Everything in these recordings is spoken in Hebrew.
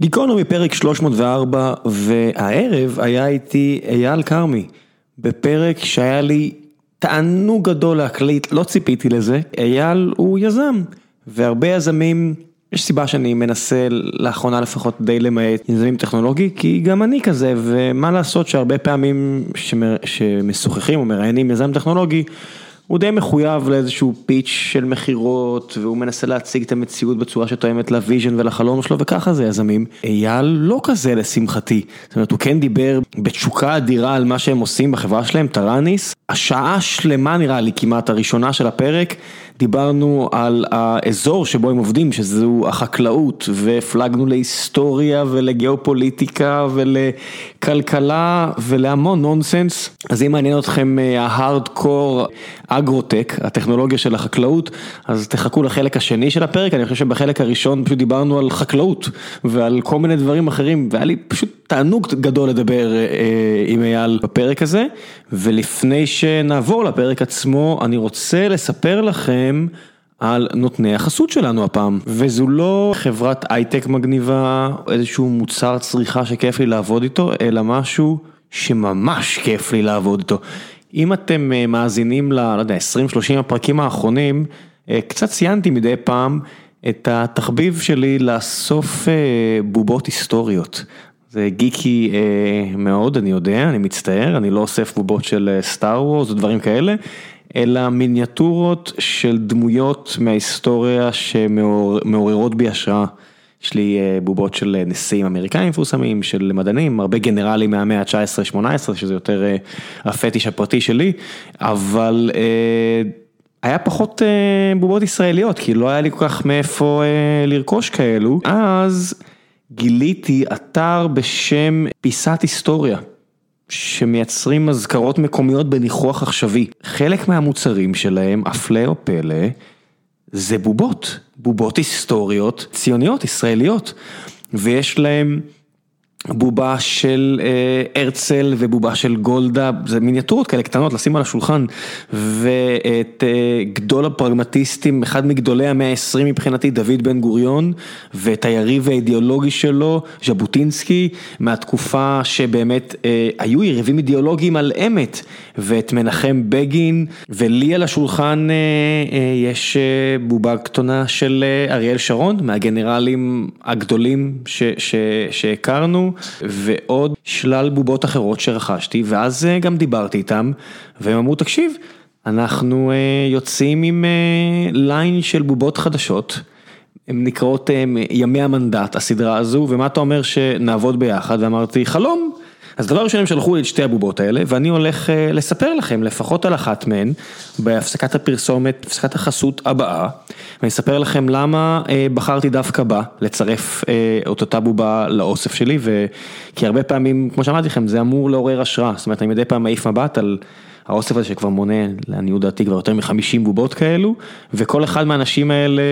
גיקונומי פרק 304 והערב היה איתי אייל כרמי בפרק שהיה לי תענוג גדול להקליט, לא ציפיתי לזה, אייל הוא יזם והרבה יזמים, יש סיבה שאני מנסה לאחרונה לפחות די למעט יזמים טכנולוגי כי גם אני כזה ומה לעשות שהרבה פעמים שמשוחחים או מראיינים יזם טכנולוגי הוא די מחויב לאיזשהו pitch של מכירות והוא מנסה להציג את המציאות בצורה שתואמת ל vision ולחלום שלו וככה זה יזמים. אייל לא כזה לשמחתי, זאת אומרת הוא כן דיבר בתשוקה אדירה על מה שהם עושים בחברה שלהם, טראניס, השעה שלמה נראה לי כמעט הראשונה של הפרק. דיברנו על האזור שבו הם עובדים, שזו החקלאות, והפלגנו להיסטוריה ולגיאופוליטיקה ולכלכלה ולהמון נונסנס. אז אם מעניין אתכם ההארדקור אגרוטק, הטכנולוגיה של החקלאות, אז תחכו לחלק השני של הפרק, אני חושב שבחלק הראשון פשוט דיברנו על חקלאות ועל כל מיני דברים אחרים, והיה לי פשוט תענוג גדול לדבר אה, עם אייל בפרק הזה, ולפני שנעבור לפרק עצמו, אני רוצה לספר לכם. על נותני החסות שלנו הפעם, וזו לא חברת הייטק מגניבה, איזשהו מוצר צריכה שכיף לי לעבוד איתו, אלא משהו שממש כיף לי לעבוד איתו. אם אתם מאזינים ל, לא יודע, 20-30 הפרקים האחרונים, קצת ציינתי מדי פעם את התחביב שלי לאסוף בובות היסטוריות. זה גיקי מאוד, אני יודע, אני מצטער, אני לא אוסף בובות של סטאר וורס ודברים כאלה. אלא מיניאטורות של דמויות מההיסטוריה שמעוררות בי השראה. יש לי בובות של נשיאים אמריקאים מפורסמים, של מדענים, הרבה גנרלים מהמאה ה-19-18, שזה יותר הפטיש הפרטי שלי, אבל היה פחות בובות ישראליות, כי לא היה לי כל כך מאיפה לרכוש כאלו. אז גיליתי אתר בשם פיסת היסטוריה. שמייצרים אזכרות מקומיות בניחוח עכשווי. חלק מהמוצרים שלהם, הפלא או פלא, זה בובות, בובות היסטוריות ציוניות, ישראליות. ויש להם בובה של הרצל ובובה של גולדה, זה מיניאטורות כאלה קטנות לשים על השולחן, ואת גדול הפרגמטיסטים, אחד מגדולי המאה ה-20 מבחינתי, דוד בן גוריון, ואת היריב האידיאולוגי שלו, ז'בוטינסקי, מהתקופה שבאמת היו יריבים אידיאולוגיים על אמת, ואת מנחם בגין, ולי על השולחן יש בובה קטנה של אריאל שרון, מהגנרלים הגדולים שהכרנו. ועוד שלל בובות אחרות שרכשתי, ואז גם דיברתי איתם, והם אמרו, תקשיב, אנחנו יוצאים עם ליין של בובות חדשות, הן נקראות ימי המנדט, הסדרה הזו, ומה אתה אומר שנעבוד ביחד, ואמרתי, חלום. אז דבר ראשון הם שלחו לי את שתי הבובות האלה, ואני הולך לספר לכם לפחות על אחת מהן, בהפסקת הפרסומת, הפסקת החסות הבאה, ואני אספר לכם למה בחרתי דווקא בה, לצרף את אותה בובה לאוסף שלי, כי הרבה פעמים, כמו שאמרתי לכם, זה אמור לעורר השראה, זאת אומרת, אני מדי פעם מעיף מבט על האוסף הזה שכבר מונה, לעניות דעתי, כבר יותר מ-50 בובות כאלו, וכל אחד מהאנשים האלה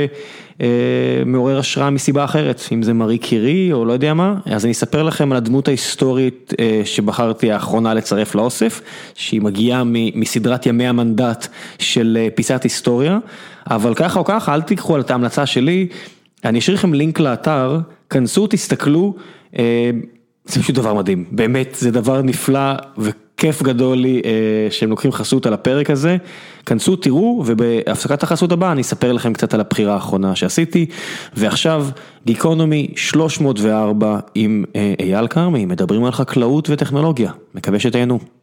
מעורר השראה מסיבה אחרת, אם זה מארי קירי או לא יודע מה, אז אני אספר לכם על הדמות ההיסטורית שבחרתי האחרונה לצרף לאוסף, שהיא מגיעה מסדרת ימי המנדט של פיסת היסטוריה, אבל ככה או ככה, אל תיקחו על את ההמלצה שלי, אני אשאיר לכם לינק לאתר, כנסו, תסתכלו, זה פשוט דבר מדהים, באמת, זה דבר נפלא וכיף גדול לי שהם לוקחים חסות על הפרק הזה, כנסו, תראו, ובהפסקת החסות הבאה אני אספר לכם קצת על הבחירה האחרונה שעשיתי, ועכשיו גיקונומי 304 עם אייל כרמי, מדברים על חקלאות וטכנולוגיה, מקווה שתהנו.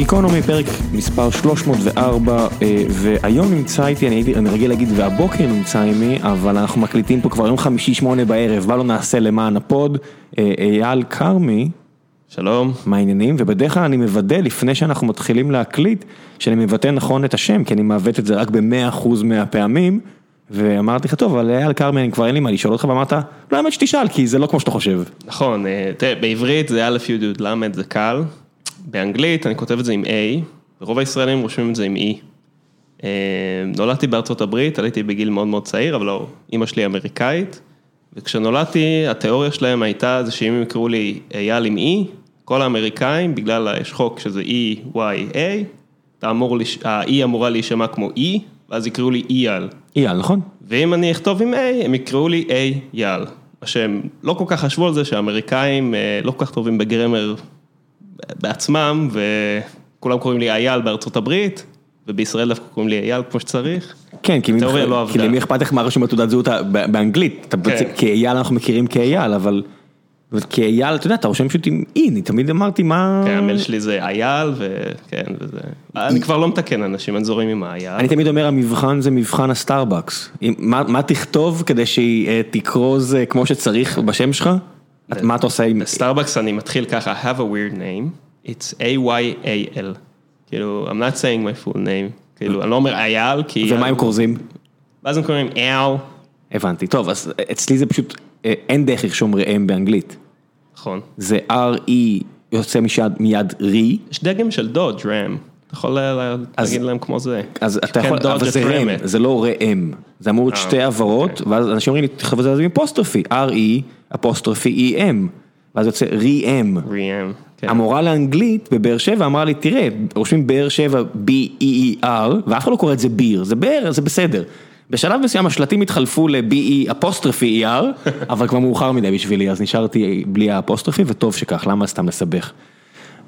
גיקונומי פרק מספר 304 והיום נמצא איתי, אני, אני רגיל להגיד והבוקר נמצא עימי, אבל אנחנו מקליטים פה כבר יום חמישי שמונה בערב, מה לא נעשה למען הפוד, אייל כרמי. שלום. מה העניינים? ובדרך כלל אני מוודא לפני שאנחנו מתחילים להקליט, שאני מבטא נכון את השם, כי אני מעוות את זה רק ב-100% מהפעמים, ואמרתי לך, טוב, אבל אייל כרמי, כבר אין לי מה לשאול אותך, ואמרת, לא האמת שתשאל, כי זה לא כמו שאתה חושב. נכון, תראה, בעברית זה א' י' י' ל', זה קל. באנגלית אני כותב את זה עם A, ורוב הישראלים רושמים את זה עם E. נולדתי בארצות הברית, עליתי בגיל מאוד מאוד צעיר, אבל לא, אימא שלי אמריקאית, וכשנולדתי התיאוריה שלהם הייתה זה שאם הם יקראו לי אייל עם E, כל האמריקאים, בגלל יש חוק שזה E, Y, A, ה-E אמורה להישמע כמו E, ואז יקראו לי אייל. אייל, נכון? ואם אני אכתוב עם A, הם יקראו לי אייל. מה שהם לא כל כך חשבו על זה שהאמריקאים אה, לא כל כך טובים בגרמר בעצמם, וכולם קוראים לי אייל בארצות הברית, ובישראל דווקא קוראים לי אייל כמו שצריך. כן, כי התיאוריה לא כי. למי אכפת לך מה רשום בתעודת זהות באנגלית, אתה כן. כאייל אנחנו מכירים כאייל, אבל כאייל, אתה יודע, אתה רושם פשוט עם אי, אני תמיד אמרתי מה... כן, המייל שלי זה אייל, וכן, וזה... אני כבר לא מתקן אנשים, אני זורם עם האייל. אני תמיד אומר המבחן זה מבחן הסטארבקס, מה תכתוב כדי שהיא אה, תכרוז אה, כמו שצריך בשם שלך? את- מה אתה עושה עם... בסטארבקס אני מתחיל ככה, have a weird name, it's A-Y-A-L. כאילו, I'm not saying my full name, כאילו, אני לא אומר אייל, כי... ומה הם כורזים? ואז הם קוראים? אייל, הבנתי, טוב, אז אצלי זה פשוט, אה, אין דרך לרשום ראם באנגלית, נכון. זה R-E יוצא מיד רי, יש דגם של דודג' רם, אתה יכול להגיד להם כמו זה. אז אתה כן, יכול, אבל זה רם, רמת. זה לא ראם, זה אמור להיות אה, שתי הברות, ואז אנשים אומרים לי, תכתוב את זה עם אפוסטרופי, R-E, אפוסטרופי E-M, ואז יוצא רי-M. ראם. כן. המורה לאנגלית בבאר שבע אמרה לי, תראה, רושמים באר שבע B-E-E-R, ואף אחד לא קורא את זה ביר, זה באר, זה בסדר. בשלב מסוים השלטים התחלפו ל-B-E אפוסטרופי E-R, אבל כבר מאוחר מדי בשבילי, אז נשארתי בלי האפוסטרופי, וטוב שכך, למה סתם לסבך.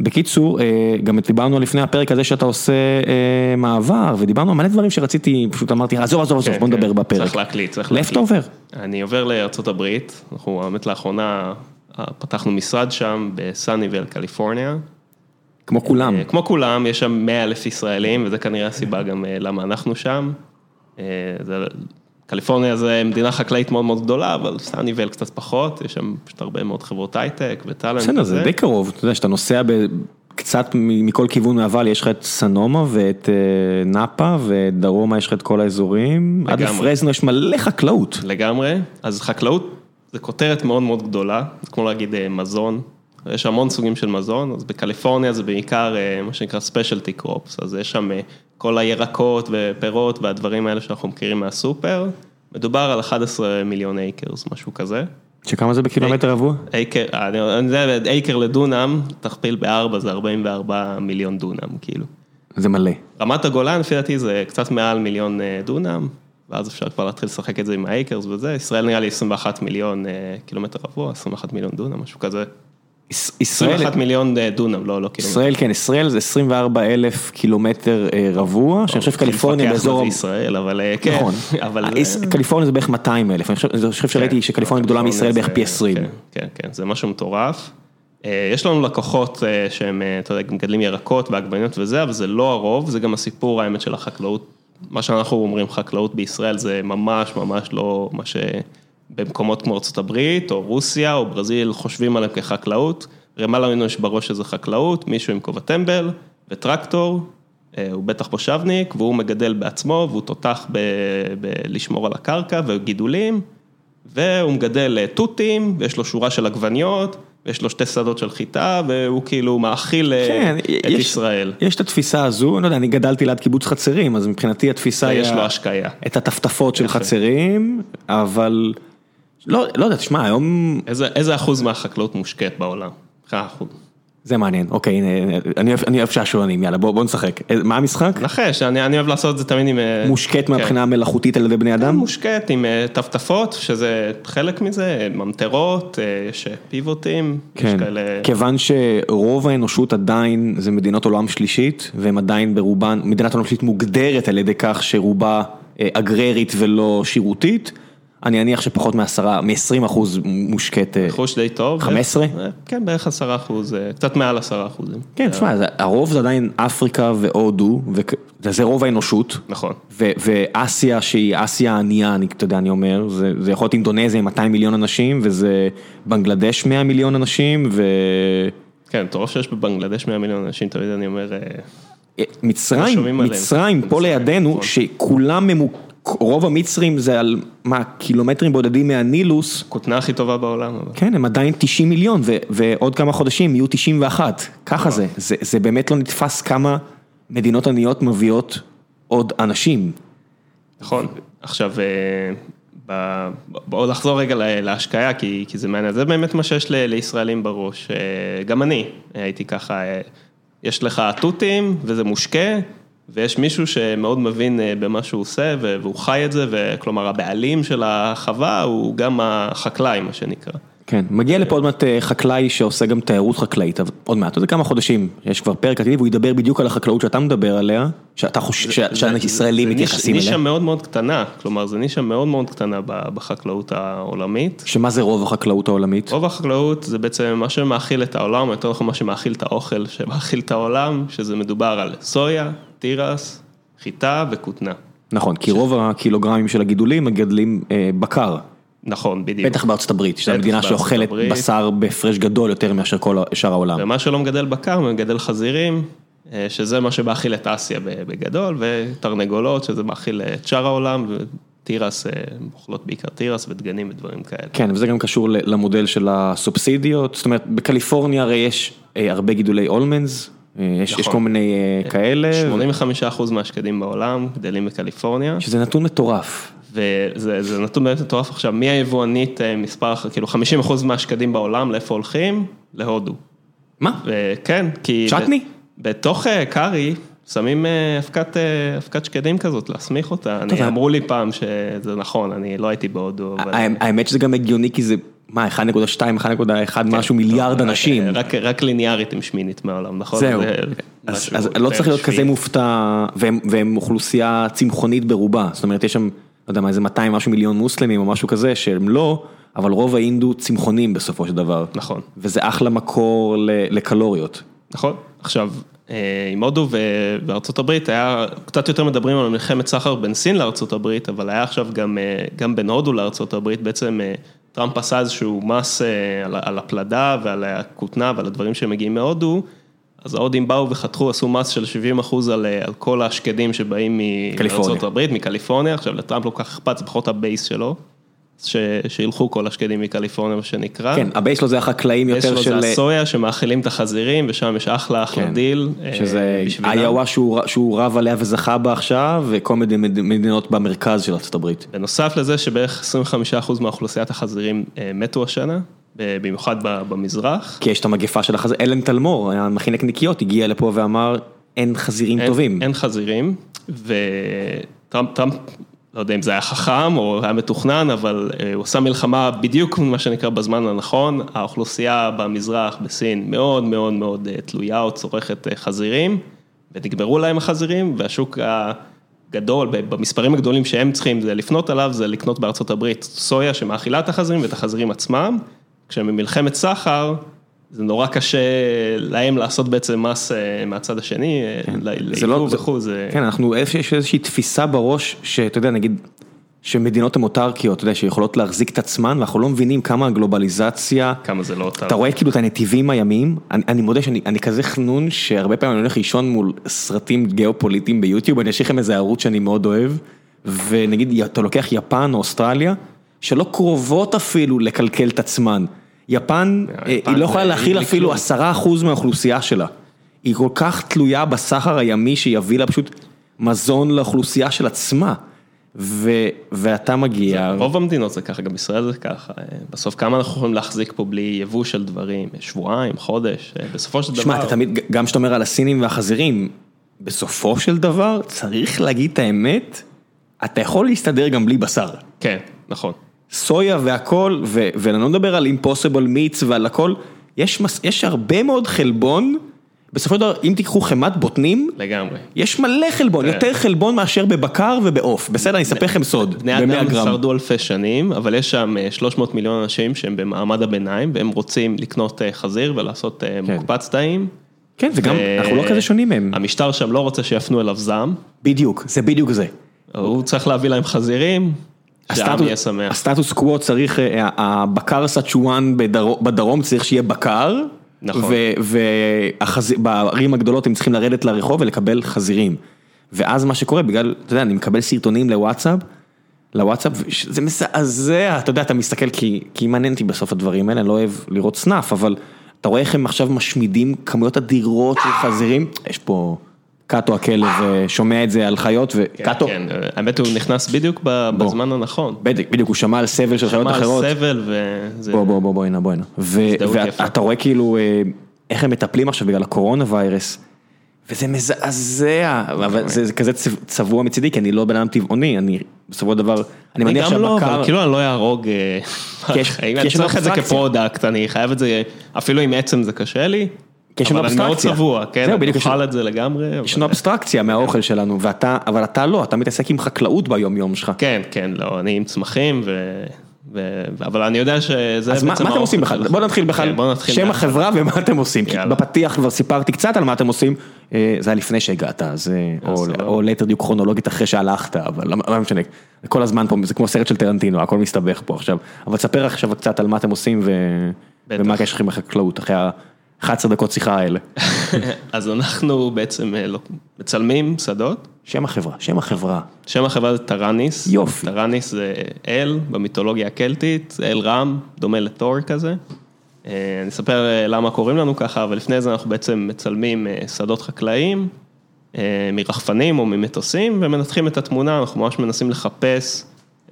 בקיצור, אה, גם דיברנו לפני הפרק הזה שאתה עושה אה, מעבר, ודיברנו על מלא דברים שרציתי, פשוט אמרתי, עזוב, עזוב, עזוב, כן, בוא כן. נדבר בפרק. צריך להקליט, צריך לאיפה אתה עובר? אני עובר לארצות הברית, אנחנו באמת לאחרונה אה, פתחנו משרד שם בסאניבל, קליפורניה. כמו כולם. כמו כולם, יש שם 100 אלף ישראלים, וזה כנראה הסיבה גם למה אנחנו שם. זה- קליפורניה זה מדינה חקלאית מאוד מאוד גדולה, אבל סאניבל קצת פחות, יש שם פשוט הרבה מאוד חברות הייטק וטאלנט בסדר, זה די קרוב, אתה יודע, שאתה נוסע ב- קצת מכל כיוון מהוואל, יש לך את סנומה ואת אה, נאפה, ודרומה יש לך את כל האזורים, עד לגמרי. לפרזנו יש מלא חקלאות. לגמרי, אז חקלאות זה כותרת מאוד מאוד גדולה, זה כמו להגיד אה, מזון, יש המון סוגים של מזון, אז בקליפורניה זה בעיקר אה, מה שנקרא specialty crops, אז יש שם כל הירקות ופירות והדברים האלה שאנחנו מכירים מהסופר, מדובר על 11 מיליון אייקרס, משהו כזה. שכמה זה בקילומטר רבוע? אייקר, אה, אני אני יודע, אייקר לדונם, תכפיל בארבע זה 44 מיליון דונם, כאילו. זה מלא. רמת הגולן, לפי דעתי, זה קצת מעל מיליון אה, דונם, ואז אפשר כבר להתחיל לשחק את זה עם האייקרס וזה, ישראל נראה לי 21 מיליון אה, קילומטר רבוע, 21 מיליון דונם, משהו כזה. יש- ישראל, 21 מיליון אה, דונם, לא, לא קילומטר. ישראל, כן, ישראל זה 24 אלף קילומטר אה, רבוע, שאני חושב קליפורניה באזור... זה ישראל, אבל אה, כן. נכון, אבל... קליפורניה זה בערך 200 אלף, אני חושב- חושב שראיתי כן, שקליפורניה גדולה מישראל בערך פי 20. כן, כן, כן, זה משהו מטורף. יש לנו לקוחות שהם, אתה יודע, מגדלים ירקות ועגבניות וזה, אבל זה לא הרוב, זה גם הסיפור האמת של החקלאות. מה שאנחנו אומרים חקלאות בישראל זה ממש ממש לא מה שבמקומות כמו הברית או רוסיה או ברזיל חושבים עליהם כחקלאות. למעלה ממנו יש בראש שזה חקלאות, מישהו עם כובע טמבל וטרקטור, אה, הוא בטח מושבניק והוא מגדל בעצמו והוא תותח בלשמור על הקרקע וגידולים. והוא מגדל אה, תותים, ויש לו שורה של עגבניות, ויש לו שתי שדות של חיטה, והוא כאילו מאכיל אה, כן, את יש- ישראל. יש את התפיסה הזו, אני לא יודע, אני גדלתי ליד קיבוץ חצרים, אז מבחינתי התפיסה היא... ויש לו השקיה. את הטפטפות של. חצרים, אבל לא, לא יודע, תשמע, היום איזה, איזה אחוז מהחקלאות מושקעת בעולם? כמה אחוז? זה מעניין, אוקיי, הנה, אני אוהב, אני אוהב שעשועונים, יאללה, בוא, בוא נשחק. אה, מה המשחק? נחש, אני, אני אוהב לעשות את זה תמיד עם... אה, מושקט כן. מהבחינה המלאכותית על ידי בני כן, אדם? מושקט עם אה, טפטפות, שזה חלק מזה, ממטרות, אה, יש אה, פיבוטים, יש כן, כאלה... כיוון שרוב האנושות עדיין זה מדינות עולם שלישית, והם עדיין ברובן, מדינת עולם שלישית מוגדרת על ידי כך שרובה אה, אגררית ולא שירותית, אני אניח שפחות מעשרה, מ-20 אחוז מושקט. אה, חוש די טוב. 15? אה, כן, בערך עשרה אחוז, אה, קצת מעל עשרה אחוזים. כן, תשמע, הרוב זה עדיין אפריקה והודו, וזה רוב האנושות. נכון. ו- ואסיה שהיא אסיה הענייה, אני, אתה יודע, אני אומר, זה, זה יכול להיות אינדונזיה עם 200 מיליון אנשים, וזה בנגלדש 100 מיליון אנשים, כן, מטורף שיש בבנגלדש 100 מיליון אנשים, תמיד אני אומר, אה, עליהם. מצרים פה מצרים, לידינו, נכון. שכולם ממוק... רוב המצרים זה על, מה, קילומטרים בודדים מהנילוס, כותנה הכי טובה בעולם. אבל. כן, הם עדיין 90 מיליון, ו- ועוד כמה חודשים יהיו 91, ככה זה, זה, זה באמת לא נתפס כמה מדינות עניות מביאות עוד אנשים. נכון. עכשיו, אה, בואו נחזור רגע לה- להשקיה, כי, כי זה מעניין, זה באמת מה שיש ל- לישראלים בראש. אה, גם אני הייתי ככה, אה, יש לך תותים וזה מושקה, ויש מישהו שמאוד מבין אה, במה שהוא עושה, והוא חי את זה, וכלומר הבעלים של החווה הוא גם החקלאי, מה שנקרא. כן, מגיע לפה עוד מעט אה, חקלאי שעושה גם תיירות חקלאית, עוד מעט, עוד כמה חודשים, יש כבר פרק עתידי והוא ידבר בדיוק על החקלאות שאתה מדבר עליה, שאתה חושב, שהישראלים מתייחסים אליה. זה נישה מאוד מאוד קטנה, כלומר זה נישה מאוד מאוד קטנה בחקלאות העולמית. שמה זה רוב החקלאות העולמית? רוב החקלאות זה בעצם מה שמאכיל את העולם, יותר נכון מה שמאכיל את האוכל שמאכיל את העולם, שזה מדובר על סויה, תירס, חיטה וכותנה. נכון, כי רוב הקילוגרמים של הגידולים מגדלים אה, בקר. נכון, בדיוק. בטח בארצות הברית, שזו המדינה שאוכלת בשר בהפרש גדול יותר מאשר כל שאר העולם. ומה שלא מגדל בקר, מגדל חזירים, אה, שזה מה שמאכיל את אסיה בגדול, ותרנגולות, שזה מאכיל את שאר העולם, ותירס, אה, אוכלות בעיקר תירס ודגנים ודברים כאלה. כן, וזה גם קשור למודל של הסובסידיות, זאת אומרת, בקליפורניה הרי יש הרבה גידולי אולמנס. יש, נכון. יש כל מיני כאלה. 85% מהשקדים בעולם גדלים בקליפורניה. שזה נתון מטורף. וזה נתון באמת מטורף עכשיו, מי היבואנית מספר, כאילו 50% מהשקדים בעולם, לאיפה הולכים? להודו. מה? כן, כי... צ'טני? בתוך קארי שמים אבקת שקדים כזאת, להסמיך אותה, אני אמרו לי פעם שזה נכון, אני לא הייתי בהודו. האמת שזה גם הגיוני כי זה, מה, 1.2, 1.1 משהו מיליארד אנשים. רק ליניארית עם שמינית מהעולם, נכון? זהו, אז לא צריך להיות כזה מופתע, והם אוכלוסייה צמחונית ברובה, זאת אומרת יש שם, לא יודע מה, איזה 200 משהו מיליון מוסלמים או משהו כזה, שהם לא, אבל רוב ההינדו צמחונים בסופו של דבר. נכון. וזה אחלה מקור לקלוריות. נכון, עכשיו, עם הודו וארצות הברית היה, קצת יותר מדברים על מלחמת סחר בין סין לארצות הברית, אבל היה עכשיו גם, גם בין הודו לארצות הברית, בעצם טראמפ עשה איזשהו מס על, על הפלדה ועל הכותנה ועל הדברים שמגיעים מהודו, אז ההודים באו וחתכו, עשו מס של 70 אחוז על, על כל השקדים שבאים מארצות הברית, מקליפורניה, עכשיו לטראמפ לא כל כך אכפת, זה פחות ה base שלו. שילכו כל השקדים מקליפורניה, מה שנקרא. כן, הבייס שלו זה החקלאים יותר של... ה base שלו זה הסויה שמאכילים את החזירים, ושם יש אחלה אחלה כן. דיל. שזה איואה שהוא רב עליה וזכה בה עכשיו, וכל מיני מדינות במרכז של ארצות הברית. בנוסף לזה שבערך 25% מאוכלוסיית החזירים מתו השנה. במיוחד במזרח. כי יש את המגפה של החזיר, אלן תלמור, המכין נקניקיות, הגיע לפה ואמר, אין חזירים אין, טובים. אין חזירים, וטראמפ לא יודע אם זה היה חכם או היה מתוכנן, אבל אה, הוא עשה מלחמה בדיוק מה שנקרא בזמן הנכון, האוכלוסייה במזרח, בסין, מאוד מאוד מאוד אה, תלויה או צורכת אה, חזירים, ונגמרו להם החזירים, והשוק הגדול, במספרים הגדולים שהם צריכים זה לפנות עליו, זה לקנות בארצות הברית סויה שמאכילה את החזירים ואת החזירים עצמם, כשהם במלחמת סחר, זה נורא קשה להם לעשות בעצם מס מהצד השני, כן, לעיכוב לא- וכו', זה... כן, אנחנו, יש איזושהי תפיסה בראש, שאתה יודע, נגיד, שמדינות הן אוטרקיות, אתה יודע, שיכולות להחזיק את עצמן, ואנחנו לא מבינים כמה הגלובליזציה... כמה זה לא אוטרקי. אתה רואה כאילו את הנתיבים הימיים, אני, אני מודה שאני כזה חנון, שהרבה פעמים אני הולך לישון מול סרטים גיאופוליטיים ביוטיוב, אני אשאיר לכם איזה ערוץ שאני מאוד אוהב, ונגיד, אתה לוקח יפן או אוסטרליה, שלא קרובות אפילו לקלקל את עצמן. יפן, אה, היא לא יכולה להכיל אפילו עשרה אחוז מהאוכלוסייה שלה. היא כל כך תלויה בסחר הימי שיביא לה פשוט מזון לאוכלוסייה של עצמה. ו, ואתה מגיע... רוב המדינות זה ככה, גם ישראל זה ככה. בסוף כמה אנחנו יכולים להחזיק פה בלי יבוא של דברים? שבועיים, חודש, בסופו של דבר... שמע, אתה תמיד, גם כשאתה אומר על הסינים והחזירים, בסופו של דבר, צריך להגיד את האמת, אתה יכול להסתדר גם בלי בשר. כן, נכון. סויה והכל, ואני לא מדבר על אימפוסיבול מיץ ועל הכל, יש, מס, יש הרבה מאוד חלבון, בסופו של דבר, אם תיקחו חמת בוטנים, לגמרי, יש מלא חלבון, יותר חלבון מאשר בבקר ובעוף, בסדר, אני אספר לכם סוד, בני אדם שרדו אלפי שנים, אבל יש שם 300 מיליון אנשים שהם במעמד הביניים, והם רוצים לקנות חזיר ולעשות כן. מוקפץ טעים. כן, וגם, אנחנו לא כזה שונים מהם. המשטר שם לא רוצה שיפנו אליו זעם. בדיוק, זה בדיוק זה. הוא צריך להביא להם חזירים. הסטטוס קוו צריך, אה, הבקר סצ'ואן בדרום צריך שיהיה בקר, נכון, ובערים הגדולות הם צריכים לרדת לרחוב ולקבל חזירים. ואז מה שקורה, בגלל, אתה יודע, אני מקבל סרטונים לוואטסאפ, לוואטסאפ, זה מזעזע, אתה יודע, אתה מסתכל, כי מעניין אותי בסוף הדברים האלה, אני לא אוהב לראות snuff, אבל אתה רואה איך הם עכשיו משמידים כמויות אדירות של חזירים, יש פה... קאטו הכלב שומע את זה על חיות וקאטו. כן, האמת הוא נכנס בדיוק בזמן הנכון. בדיוק, בדיוק, הוא שמע על סבל של חיות אחרות. שמע על סבל וזה... בוא, בוא, בוא, בוא הנה, בוא הנה. ואתה רואה כאילו איך הם מטפלים עכשיו בגלל הקורונה ויירס. וזה מזעזע, אבל זה זה כזה צבוע מצידי, כי אני לא בן אדם טבעוני, אני בסופו של דבר, אני אני מניח גם לא, שהבקר, אבל כאילו אני לא אהרוג, אה, אני צריך את זה. כ product, אני חייב את זה, אפילו עם עצם זה קשה לי, כי יש לנו אבל אני מאוד אבסטרקציה. צבוע, כן, זהו, אני בדיוק, אוכל את זה לגמרי. יש לנו אבסטרקציה מהאוכל שלנו, ואתה, אבל אתה לא, אתה מתעסק עם חקלאות ביום יום שלך. כן, כן, לא, אני עם צמחים, ו... ו... אבל אני יודע שזה אז מה בעצם מה אתם עושים בכלל? בוא נתחיל בכלל, כן, שם. החברה ומה אתם עושים, כי. בפתיח כבר סיפרתי קצת על מה אתם עושים, אה, זה היה לפני שהגעת, אז, אה, או-. או ליתר דיוק כרונולוגית אחרי שהלכת, אבל לא משנה, כל הזמן פה, זה כמו סרט של טרנטינו, הכל מסתבך פה עכשיו, אבל תספר עכשיו קצת על מה אתם עושים ו-. ומה הקשר שלכם בחקלאות, אחרי ה-11 דקות שיחה האלה. אז אנחנו בעצם אה, לא- מצלמים שדות. שם החברה, שם החברה. שם החברה זה טראניס. יופי. טראניס זה אל במיתולוגיה הקלטית, אל רם, דומה לתור כזה. אה, אני אספר אה, למה קוראים לנו ככה, אבל לפני זה אנחנו בעצם מצלמים שדות חקלאיים, מרחפנים או ממטוסים, ומנתחים את התמונה, אנחנו ממש מנסים לחפש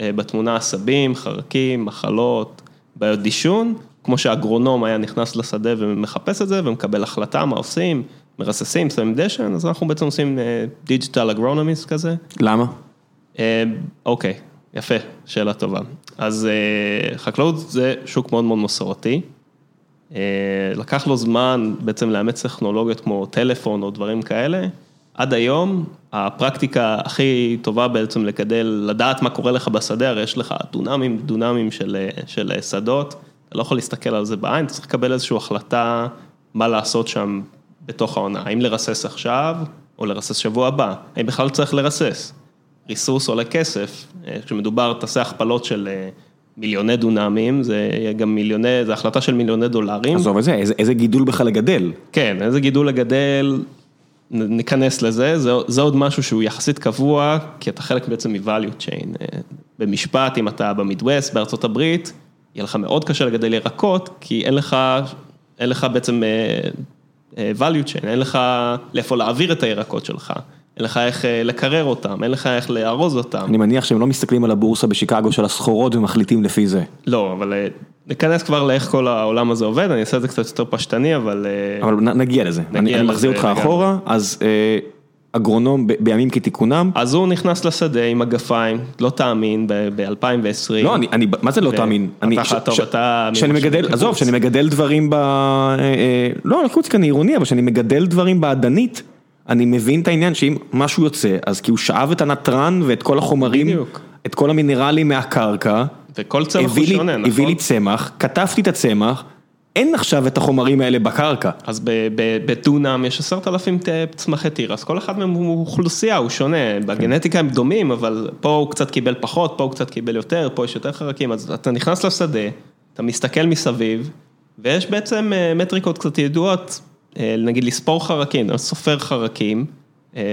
בתמונה עשבים, חרקים, מחלות, בעיות דישון, כמו שהאגרונום היה נכנס לשדה ומחפש את זה ומקבל החלטה מה עושים, מרססים, שמים דשן, אז אנחנו בעצם עושים digital agronomist כזה. למה? אה, אוקיי, יפה, שאלה טובה. אז אה, חקלאות זה שוק מאוד מאוד מסורתי. אה, לקח לו זמן בעצם לאמץ טכנולוגיות כמו טלפון או דברים כאלה. עד היום, הפרקטיקה הכי טובה בעצם לגדל, לדעת מה קורה לך בשדה, הרי יש לך דונמים, דונמים של, של שדות, אתה לא יכול להסתכל על זה בעין, אתה צריך לקבל איזושהי החלטה מה לעשות שם בתוך העונה, האם לרסס עכשיו או לרסס שבוע הבא, האם בכלל צריך לרסס. ריסוס עולה כסף, אה, כשמדובר, תעשה הכפלות של אה, מיליוני דונמים, זה גם מיליוני, זה החלטה של מיליוני דולרים. עזוב את זה, איזה- איזה גידול בכלל לגדל. כן, איזה גידול לגדל, ניכנס לזה, זה, זה עוד משהו שהוא יחסית קבוע, כי אתה חלק בעצם מ-value chain. אה, במשפט, אם אתה במידווסט, בארצות הברית, יהיה לך מאוד קשה לגדל ירקות, כי אין לך, אין לך בעצם אה, אה, value chain, אין לך לאיפה להעביר את הירקות שלך, אין לך איך אה, לקרר אותם, אין לך איך לארוז אותם. אני מניח שהם לא מסתכלים על הבורסה בשיקגו של הסחורות ומחליטים לפי זה. לא, אבל ניכנס כבר לאיך כל העולם הזה עובד, אני אעשה את זה קצת יותר פשטני, אבל... אבל נ- נגיע לזה, אני נגיע אני לזה מחזיר אותך לגמרי. אחורה, אז אה, אגרונום בימים כתיקונם, אז הוא נכנס לשדה עם מגפיים, לא תאמין, ב-2020. לא, אני, אני, מה זה לא תאמין? אתה אני, טוב, אתה שאני מגדל. עזוב, שאני מגדל דברים ב... אה, אה, לא, קיבוץ כאן עירוני, אבל שאני מגדל דברים באדנית, אני מבין את העניין שאם משהו יוצא, אז כי הוא שאב את הנתרן ואת כל החומרים, בדיוק. את כל המינרלים מהקרקע, וכל צמח הוא שונה, נכון? הביא לי צמח, כתבתי את הצמח, אין עכשיו את החומרים האלה בקרקע. אז בדונם יש עשרת אלפים צמחי תירס, כל אחד מהם הוא אוכלוסייה, הוא שונה, בגנטיקה הם דומים, אבל פה הוא קצת קיבל פחות, פה הוא קצת קיבל יותר, פה יש יותר חרקים, אז אתה נכנס לשדה, אתה מסתכל מסביב, ויש בעצם אה, מטריקות קצת ידועות, אה, נגיד לספור חרקים, סופר חרקים,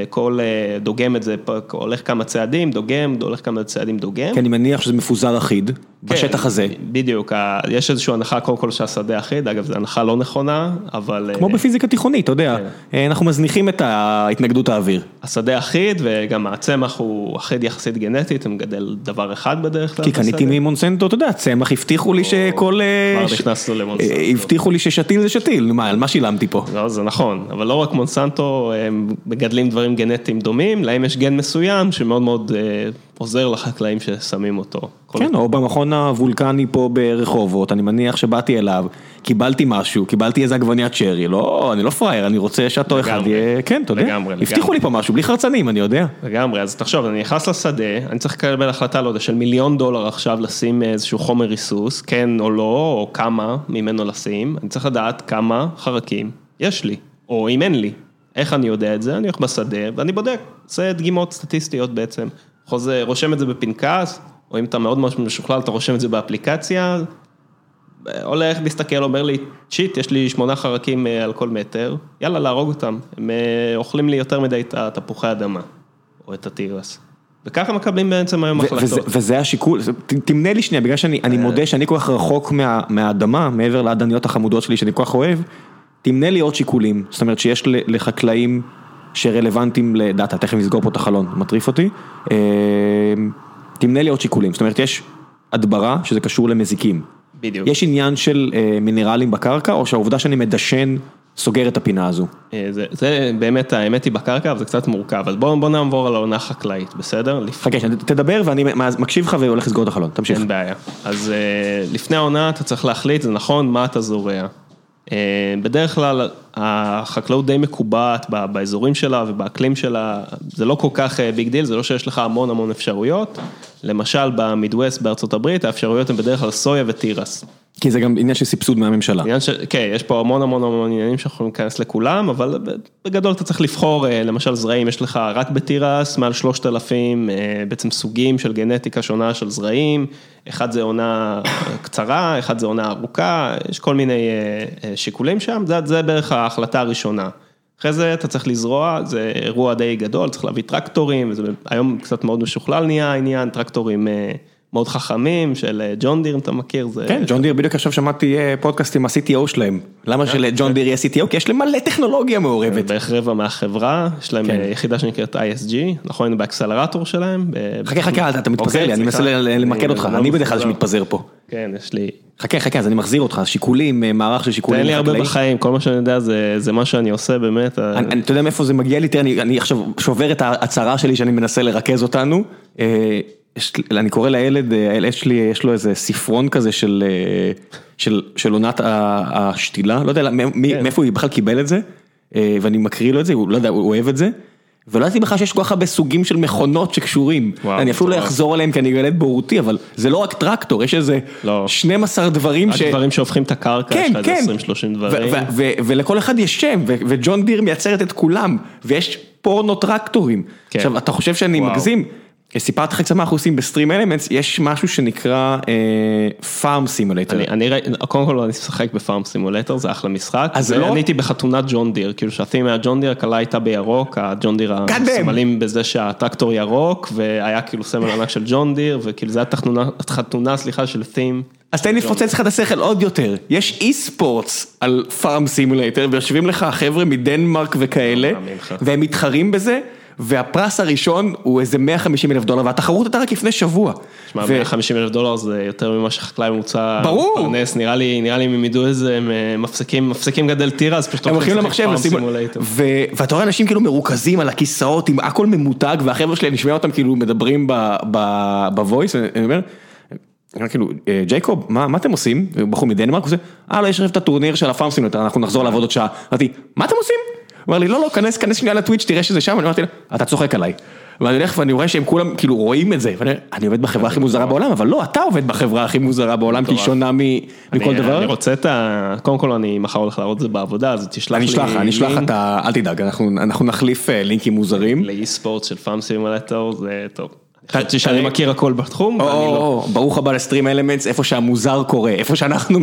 כל אה, דוגם את זה, הולך כמה צעדים, דוגם, הולך כמה צעדים, דוגם. כי אני מניח שזה מפוזר אחיד, בשטח כן, הזה. בדיוק, יש איזושהי הנחה קודם כל שהשדה אחיד, אגב זו הנחה לא נכונה, אבל... כמו אה, בפיזיקה תיכונית, אתה יודע, כן. אה, אנחנו מזניחים את ההתנגדות האוויר. השדה אחיד וגם הצמח הוא אחיד יחסית גנטית, הוא מגדל דבר אחד בדרך כלל. כי קניתי. ממונסנטו, אתה יודע, צמח, הבטיחו לי שכל... אה, כבר ש- נכנסנו למונסנטו. אה, הבטיחו לי ששתיל זה שתיל, מה, על מה שילמתי פה? לא, זה נכון, אבל לא רק מונסנטו, הם מגדלים דברים גנטיים דומים, להם יש גן מסוים שמאוד מאוד אה, עוזר לחקלאים ששמים אותו. כן, או במכון הוולקני פה ברחובות, אני מניח שבאתי אליו, קיבלתי משהו, קיבלתי איזה עגבניית שרי, לא, אני לא פראייר, אני רוצה שאתו אחד. יהיה, כן, אתה יודע, לגמרי, הבטיחו. לי פה משהו, בלי חרצנים, אני יודע. לגמרי, אז תחשוב, אני נכנס לשדה, אני צריך לקבל החלטה, לא יודע, של מיליון דולר עכשיו לשים איזשהו חומר ריסוס, כן או לא, או כמה ממנו לשים, אני צריך לדעת כמה חרקים יש לי, או אם אין לי. איך אני יודע את זה? אני הולך בשדה ואני בודק, עושה דגימות סטטיסטיות בעצם. חוזר, רושם את זה בפנקס, או אם אתה מאוד משוכלל, אתה רושם את זה באפליקציה, הולך, מסתכל, אומר לי, שיט, יש לי שמונה חרקים אה, על כל מטר, יאללה, להרוג אותם. הם אה, אוכלים לי יותר מדי את התפוחי אדמה, או את התירס. וככה מקבלים בעצם היום החלטות. וזה- וזה השיקול, תמנה לי שנייה, בגלל שאני אני מודה שאני כל כך רחוק מה- מהאדמה, מעבר לאדניות החמודות שלי שאני כל כך אוהב, תמנה לי עוד שיקולים, זאת אומרת שיש לחקלאים שרלוונטיים לדאטה, תכף נסגור פה את החלון, מטריף אותי, אה, תמנה לי עוד שיקולים, זאת אומרת יש הדברה שזה קשור למזיקים, בדיוק. יש עניין של אה, מינרלים בקרקע, או שהעובדה שאני מדשן סוגר את הפינה הזו. אה, זה, זה באמת, האמת היא בקרקע, אבל זה קצת מורכב. אז בואו בוא נעבור על העונה החקלאית, בסדר? לפ... חכה, שנייה, תדבר ואני מקשיב לך והולך לסגור את החלון, תמשיך. אין בעיה. אז לפני העונה אתה צריך להחליט, זה נכון, מה אתה זורע. אה, בדרך כלל החקלאות די מקובעת באזורים שלה ובאקלים שלה, זה לא כל כך big deal, זה לא שיש לך המון המון אפשרויות. למשל במידווסט בארצות הברית, האפשרויות הן בדרך כלל סויה ותירס. כי זה גם עניין של סבסוד מהממשלה. של, כן, יש פה המון המון המון עניינים שאנחנו יכולים להיכנס לכולם, אבל בגדול אתה צריך לבחור, אה, למשל זרעים, יש לך רק בתירס, מעל 3,000 אה, בעצם סוגים של גנטיקה שונה של זרעים, אחד זה עונה קצרה, אחד זה עונה ארוכה, יש כל מיני אה, שיקולים שם, זה, זה בערך ההחלטה הראשונה. אחרי זה אתה צריך לזרוע, זה אירוע די גדול, צריך להביא טרקטורים, וזה היום קצת מאוד משוכלל נהיה העניין, טרקטורים מאוד חכמים של אה, ג'ון דיר, אם אתה מכיר, זה... כן, ג'ון דיר, בדיוק עכשיו שמעתי אה, פודקאסט עם ה-CTO שלהם. למה אה, שלג'ון דיר יהיה CTO? כי יש להם מלא טכנולוגיה מעורבת. בערך רבע מהחברה, יש להם כן. יחידה שנקראת ISG, אנחנו היינו באקסלרטור שלהם. חכה, חכה, אתה מתפזר לי, אני מנסה למקד אותך, אני בדרך כלל שמתפזר פה. כן, יש לי... חכה, חכה, אז אני מחזיר אותך, שיקולים, מערך של שיקולים. תן לי הרבה בחיים, כל מה שאני יודע זה מה שאני עושה באמת. אתה יודע מאיפה זה מגיע לי? תראה, אני עכשיו שובר את ההצהרה שלי שאני מנסה לרכז אותנו. אני קורא לילד, הילד שלי, יש לו איזה ספרון כזה של של, של עונת השתילה, לא יודע כן. מאיפה הוא בכלל קיבל את זה, אה, ואני מקריא לו את זה, הוא לא יודע, הוא אוהב את זה. ולא ידעתי בכלל שיש כל כך הרבה סוגים של מכונות שקשורים, וואו, אני אפילו לא אחזור עליהם כי אני ילד בורותי, אבל זה לא רק טרקטור, יש איזה לא. 12 דברים ש... רק דברים שהופכים את הקרקע, כן, יש כן. 20-30 דברים. ולכל אחד יש שם, וג'ון דיר מייצרת את כולם, ויש פורנו טרקטורים. כן. עכשיו, אתה חושב שאני וואו. מגזים? סיפרתי לך קצת מה אנחנו עושים ב StreamElements, יש משהו שנקרא Farm Simulator. אני קודם כל אני משחק ב Farm Simulator, זה אחלה משחק. אז לא... אני הייתי בחתונת ג'ון דיר, כאילו שה theme היה ג'ון דיר, הכלה הייתה בירוק, הג'ון דיר הסמלים בזה שהטרקטור ירוק, והיה כאילו סמל ענק של ג'ון דיר, וכאילו זה החתונה, סליחה, של theme. אז תן לי לפוצץ לך את השכל עוד יותר, יש eSports על Farm Simulator, ויושבים לך חבר'ה מדנמרק וכאלה, והם מתחרים בזה. והפרס הראשון הוא איזה 150 אלף דולר, והתחרות הייתה רק לפני שבוע. שמע, 150 אלף דולר זה יותר ממה שחקלאי ממוצע מפרנס, נראה לי, נראה לי אם הם ידעו איזה, הם אה, מפסיקים, מפסיקים גדל טירה, אז פשוט הם הולכים למחשב, ואתה רואה אנשים כאילו מרוכזים על הכיסאות, עם הכל ממותג, והחבר'ה שלהם נשמע אותם כאילו מדברים בוויס, ואני אומר, כאילו, אה, ג'ייקוב, מה אתם עושים? בחור מדנמרק, הוא עושה, אה, לא, יש עכשיו את הטורניר של הפארמסינוטר, אנחנו נחזור לעבוד עוד שעה. אמרתי, מה אתם עושים? אמר לי, לא, לא, כנס, כנס שנייה לטוויץ', תראה שזה שם, אני אמרתי לו, אתה צוחק עליי. ואני הולך ואני רואה שהם כולם כאילו רואים את זה, ואני עובד בחברה הכי מוזרה בעולם, אבל לא, אתה עובד בחברה הכי מוזרה בעולם, כי היא שונה מכל דבר. אני רוצה את ה... קודם כל אני מחר הולך להראות את זה בעבודה, אז תשלח לי... אני אשלח, אני אשלח את ה... אל תדאג, אנחנו נחליף אה, לינקים מוזרים. לאי ספורט של פארם סימולטור זה טוב. חשבתי שאני מכיר הכל בתחום, ואני לא. ברוך הבא לסטרים אלמנטס, איפה שהמוזר קורה, איפה שאנחנו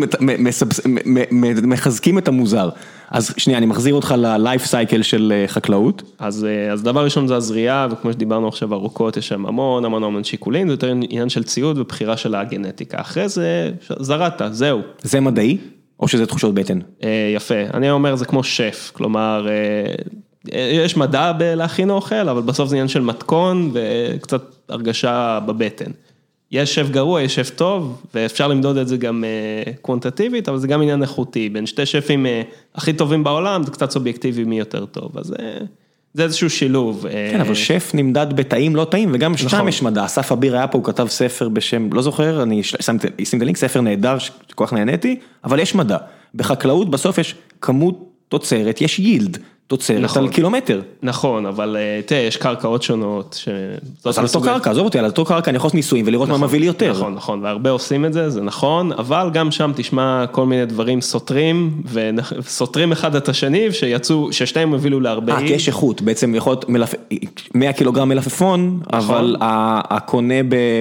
מחזקים את המוזר. אז שנייה, אני מחזיר אותך ללייף סייקל של אה, חקלאות. אז אה, דבר ראשון זה הזריעה, וכמו שדיברנו עכשיו ארוכות, יש שם המון המון המון שיקולים, זה יותר עניין של ציוד ובחירה של הגנטיקה. אחרי זה, זרעת, זהו. זה מדעי? או שזה תחושות בטן? אה, יפה, אני אומר זה כמו שף, כלומר... יש מדע בלהכין אוכל, אבל בסוף זה עניין של מתכון וקצת הרגשה בבטן. יש שף גרוע, יש שף טוב, ואפשר למדוד את זה גם קוונטטיבית, אבל זה גם עניין איכותי. בין שתי שפים הכי טובים בעולם, זה קצת סובייקטיבי מי יותר טוב, אז זה איזשהו שילוב. כן, אבל שף נמדד בתאים לא טעים, וגם שם נכון. יש מדע. אסף אביר היה פה, הוא כתב ספר בשם, לא זוכר, אני אשים את הלינק, ספר נהדר, שכל כך נהניתי, אבל יש מדע. בחקלאות בסוף יש כמות תוצרת, יש יילד. תוצרת נכון, על קילומטר. נכון, אבל אה, תראה, יש קרקעות שונות. ש... אז על אותו קרקע, עזוב אותי, על אותו קרקע אני יכול לעשות ניסויים ולראות נכון, מה מביא לי יותר. נכון, נכון, והרבה עושים את זה, זה נכון, אבל גם שם תשמע כל מיני דברים סותרים, וסותרים אחד את השני, שיצאו, ששניהם הובילו להרבה... אה, כי יש איכות, בעצם יכול להיות מלפ... 100 קילוגרם מלפפון, נכון. אבל הקונה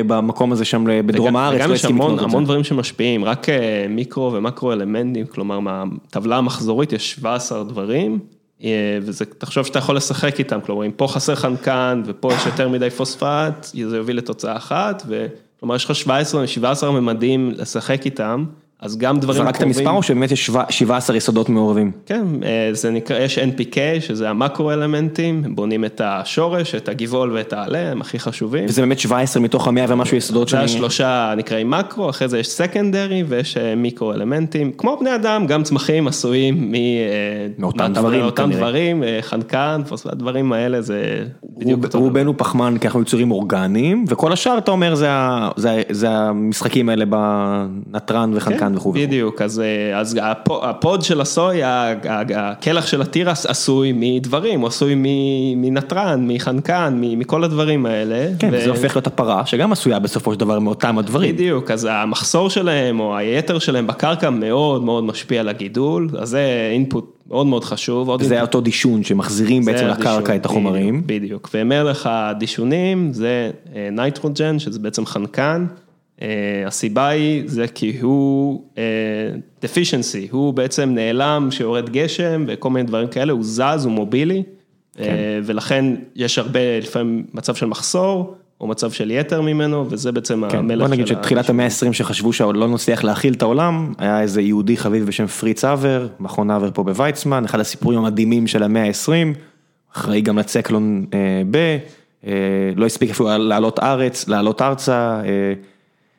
במקום הזה שם בדרום הארץ, וגם יש המון, המון דברים שמשפיעים, רק אה, מיקרו ומקרו אלמנטים, כלומר מהטבלה המחזורית יש 17 דברים. אה, וזה, תחשוב שאתה יכול לשחק איתם, כלומר אם פה חסר חנקן ופה יש יותר מדי פוספט, זה יוביל לתוצאה אחת, וכלומר יש לך 17 17 ממדים לשחק איתם, אז גם דברים זרקת מספר או שבאמת יש 17 יסודות מעורבים? כן, זה נקרא, יש NPK, שזה המקרו אלמנטים, הם בונים את השורש, את הגבעול ואת העלה, הם הכי חשובים. וזה באמת 17 מתוך המאה ומשהו יסודות שאני... זה השלושה נקראים מקרו, אחרי זה יש סקנדרי ויש מיקרו אלמנטים, כמו בני אדם, גם צמחים עשויים מ... מאותם דברים, מאותם דברים, חנקן, הדברים האלה זה בדיוק אותו דבר. רובנו פחמן כי אנחנו יצורים אורגניים, וכל השאר אתה אומר זה המשחקים האלה בנתרן וחנקן וכו'. בדיוק, אז ה pod של הסויה, הקלח של התירס עשוי מדברים, הוא עשוי מנתרן, מחנקן, מכל הדברים האלה. כן, וזה הופך להיות הפרה, שגם עשויה בסופו של דבר מאותם הדברים. בדיוק, אז המחסור שלהם או היתר שלהם בקרקע מאוד מאוד משפיע על הגידול, אז זה input מאוד מאוד חשוב. זה אותו דישון שמחזירים בעצם לקרקע את החומרים. בדיוק, ומלך הדישונים זה nitrogen, שזה בעצם חנקן. הסיבה היא, זה כי הוא deficiency, הוא בעצם נעלם כשיורד גשם וכל מיני דברים כאלה, הוא זז, הוא מובילי, ולכן יש הרבה, לפעמים מצב של מחסור, או מצב של יתר ממנו, וזה בעצם המלך של ה... בוא נגיד שתחילת המאה ה-20 שחשבו שעוד לא נצליח להכיל את העולם, היה איזה יהודי חביב בשם פריץ אבר, מכון אבר פה בוויצמן, אחד הסיפורים המדהימים של המאה ה-20, אחראי גם לצקלון ב, לא הספיק אפילו לעלות ארץ, לעלות ארצה.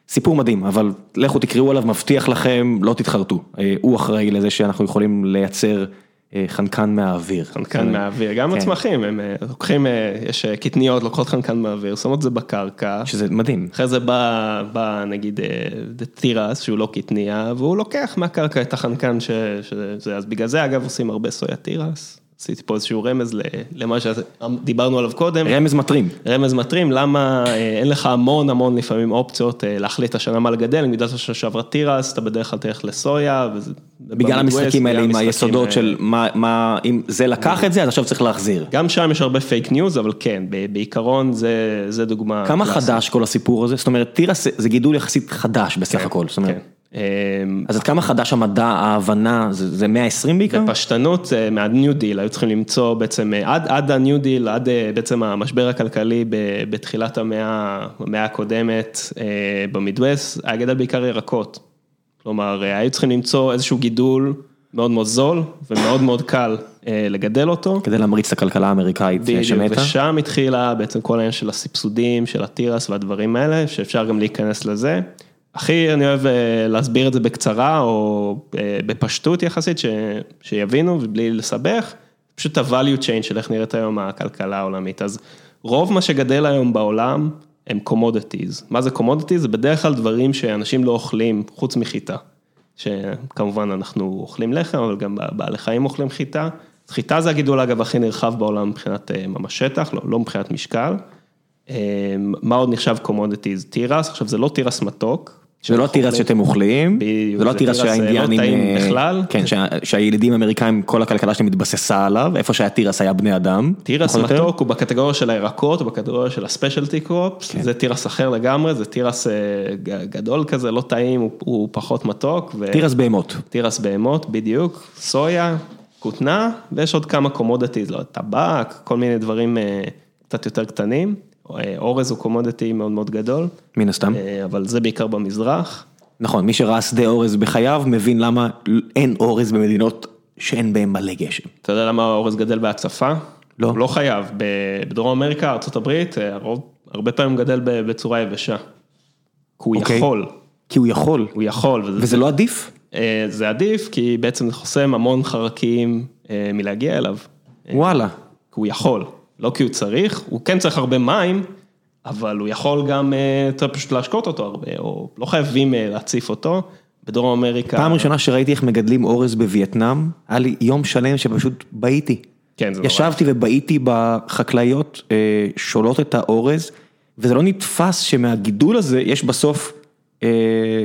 סיפור מדהים, אבל לכו תקראו עליו, מבטיח לכם, לא תתחרטו. הוא אחראי לזה שאנחנו יכולים לייצר חנקן מהאוויר. חנקן מהאוויר, גם הצמחים, הם לוקחים, יש קטניות, לוקחות חנקן מהאוויר, שמות את זה בקרקע. שזה מדהים. אחרי זה בא נגיד תירס, שהוא לא קטניה, והוא לוקח מהקרקע את החנקן שזה, אז בגלל זה אגב עושים הרבה סויה תירס. עשיתי פה איזשהו רמז למה שדיברנו עליו קודם. רמז מטרים. רמז מטרים, למה אין לך המון המון לפעמים אופציות להחליט השנה מה לגדל, אם גדלת השנה שעברה תירס, אתה בדרך כלל תלך לסויה. בגלל המשחקים האלה עם היסודות של מה, אם זה לקח את זה, אז עכשיו צריך להחזיר. גם שם יש הרבה פייק ניוז, אבל כן, בעיקרון זה דוגמה. כמה חדש כל הסיפור הזה? זאת אומרת, תירס זה גידול יחסית חדש בסך הכל. כן. אז עד כמה חדש המדע, ההבנה, זה 120 בעיקר? בפשטנות, מהניו דיל, היו צריכים למצוא בעצם, עד הניו דיל, עד בעצם המשבר הכלכלי בתחילת המאה הקודמת במידווסט, היה גדל בעיקר ירקות. כלומר, היו צריכים למצוא איזשהו גידול מאוד מאוד זול ומאוד מאוד קל לגדל אותו. כדי להמריץ את הכלכלה האמריקאית שמתה. ושם התחילה בעצם כל העניין של הסבסודים, של התירס והדברים האלה, שאפשר גם להיכנס לזה. הכי אני אוהב להסביר את זה בקצרה או בפשטות יחסית, שיבינו ובלי לסבך, פשוט ה-value chain של איך נראית היום הכלכלה העולמית. אז רוב מה שגדל היום בעולם הם commodities. מה זה commodities? זה בדרך כלל דברים שאנשים לא אוכלים חוץ מחיטה. שכמובן אנחנו אוכלים לחם, אבל גם בעלי חיים אוכלים חיטה. חיטה זה הגידול אגב הכי נרחב בעולם מבחינת ממש שטח, לא, לא מבחינת משקל. מה עוד נחשב commodities? תירס, עכשיו זה לא תירס מתוק. זה לא תירס שאתם אוכלים, זה לא תירס שהאינדיאנים, בכלל, כן, שהילידים האמריקאים כל הכלכלה שלהם התבססה עליו, איפה שהתירס היה בני אדם. תירס מתוק הוא בקטגוריה של הירקות, הוא בקטגוריה של הספיישלטי קרופס, זה תירס אחר לגמרי, זה תירס גדול כזה, לא טעים, הוא פחות מתוק. תירס בהמות. תירס בהמות, בדיוק, סויה, כותנה, ויש עוד כמה קומודטיז, לא, טבק, כל מיני דברים קצת יותר קטנים. אורז הוא קומודיטי מאוד מאוד גדול. מן הסתם. אבל זה בעיקר במזרח. נכון, מי שראה שדה אורז בחייו מבין למה אין אורז במדינות שאין בהן מלא גשם. אתה יודע למה האורז גדל בהצפה? לא. הוא לא חייב, בדרום אמריקה, ארה"ב, הרבה פעמים גדל בצורה יבשה. כי הוא יכול. כי הוא יכול. הוא יכול. וזה לא עדיף? זה עדיף, כי בעצם זה חוסם המון חרקים מלהגיע אליו. וואלה. כי הוא יכול. לא כי הוא צריך, הוא כן צריך הרבה מים, אבל הוא יכול גם יותר פשוט להשקות אותו הרבה, או לא חייבים להציף אותו. בדרום אמריקה. פעם ראשונה שראיתי איך מגדלים אורז בווייטנאם, היה לי יום שלם שפשוט בעיתי. כן, זה נורא. ישבתי ובעיתי בחקלאיות שולות את האורז, וזה לא נתפס שמהגידול הזה יש בסוף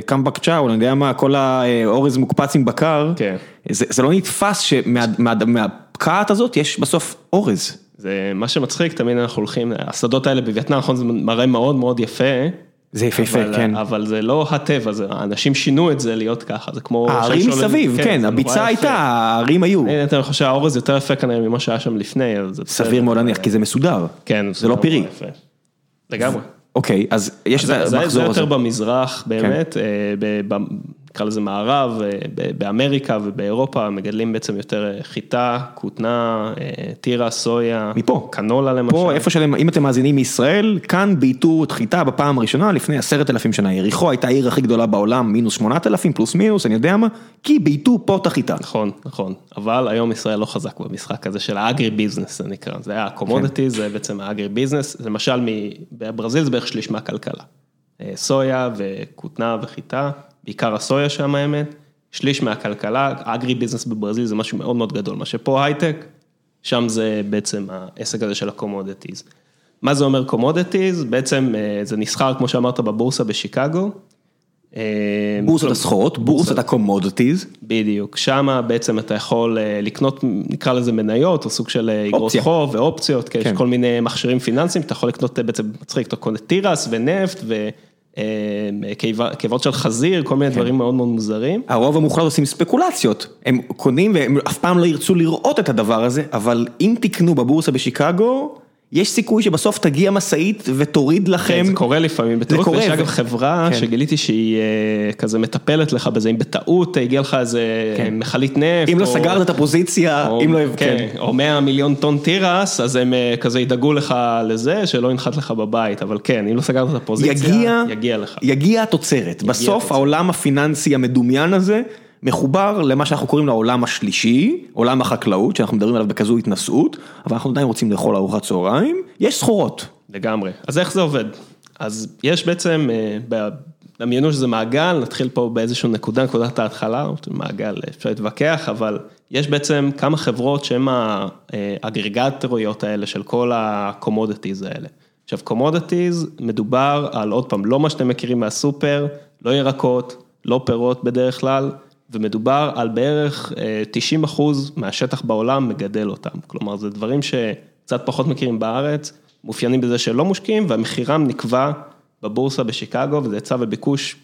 קמבק צ'או, אני יודע מה, כל האורז מוקפץ עם בקר. כן. זה לא נתפס שמהפקעת הזאת יש בסוף אורז. זה מה שמצחיק, תמיד אנחנו הולכים, השדות האלה בווייטנאם, נכון, זה מראה מאוד מאוד יפה. זה יפהפה, כן. אבל זה לא הטבע, האנשים שינו את זה להיות ככה, זה כמו... הערים מסביב, כן, הביצה הייתה, הערים היו. אני חושב שהאורז יותר יפה כנראה ממה שהיה שם לפני. סביר מאוד להניח, כי זה מסודר. כן. זה לא פירי. לגמרי. אוקיי, אז יש את המחזור הזה. זה יותר במזרח באמת, נקרא לזה מערב, באמריקה ובאירופה מגדלים בעצם יותר חיטה, כותנה, תירס, סויה, מפה, קנולה למשל. פה איפה שאתם, אם אתם מאזינים מישראל, כאן בייתו את חיטה בפעם הראשונה לפני עשרת אלפים שנה, יריחו הייתה העיר הכי גדולה בעולם, מינוס שמונת אלפים, פלוס מינוס, אני יודע מה, כי בייתו פה את החיטה. נכון, נכון, אבל היום ישראל לא חזק במשחק הזה של ה agribusiness, זה נקרא, זה היה ה commodity, כן. זה בעצם ה agribusiness, למשל בברזיל זה בערך שליש מהכלכלה. סויה וכותנה וחיטה, בעיקר הסויה שם האמת, שליש מהכלכלה, agribusiness בברזיל זה משהו מאוד מאוד גדול, מה שפה הייטק, שם זה בעצם העסק הזה של ה commodities. מה זה אומר commodities? בעצם זה נסחר, כמו שאמרת, בבורסה בשיקגו. בורסת הסחורות, בורסת ה commodities. בדיוק, שם בעצם אתה יכול לקנות, נקרא לזה מניות, או סוג של אגרות חוב ואופציות, כי יש כל מיני מכשירים פיננסיים, אתה יכול לקנות בעצם, מצחיק, אתה קונה תירס ונפט קיבות של חזיר, כל מיני דברים מאוד מאוד מוזרים. הרוב המוחלט עושים ספקולציות, הם קונים והם אף פעם לא ירצו לראות את הדבר הזה, אבל אם תקנו בבורסה בשיקגו, יש סיכוי שבסוף תגיע משאית ותוריד לכם. זה קורה לפעמים בטעות, ויש אגב חברה שגיליתי שהיא כזה מטפלת לך בזה, אם בטעות הגיע לך איזה מכלית נפט. אם לא סגרת את הפוזיציה, אם לא... או 100 מיליון טון תירס, אז הם כזה ידאגו לך לזה, שלא ינחת לך בבית, אבל כן, אם לא סגרת את הפוזיציה, יגיע לך. יגיע התוצרת, בסוף העולם הפיננסי המדומיין הזה. מחובר למה שאנחנו קוראים לעולם השלישי, עולם החקלאות, שאנחנו מדברים עליו בכזו התנשאות, אבל אנחנו עדיין רוצים לאכול ארוחת צהריים, יש סחורות. לגמרי. אז איך זה עובד? אז יש בעצם, דמיינו שזה מעגל, נתחיל פה באיזושהי נקודה, נקודת ההתחלה, מעגל, אפשר להתווכח, אבל יש בעצם כמה חברות שהן האגרגטוריות האלה של כל ה commodities האלה. עכשיו, commodities מדובר על, עוד פעם, לא מה שאתם מכירים מהסופר, לא ירקות, לא פירות בדרך כלל. ומדובר על בערך 90 אחוז מהשטח בעולם מגדל אותם, כלומר זה דברים שקצת פחות מכירים בארץ, מאופיינים בזה שלא מושקים והמחירם נקבע בבורסה בשיקגו וזה היצע וביקוש,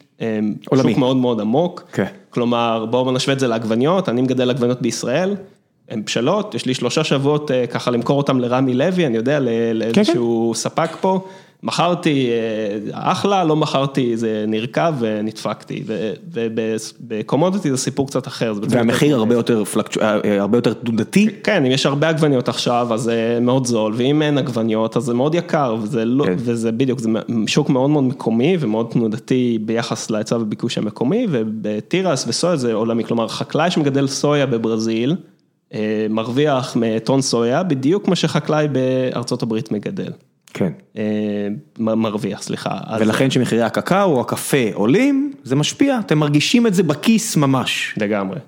עולמי, שוק מאוד מאוד עמוק, כן. כלומר בואו נשווה את זה לעגבניות, אני מגדל עגבניות בישראל, הן בשלות, יש לי שלושה שבועות ככה למכור אותם לרמי לוי, אני יודע, לאיזשהו כן, כן. ספק פה. מכרתי אחלה, לא מכרתי, זה נרקב ונדפקתי, ובקומודיטי זה סיפור קצת אחר. והמחיר הרבה יותר הרבה יותר תנודתי? כן, אם יש הרבה עגבניות עכשיו, אז זה מאוד זול, ואם אין עגבניות, אז זה מאוד יקר, וזה לא, וזה בדיוק, זה שוק מאוד מאוד מקומי ומאוד תנודתי ביחס להיצע וביקוש המקומי, ובתירס וסויה זה עולמי, כלומר חקלאי שמגדל סויה בברזיל, מרוויח מטון סויה, בדיוק כמו שחקלאי בארצות הברית מגדל. כן. מרוויח, סליחה. ולכן שמחירי הקקאו או הקפה עולים, זה משפיע, אתם מרגישים את זה בכיס ממש. לגמרי.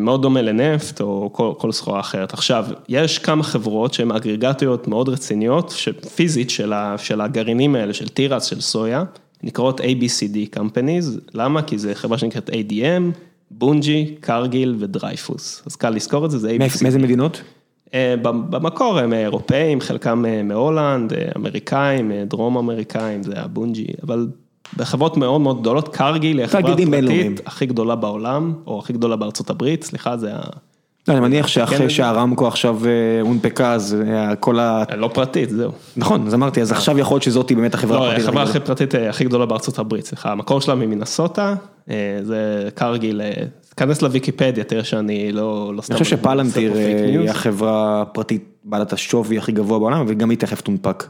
מאוד דומה לנפט או כל, כל סחורה אחרת. עכשיו, יש כמה חברות שהן אגרגטיות מאוד רציניות, פיזית של, של הגרעינים האלה, של תירס, של סויה, נקראות ABCD Companies, למה? כי זה חברה שנקראת ADM, בונג'י, קרגיל ודרייפוס. אז קל לזכור את זה, זה ABCD. מאיזה מדינות? במקור הם אירופאים, חלקם מהולנד, אמריקאים, דרום אמריקאים, זה הבונג'י, אבל בחברות מאוד מאוד גדולות, קרגיל היא החברה הפרטית הכי גדולה בעולם, או הכי גדולה בארצות הברית, סליחה, זה ה... לא, אני מניח שאחרי שהרמקו עכשיו הונפקה, אז כל ה... לא פרטית, זהו. נכון, אז אמרתי, אז עכשיו יכול להיות שזאתי באמת החברה הפרטית. לא, החברה הכי פרטית הכי גדולה בארצות הברית, סליחה, המקור שלה ממינסוטה, זה קרגיל, כנס לוויקיפדיה, תראה שאני לא סתם... אני חושב שפלנטיר היא החברה הפרטית בעלת השווי הכי גבוה בעולם, וגם היא תכף תונפק.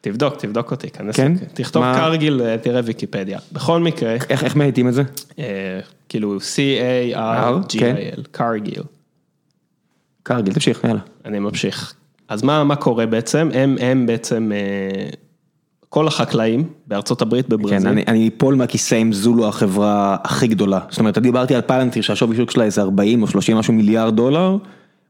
תבדוק, תבדוק אותי, כנס, תכתוב קרגיל, תראה ויקיפדיה. בכל מקרה... איך מאייתים את זה? כאילו C-A-R-G-I-L, קרגיל. קרגיל, תמשיך, יאללה. אני ממשיך. אז מה קורה בעצם? הם בעצם... כל החקלאים בארצות הברית, בברזיל. כן, אני אפול מהכיסא אם זו לא החברה הכי גדולה. זאת אומרת, דיברתי על פלנטיר שהשווי שוק שלה איזה 40 או 30 משהו מיליארד דולר,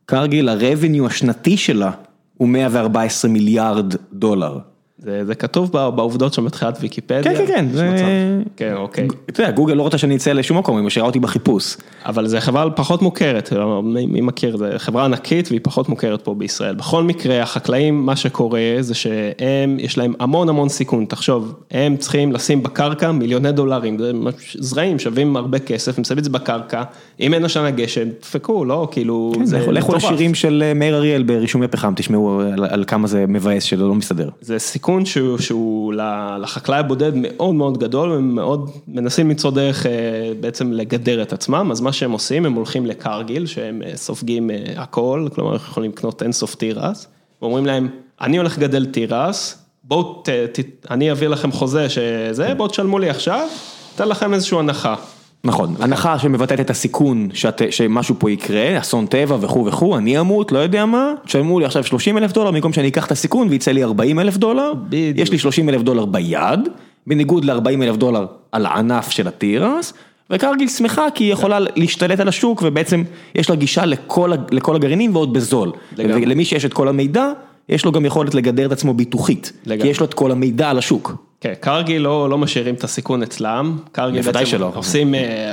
קרגיל, הרבניו השנתי שלה הוא 114 מיליארד דולר. זה כתוב בעובדות שם בתחילת ויקיפדיה. כן, כן, כן. כן, אוקיי. אתה יודע, גוגל לא רוצה שאני אצא לשום מקום, היא משאירה אותי בחיפוש. אבל זו חברה פחות מוכרת, מי מכיר, זו חברה ענקית והיא פחות מוכרת פה בישראל. בכל מקרה, החקלאים, מה שקורה זה שהם, יש להם המון המון סיכון, תחשוב, הם צריכים לשים בקרקע מיליוני דולרים, זרעים שווים הרבה כסף, הם שמים את זה בקרקע, אם אין השנה גשם, דפקו, לא, כאילו, זה מטורף. לכו לשירים של מאיר אריאל ברישומי פחם, תשמעו על כמה זה מבאס שלא מסתדר. זה סיכון. סיכון שהוא, שהוא לחקלאי הבודד מאוד מאוד גדול, הם מאוד מנסים למצוא דרך בעצם לגדר את עצמם, אז מה שהם עושים, הם הולכים לקרגיל, שהם סופגים הכל, כלומר יכולים לקנות אינסוף תירס, ואומרים להם, אני הולך לגדל תירס, בואו, אני אביא לכם חוזה שזה, בואו תשלמו לי עכשיו, אתן לכם איזושהי הנחה. נכון, הנחה שמבטאת את הסיכון שמשהו פה יקרה, אסון טבע וכו' וכו', אני אמות, לא יודע מה, תשלמו לי עכשיו 30 אלף דולר במקום שאני אקח את הסיכון ויצא לי 40 אלף דולר, בדיוק. יש לי 30 אלף דולר ביד, בניגוד ל-40 אלף דולר על הענף של התירס, וקרגיל שמחה כי היא יכולה להשתלט על השוק ובעצם יש לה גישה לכל, לכל הגרעינים ועוד בזול, למי שיש את כל המידע. יש לו גם יכולת לגדר את עצמו ביטוחית, לגמרי. כי יש לו את כל המידע על השוק. כן, קרגיל לא, לא משאירים את הסיכון אצלם, קרגיל בעצם שלא. עושים אה,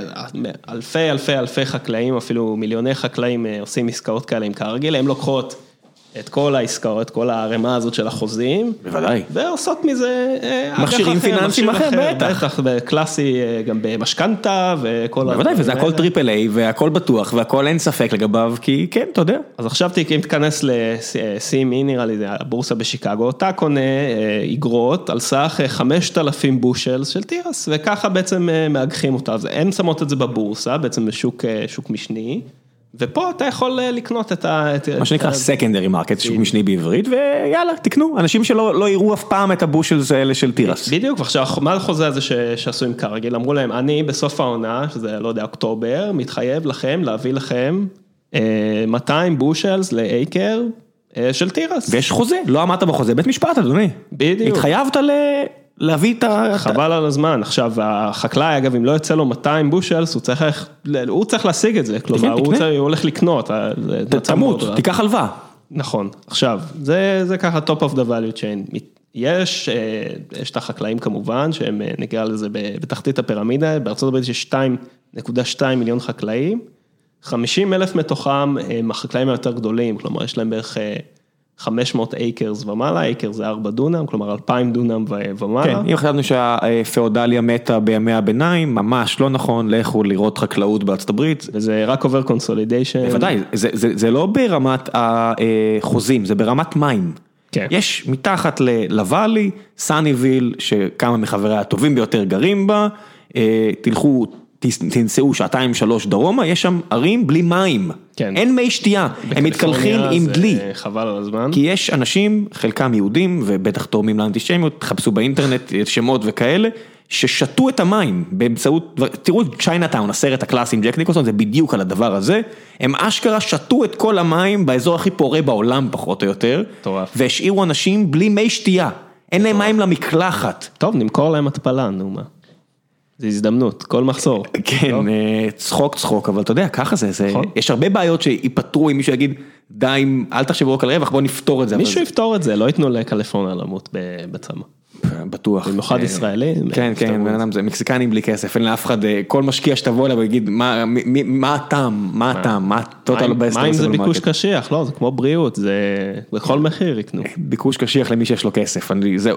אלפי אלפי אלפי חקלאים, אפילו מיליוני חקלאים אה, עושים עסקאות כאלה עם קרגיל, הם לוקחות את כל העסקאות, את כל הערימה הזאת של החוזים. בוודאי. ועושות מזה אה, מכשירים פיננסיים אחר, בטח. בטח, קלאסי אה, גם במשכנתה וכל... בוודאי, וזה הכל triple A והכל בטוח והכל אין ספק לגביו, כי כן, אתה יודע. אז עכשיו אם תיכנס ל-CME, נראה לי, הבורסה בשיקגו, אתה קונה אה, איגרות על סך 5,000 bushels של תירס, וככה בעצם מאגחים אותה. הן שמות את זה בבורסה, בעצם בשוק משני. ופה אתה יכול אה, לקנות את ה... מה שנקרא secondary market, שוק משני בעברית, ויאללה, תקנו, אנשים שלא לא יראו אף פעם את ה bushels האלה של תירס. בדיוק, ועכשיו, מה החוזה הזה שעשו עם קרגיל? אמרו להם, אני בסוף העונה, שזה לא יודע, אוקטובר, מתחייב לכם להביא לכם 200 אה, בושלס לאייקר אה, של תירס. ויש חוזה, לא עמדת בחוזה, בית משפט אדוני. בדיוק. התחייבת ל... להביא את ה... חבל על הזמן, עכשיו החקלאי אגב אם לא יוצא לו 200 בושלס הוא צריך, הוא צריך להשיג את זה, כלומר הוא הולך לקנות. תמות, תיקח הלוואה. נכון, עכשיו זה ככה top of the value chain, יש, אה, יש את החקלאים כמובן שהם אה, נקרא לזה בתחתית הפירמידה, בארצות הברית יש 2.2 מיליון חקלאים, 50 אלף מתוכם הם החקלאים היותר גדולים, כלומר יש להם בערך 500 acres ומעלה, acre זה 4 דונם, כלומר 2,000 דונם ומעלה. כן, אם חשבנו שהפאודליה מתה בימי הביניים, ממש לא נכון, לכו לראות חקלאות בארצות הברית. וזה רק עובר consolidation. בוודאי, זה, זה, זה לא ברמת החוזים, זה ברמת מים. כן. יש מתחת לוואלי, סאניוויל, שכמה מחבריה הטובים ביותר גרים בה, אה, תלכו תנסעו שעתיים שלוש דרומה, יש שם ערים בלי מים, כן. אין מי שתייה, הם מתקלחים עם דלי. חבל על הזמן. כי יש אנשים, חלקם יהודים ובטח תורמים לאנטישמיות, תחפשו באינטרנט שמות וכאלה, ששתו את המים באמצעות, תראו את צ'יינאטאון, הסרט הקלאסי עם ג'ק ניקולסון, זה בדיוק על הדבר הזה, הם אשכרה שתו את כל המים באזור הכי פורה בעולם פחות או יותר, טוב. והשאירו אנשים בלי מי שתייה, אין להם מים למקלחת. טוב, נמכור להם התפלה, נו מה. זה הזדמנות, כל מחסור. כן, אה, צחוק צחוק, אבל אתה יודע, ככה זה, נכון. יש הרבה בעיות שיפתרו אם מישהו יגיד, די, אל תחשבו רק על רווח, בוא נפתור את זה. מישהו יפתור את זה, לא ייתנו לקליפורניה למות בצמא. בטוח. במיוחד אה, ישראלי. כן, כן, בן אדם זה מקסיקנים בלי כסף, אין לאף אחד, אה, כל משקיע שתבוא אליו ויגיד, מה הטעם, מה הטעם, מה total bust. מה אם זה ביקוש קשיח, לא, זה כמו בריאות, זה בכל מחיר יקנו. ביקוש קשיח למי שיש לו כסף,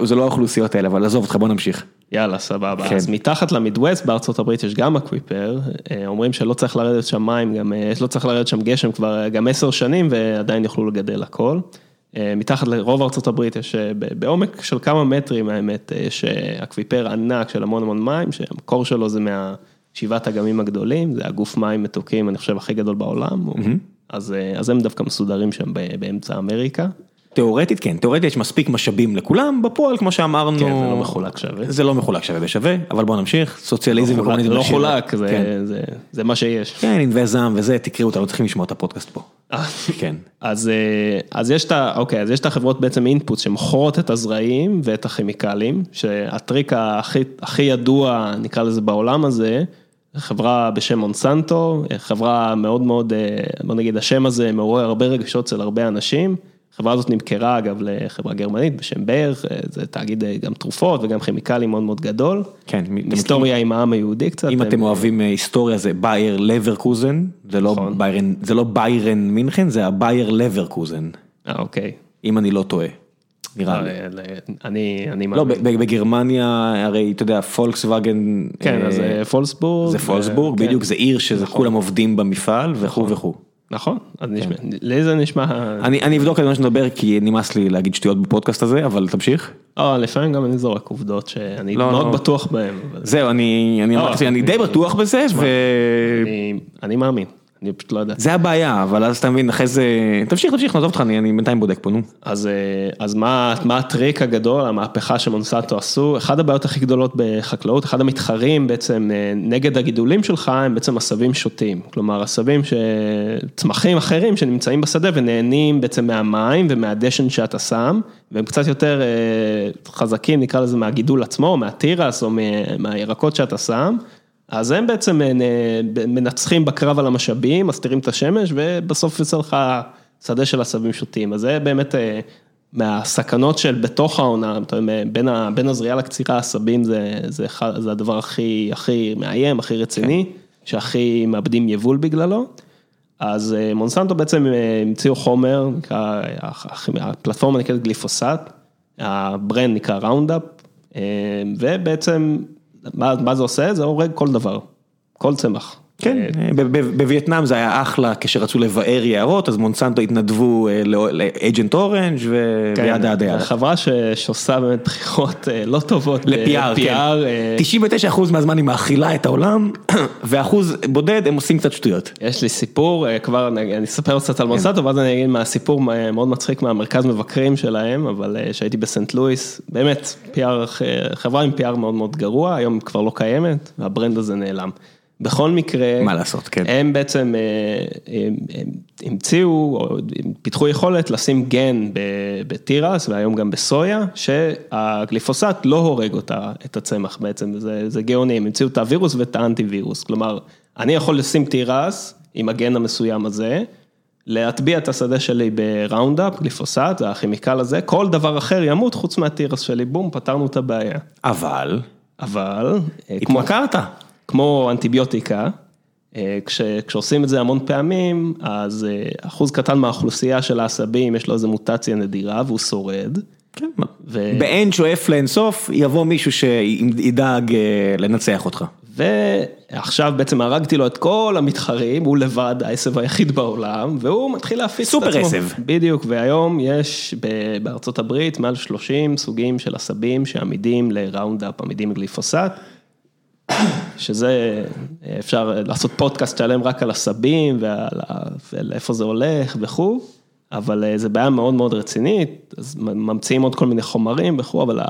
זה לא האוכלוסיות האלה, אבל עזוב אותך, בוא נמשיך. יאללה, סבבה. כן. אז מתחת למידווסט בארצות הברית יש גם אקוויפר, אה, אומרים שלא צריך לרדת שם מים, גם לא צריך לרדת שם גשם כבר גם עשר שנים ועדיין יוכלו לגדל הכל. אה, מתחת לרוב ארצות הברית יש אה, בעומק של כמה מטרים האמת, אה, יש אקוויפר ענק של המון המון מים, שהמקור שלו זה מהשבעת אגמים הגדולים, זה הגוף מים מתוקים, אני חושב, הכי גדול בעולם, mm-hmm. אז, אז הם דווקא מסודרים שם באמצע אמריקה. תיאורטית כן, תיאורטית יש מספיק משאבים לכולם, בפועל כמו שאמרנו, כן, זה לא מחולק שווה, זה לא מחולק שווה בשווה, אבל בוא נמשיך, סוציאליזם לא וקומוניזם, לא חולק, זה, כן. זה, זה מה שיש. כן, ענבי זעם וזה, תקראו אותה, לא צריכים לשמוע את הפודקאסט פה. אה, כן. אז, אה, אז יש את ה... אוקיי, אז יש את החברות בעצם אינפוט שמוכרות את הזרעים ואת הכימיקלים, שהטריק הכי, הכי ידוע, נקרא לזה בעולם הזה, חברה בשם מונסנטו, חברה מאוד מאוד, אה, בוא נגיד, השם הזה מעורר הרבה רגשות אצל הרבה אנשים. החברה הזאת נמכרה אגב לחברה גרמנית בשם בייר, זה תאגיד גם תרופות וגם כימיקלים מאוד מאוד גדול. כן. היסטוריה עם העם היהודי קצת. אם אתם אוהבים היסטוריה זה בייר לברקוזן, זה לא נכון. ביירן, זה לא ביירן מינכן, זה הבייר לברקוזן. אה אוקיי. אם אני לא טועה. נראה לי. אני, אני לא, בגרמניה הרי אתה יודע פולקסווגן. כן, אז פולסבורג. זה פולסבורג, בדיוק, זה עיר שזה נכון. עובדים במפעל וכו' וכו'. נכון, אז נשמע, לי זה נשמע, אני אבדוק על מה שנדבר כי נמאס לי להגיד שטויות בפודקאסט הזה, אבל תמשיך. אה, לפעמים גם אני זורק עובדות שאני לא, מאוד לא. בטוח בהן. זהו, אני לא, די בטוח בזה, אני- אני מאמין, אני פשוט לא יודע. וזה הבעיה, אבל אז אתה מבין, אחרי זה, תמשיך, תמשיך, נעזוב אותך, אני אני בינתיים בודק פה, נו. אז, אה, אז מה, מה הטריק הגדול, המהפכה שמונסנטו עשו, אחת הבעיות הכי גדולות בחקלאות, אחד המתחרים בעצם אה, נגד הגידולים שלך הם בעצם עשבים שוטים, כלומר עשבים, ש... צמחים אחרים שנמצאים בשדה ונהנים בעצם מהמים ומהדשן שאתה שם, והם קצת יותר אה, חזקים, נקרא לזה מהגידול עצמו, מהתירס או מה- מהירקות שאתה שם. אז הם בעצם אה, מנצחים בקרב על המשאבים, מסתירים את השמש, ובסוף יוצא לך שדה של עשבים שוטים. אז זה באמת אה, מהסכנות של בתוך העונה, בין ה- בין הזריעה לקצירה, העשבים זה, זה, זה הדבר הכי, הכי מאיים, הכי רציני, שהכי מאבדים יבול בגללו. אז אה, מונסנטו בעצם המציאו חומר, נקרא, הפלטפורמה נקראת גליפוסט, ה brand נקרא ראונדאפ, ובעצם, מה, מה זה עושה? זה הורג כל דבר, כל צמח. כן, אה, ב- בווייטנאם זה היה אחלה כשרצו לבאר יערות, אז מונסנטו התנדבו אה, לא- לאג'נט אורנג' כן, וידה ידה. חברה שעושה באמת בחירות אה, לא טובות. ל-PR, כן. ב-PR, אה, 99% מהזמן היא מאכילה את העולם, ואחוז בודד הם עושים קצת שטויות. יש לי סיפור, אה, כבר אני אספר קצת על כן. מונסנטו, ואז אני אגיד מהסיפור אה, מאוד מצחיק מהמרכז מבקרים שלהם, אבל אה, שהייתי בסנט לואיס, באמת, אה, חברה עם PR מאוד מאוד גרוע, היום כבר לא קיימת, והברנד הזה נעלם. בכל מקרה, מה לעשות, כן. הם בעצם אה, המציאו, או פיתחו יכולת לשים גן בתירס והיום גם בסויה, שהגליפוסט לא הורג אותה, את הצמח בעצם, זה, זה גאוני, הם המציאו את הווירוס ואת האנטי וירוס, כלומר, אני יכול לשים תירס עם הגן המסוים הזה, להטביע את השדה שלי בראונדאפ, גליפוסט, זה הכימיקל הזה, כל דבר אחר ימות חוץ מהתירס שלי, בום, פתרנו את הבעיה. אבל, אבל, אה, כמו, התמכרת. כמו אנטיביוטיקה, אה, כש, כשעושים את זה המון פעמים, אז אה, אחוז קטן מהאוכלוסייה של העשבים, יש לו איזו מוטציה נדירה והוא שורד. כן, ו- באין שואף לאינסוף, יבוא מישהו שידאג אה, לנצח אותך. ועכשיו בעצם הרגתי לו את כל המתחרים, הוא לבד העשב היחיד בעולם, והוא מתחיל להפיץ את עצמו. סופר עשב. בדיוק, והיום יש בארצות הברית מעל 30 סוגים של עשבים שעמידים לראונדאפ, עמידים לגליפוסט. שזה, אפשר לעשות פודקאסט שלם רק על עשבים ועל ה- ולאיפה זה הולך וכו', אבל אה, זה בעיה מאוד מאוד רצינית, אז ממציאים עוד כל מיני חומרים וכו', אבל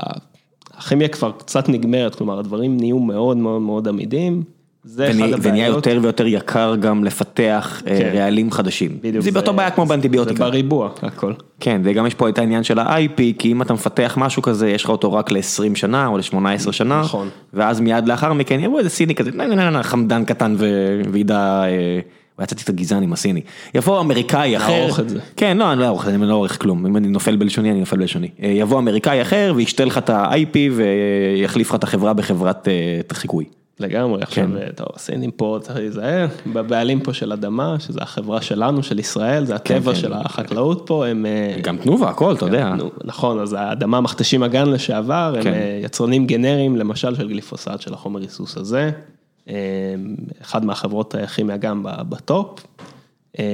הכימיה כבר קצת נגמרת, כלומר הדברים נהיו מאוד מאוד מאוד עמידים, ונהיה- יותר ויותר יקר גם לפתח אה, כן. רעלים חדשים. בדיוק, זה באותו בעיה כמו זה באנטיביוטיקה. בריבוע, הכל. כן, וגם יש פה את העניין של ה-IP, כי אם אתה מפתח משהו כזה, יש לך אותו רק ל-20 שנה או ל-18 שנה, נכון. ואז מיד לאחר מכן יבוא איזה סיני כזה, נה נה נה נה, חמדן קטן וידע, אה, יצאתי את הגזען עם הסיני. יבוא אמריקאי אחר, לערוך את זה. כן, לא, אני לא אערוך, אני לא עורך כלום, אם אני נופל בלשוני, אני נופל בלשוני. אה, יבוא אמריקאי אחר וישתה לך את ה-IP ויחליף לך את החברה בחברת חיקוי. לגמרי, עכשיו, כן. טוב, הסינים פה צריך להיזהר, בבעלים פה של אדמה, שזה החברה שלנו, של ישראל, זה הטבע כן. של החקלאות פה, הם... אה, גם תנובה, הכל, אתה יודע. נו, נכון, אז האדמה מכתשים אגן לשעבר, הם כן. אה, יצרנים גנריים, למשל של גליפוסט, של החומר ריסוס הזה, אה, אחד מהחברות הכימיה גם בטופ. אה,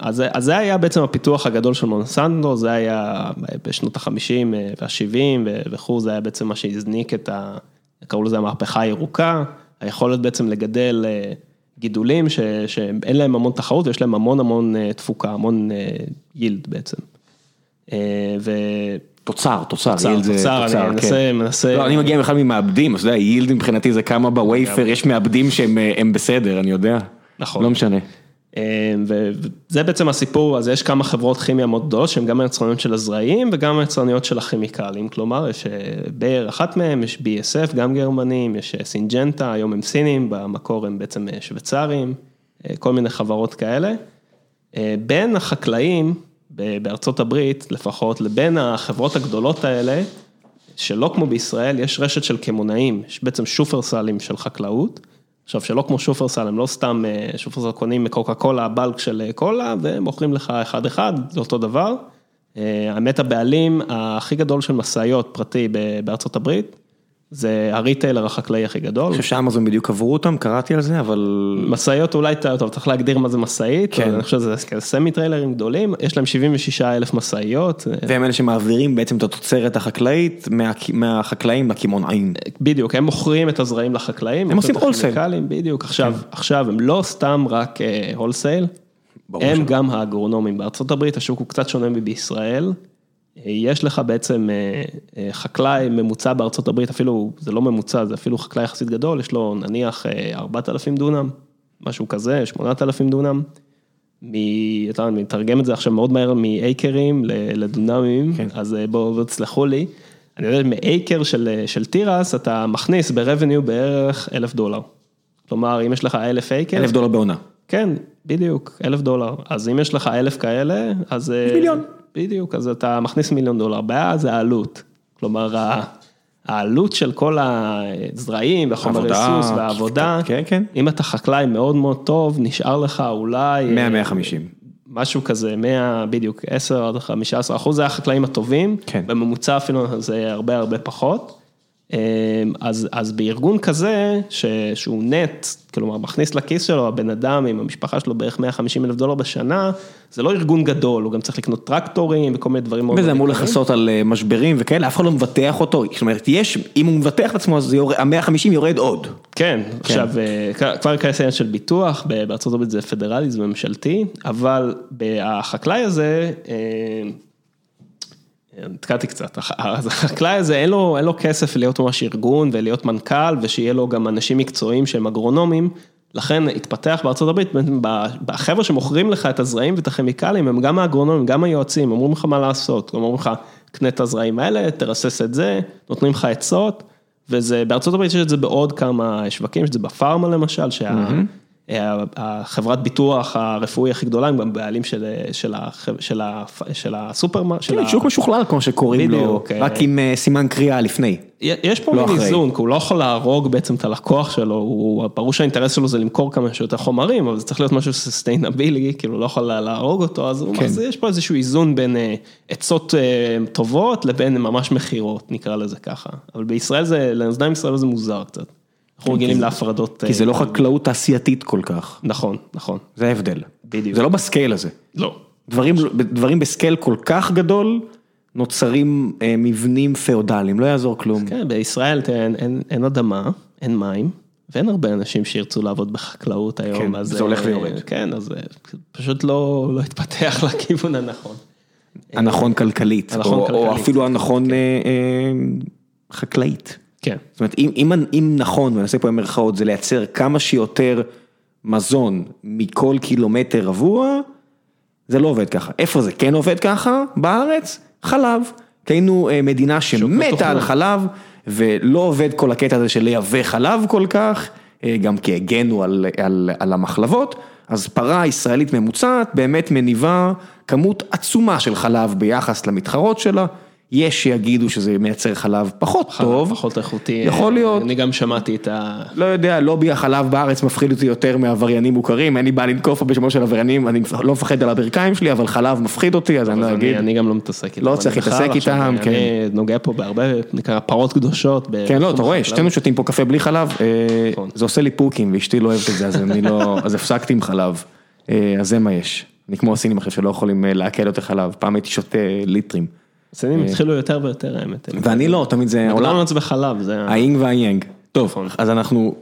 אז, אז זה היה בעצם הפיתוח הגדול של מונסנטו, זה היה בשנות ה-50 וה-70 וכו', זה היה בעצם מה שהזניק את ה... קראו לזה המהפכה הירוקה, היכולת בעצם לגדל אה, גידולים ש, שאין להם המון תחרות ויש להם המון המון אה, תפוקה, המון יילד בעצם. אה, ו... תוצר, תוצר, תוצר, יילד זה תוצר, אני תוצר, מנסה- כן. מנסה- לא, אני מגיע בכלל ממעבדים, אז אתה יודע, יילד מבחינתי זה כמה בווייפר, יש מעבדים שהם הם בסדר, אני יודע. נכון. לא משנה. אה, וזה בעצם הסיפור, אז יש כמה חברות כימיה מאוד גדולות שהן גם היצרניות של הזרעים וגם היצרניות של הכימיקלים, כלומר יש אה, באר אחת מהם, יש BSF גם גרמנים, יש אה, סינג'נטה, היום הם סינים, במקור הם בעצם אה, שוויצרים, כל מיני חברות כאלה. בין החקלאים בארצות הברית לפחות, לבין החברות הגדולות האלה, שלא כמו בישראל, יש רשת של קמעונאים, יש בעצם שופרסלים של חקלאות. עכשיו, שלא כמו שופרסל, הם לא סתם, אה, שופרסל קונים מקוקה קולה, בלק של אה, קולה, והם מוכרים לך אחד אחד, זה אותו דבר. אה, האמת, הבעלים הכי גדול של משאיות פרטי בארצות הברית, זה הריטיילר החקלאי הכי גדול. אני חושב שאמזון בדיוק עברו אותם, קראתי על זה, אבל... משאיות אולי, טוב, צריך להגדיר מה זה משאית, כן. אני חושב שזה כאלה סמי טריילרים גדולים, יש להם 76 אלף משאיות. והם אלה שמעבירים בעצם את התוצרת החקלאית מה- מהחקלאים לקמעונאים. בדיוק, הם מוכרים את הזרעים לחקלאים. הם עושים מוכרים את wholesale. הכימיקלים, בדיוק, עכשיו, עכשיו הם לא סתם רק הולסייל, ברור הם שלא. גם האגרונומים. בארצות הברית השוק הוא קצת שונה מבישראל. אה, יש לך בעצם אה, אה, חקלאי ממוצע בארצות הברית, אפילו, זה לא ממוצע, זה אפילו חקלאי יחסית גדול, יש לו נניח אה, 4,000 דונם, משהו כזה, 8,000 דונם. מ... אתה יודע, אני מתרגם את זה עכשיו מאוד מהר מאייקרים לדונמים, כן. אז אה, בואו תסלחו לי. אני יודע, מאייקר של, אה, של תירס, אתה מכניס ברבניו בערך אלף דולר. כלומר, אם יש לך אלף אייקר, אלף דולר בעונה. כן, בדיוק, אלף דולר. אז אם יש לך אלף כאלה, אז... אה, מיליון. בדיוק, אז אתה מכניס מיליון דולר. הבעיה זה העלות. כלומר, העלות של כל הזרעים עבודה, ריסוס והעבודה, כן, כן. אם אתה חקלאי מאוד מאוד טוב, נשאר לך אולי... 100-150. משהו כזה, 100, בדיוק, 10 עד 15 אחוז, זה החקלאים הטובים, כן. בממוצע אפילו זה הרבה הרבה פחות. אמ, אז, אז בארגון כזה, ש, שהוא נט, כלומר מכניס לכיס שלו, הבן אדם עם המשפחה שלו בערך 150 אלף דולר בשנה, זה לא ארגון גדול, הוא גם צריך לקנות טרקטורים וכל מיני דברים מאוד וזה אמור. לכסות על אה, משברים וכאלה, אף אחד לא מבטח אותו, זאת אומרת, יש, אם הוא מבטח את עצמו, אז ה-150 יורד עוד. כן, עכשיו, אה, כבר ייכנס לעניין של ביטוח, בארצות הברית זה פדרלי, זה ממשלתי, אבל החקלאי הזה, אה, נתקעתי קצת, אז החקלאי הזה אין לו, אין לו כסף להיות ממש ארגון ולהיות מנכ"ל ושיהיה לו גם אנשים מקצועיים שהם אגרונומים, לכן התפתח בארצות הברית, בעצם ב- החבר'ה שמוכרים לך את הזרעים ואת הכימיקלים הם גם האגרונומים, גם היועצים, אומרים לך מה לעשות, אומרים לך, קנה את הזרעים האלה, תרסס את זה, נותנים לך עצות. וזה, בארצות הברית יש את זה בעוד כמה שווקים, יש את זה בפארמה למשל, שהחברת ביטוח הרפואי הכי גדולה, הם גם בעלים של, של, של, ה- של הסופרמרקט, כן, ה- שוק משוכלל כמו שקוראים לו, אה. רק עם אה, סימן קריאה לפני. יש פה לא מין. איזון, כי הוא לא יכול להרוג בעצם את הלקוח שלו, הוא, ברור שהאינטרס שלו זה למכור כמה שיותר חומרים, אבל זה צריך להיות משהו סוסטיינבילי, כאילו הוא לא יכול להרוג אותו, אז, כן. אז יש פה איזשהו איזון בין אה, עצות אה, טובות לבין ממש מכירות, נקרא לזה ככה. אבל בישראל זה, לאוזניים ישראל זה מוזר קצת. אנחנו רגילים להפרדות. כן, כי זה אה, לא חקלאות תעשייתית כל כך, נכון, נכון, זה ההבדל. בדיוק. זה לא ב scale הזה. לא. דברים, דברים ב scale כל כך גדול, נוצרים אה, מבנים פאודליים, לא יעזור כלום. כן, בישראל תראה, אין, אין, אין אדמה, אין מים, ואין הרבה אנשים שירצו לעבוד בחקלאות היום. כן, אז, זה הולך אה, ויורד. כן, אז אה, פשוט לא, לא התפתח לכיוון הנכון. הנכון כלכלית, הנכון או, או כלכלית. אפילו הנכון אה, אה, חקלאית. כן, זאת אומרת, אם, אם, אם נכון, ואני עושה פה במרכאות, זה לייצר כמה שיותר מזון מכל קילומטר רבוע, זה לא עובד ככה. איפה זה כן עובד ככה? בארץ? חלב. כי היינו אה, מדינה שמתה מתוכנן. על חלב, ולא עובד כל הקטע הזה של לייבא חלב כל כך, אה, גם כי הגנו על, על, על המחלבות, אז פרה ישראלית ממוצעת באמת מניבה כמות עצומה של חלב ביחס למתחרות שלה. יש שיגידו שזה מייצר חלב פחות טוב, פחות איכותי. יכול להיות. אני גם שמעתי את ה... לא יודע, לובי החלב בארץ מפחיד אותי יותר מעבריינים מוכרים, אין לי בעיה לנקוף בשמו של עבריינים, אני לא מפחד על הברכיים שלי, אבל חלב מפחיד אותי, אז אני לא אז אגיד. אני, אני גם לא מתעסק איתם. לא צריך אני להתעסק עכשיו, איתם, אני כן. נוגע פה בהרבה, נקרא פרות קדושות. כן, לא, אתה רואה. שתינו שותים פה קפה בלי חלב, אה, נכון. זה עושה לי פוקים, ואשתי לא אוהבת את זה, אז אני לא, אז הפסקתי עם חלב, אה, אז זה מה יש. אני כמו הסינים אחרי שלא יכולים אה, לעכל יותר חלב, פעם הייתי שותה ליטרים. הסינים התחילו יותר ויותר האמת. ואני לא, תמיד זה עולם, מקדונלדס בחלב, זה... ה- האינג והיאנג. טוב. אז אנחנו,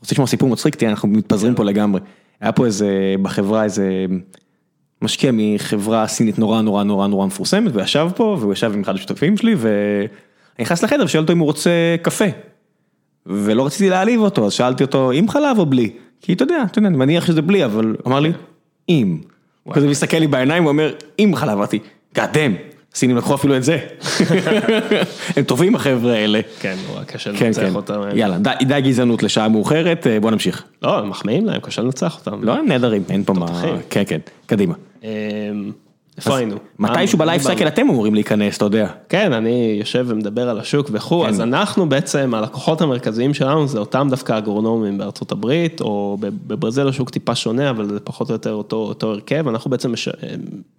רוצה לשמוע סיפור מצחיק, תראה, אנחנו מתפזרים פה לגמרי. היה פה איזה, בחברה איזה משקיע מחברה סינית נורא נורא נורא נורא מפורסמת, וישב פה, והוא ישב עם אחד השותפים שלי, ואני נכנס לחדר ושואל אותו אם הוא רוצה קפה. ולא רציתי להעליב אותו, אז שאלתי אותו, עם חלב או בלי? כי אתה יודע, אתה יודע, אני מניח שזה בלי, אבל אמר לי, עם. הוא כזה מסתכל לי בעיניים, הוא אומר, עם חלב, אמרתי, גאדם, סינים לקחו אפילו את זה. הם טובים החבר'ה האלה. כן, נורא קשה כן, לנצח כן, אותם. יאללה, די, גזענות לשעה מאוחרת, אה, בוא נמשיך. לא, הם מחמיאים להם, קשה לנצח אותם. לא, הם נהדרים, אין פה מה. כן, כן, קדימה. איפה היינו? מתישהו דיברנו? סייקל אתם אמורים להיכנס, אתה יודע. כן, אני יושב ומדבר על השוק וכו', כן. אז אנחנו בעצם, הלקוחות המרכזיים שלנו זה אותם דווקא אגרונומים בארצות הברית, או ב- בברזיל השוק טיפה שונה, אבל זה פחות או יותר אותו, הרכב, אנחנו בעצם מש-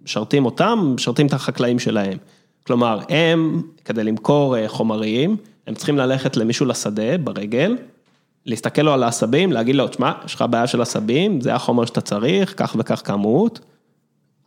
משרתים אותם, משרתים את החקלאים שלהם. כלומר, הם, כדי למכור אה, חומרים, הם צריכים ללכת למישהו לשדה ברגל, להסתכל לו על העשבים, להגיד לו, תשמע, יש לך בעיה של עשבים, זה החומר שאתה צריך, כך וכך כמות.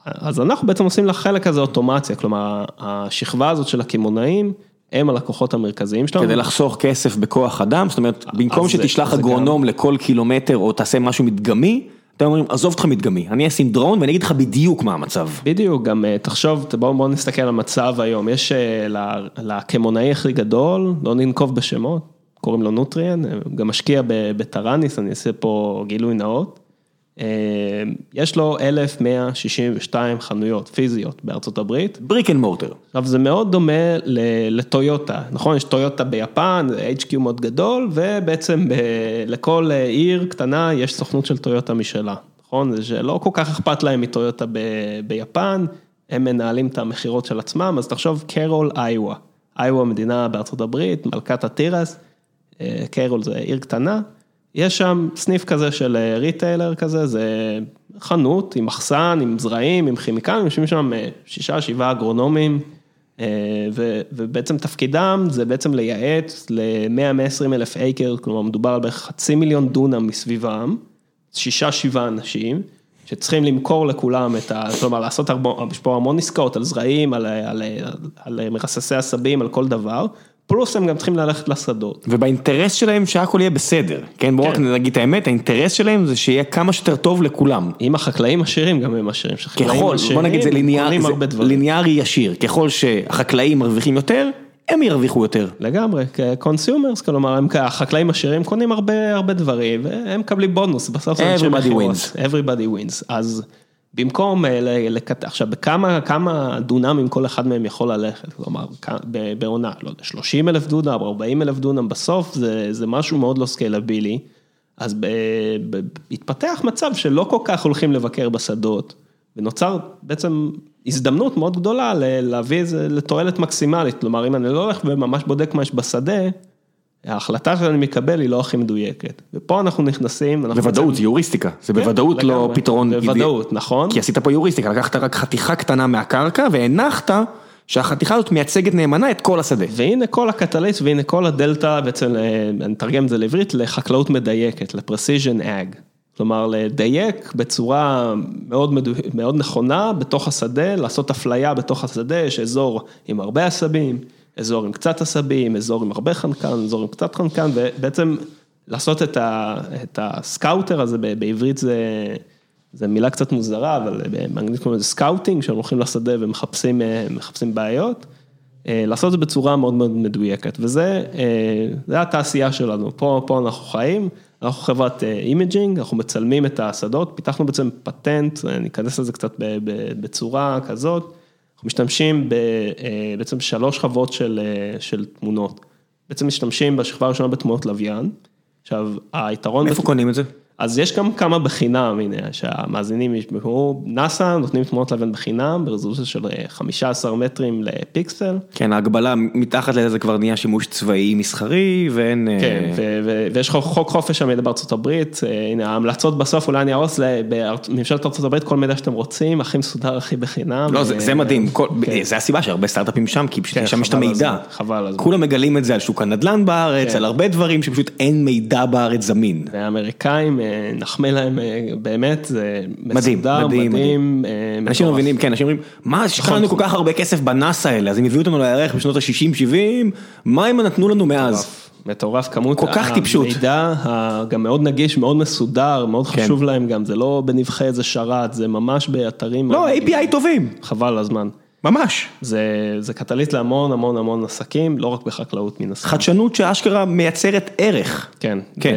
אז אנחנו בעצם עושים לחלק הזה אוטומציה, כלומר, השכבה הזאת של הקמעונאים, הם הלקוחות המרכזיים שלנו. כדי לחסוך כסף בכוח אדם, זאת אומרת, במקום שתשלח אגרונום לכל קילומטר או תעשה משהו מדגמי, אתם אומרים, עזוב אותך מדגמי, אני אשים דרון ואני אגיד לך בדיוק מה המצב. בדיוק, גם אה, תחשוב, בואו בוא נסתכל על המצב היום, יש אה, לקמעונאי הכי גדול, לא ננקוב בשמות, קוראים לו נוטריאן, אה, גם משקיע בטראניס, אני אעשה פה גילוי נאות. אה, יש לו 1,162 חנויות פיזיות בארצות הברית. Brick and mortar. עכשיו זה מאוד דומה לטויוטה, נכון? יש טויוטה ביפן, זה HQ מאוד גדול, ובעצם ב- לכל אה, עיר קטנה יש סוכנות של טויוטה משלה, נכון? זה שלא כל כך אכפת להם מטויוטה ב- ביפן, הם מנהלים את המכירות של עצמם, אז תחשוב קרול איווה, איווה מדינה בארצות הברית, מלכת התירס, אה, קרול זה עיר קטנה, יש שם סניף כזה של אה, retailer כזה, זה חנות עם מחסן, עם זרעים, עם כימיקלים, יושבים שם אה, שישה, שבעה אגרונומים, אה, ובעצם תפקידם זה בעצם לייעץ ל-100-120 אלף acre, כלומר מדובר על בערך חצי מיליון דונם מסביבם, שישה, שבעה אנשים. שצריכים למכור לכולם את ה... כלומר, לעשות הרבה, יש פה המון עסקאות על זרעים, על, על, על, על מרססי עשבים, על כל דבר, פלוס הם גם צריכים ללכת לשדות. ובאינטרס שלהם שהכל יהיה בסדר, כן? בואו רק כן. נגיד את האמת, האינטרס שלהם זה שיהיה כמה שיותר טוב לכולם. אם החקלאים עשירים, גם הם עשירים. ככל, בוא נגיד זה. ליניארי ישיר, ככל שהחקלאים מרוויחים יותר, הם ירוויחו יותר. לגמרי, כ consumers, כלומר, הם, החקלאים עשירים קונים הרבה הרבה דברים, והם מקבלים בונוס, בסוף זה אנשי Everybody מכירות. wins. Everybody wins. אז במקום, אה, לקט... עכשיו, בכמה כמה דונמים כל אחד מהם יכול ללכת, כלומר, בעונה, לא יודע, 30 אלף דונם, 40 אלף דונם, בסוף זה, זה משהו מאוד לא סקיילבילי, אז ב, ב, התפתח מצב שלא כל כך הולכים לבקר בשדות, ונוצר בעצם הזדמנות מאוד גדולה להביא את זה לתועלת מקסימלית, כלומר, אם אני לא הולך וממש בודק מה יש בשדה, ההחלטה שאני מקבל היא לא הכי מדויקת, ופה אנחנו נכנסים, אנחנו בוודאות, בעצם- זה יוריסטיקה, זה כן, בוודאות לא לגמרי. פתרון. אידי- בוודאות, נכון. כי עשית פה יוריסטיקה, לקחת רק חתיכה קטנה מהקרקע והנחת שהחתיכה הזאת מייצגת נאמנה את כל השדה. והנה כל הקטליסט והנה כל הדלתא, בעצם אה, אני אתרגם את זה לעברית, לחקלאות מדייקת, ל-precision ag. כלומר, לדייק בצורה מאוד, מדו... מאוד נכונה בתוך השדה, לעשות אפליה בתוך השדה, יש אזור עם הרבה עשבים, אזור עם קצת עשבים, אזור עם הרבה חנקן, אזור עם קצת חנקן, ובעצם לעשות את, ה... את הסקאוטר הזה, בעברית זה, זה מילה קצת מוזרה, אבל באנגלית קוראים לזה scouting, שהם הולכים לשדה ומחפשים אה, בעיות. אה, לעשות את זה בצורה מאוד מאוד מדויקת, וזה אה, התעשייה שלנו, פה, פה אנחנו חיים, אנחנו חברת imaging, אנחנו מצלמים את השדות, פיתחנו בעצם פטנט, אני אכנס לזה קצת בצורה כזאת, משתמשים ב- אה, בעצם שלוש שכבות של, אה, של תמונות, בעצם משתמשים בשכבה הראשונה בתמונות לוויין, עכשיו היתרון, איפה בת- קונים את זה? אז יש גם כמה בחינם, הנה, שהמאזינים ישמעו, נאסא נותנים תמונות לוויין בחינם, ברזולוציה של אה, 15 מטרים לפיקסל. כן, ההגבלה מתחת לזה כבר נהיה שימוש צבאי מסחרי ואין... אה, כן, ויש חוק חופש המידע בארצות הברית, אה, הנה ההמלצות בסוף, אולי אני ארוס בממשלת ארצות הברית כל מידע שאתם רוצים, הכי מסודר, הכי בחינם. לא, זה, אה, זה מדהים, כל, כן. זה הסיבה שהרבה סטארט-אפים שם, כי פשוט כן, שם יש את המידע. חבל. כולם מגלים את זה על שוק הנדל"ן בארץ, כן. על הרבה דברים שפשוט אין מידע בארץ זמין. והאמריקאים, נחמיא להם, אה, באמת, זה מדהים, מסודר, מדהים, מדהים. אה, אנשים. מבינים, כן, אנשים אומרים, מה, השקענו כל נכון. כך הרבה כסף בנאסא האלה, אז הם הביאו אותנו לירח בשנות ה-60-70, מה הם נתנו לנו מאז? מטורף, כמות כל כך טיפשות. המידע גם מאוד נגיש, מאוד מסודר, מאוד כן. חשוב להם גם, זה לא בנבחי איזה שרת, זה ממש באתרים. לא, API טובים, חבל הזמן. ממש. זה, זה קטליסט להמון המון המון עסקים, לא רק בחקלאות מן הסתם. חדשנות שאשכרה מייצרת ערך. כן. כן.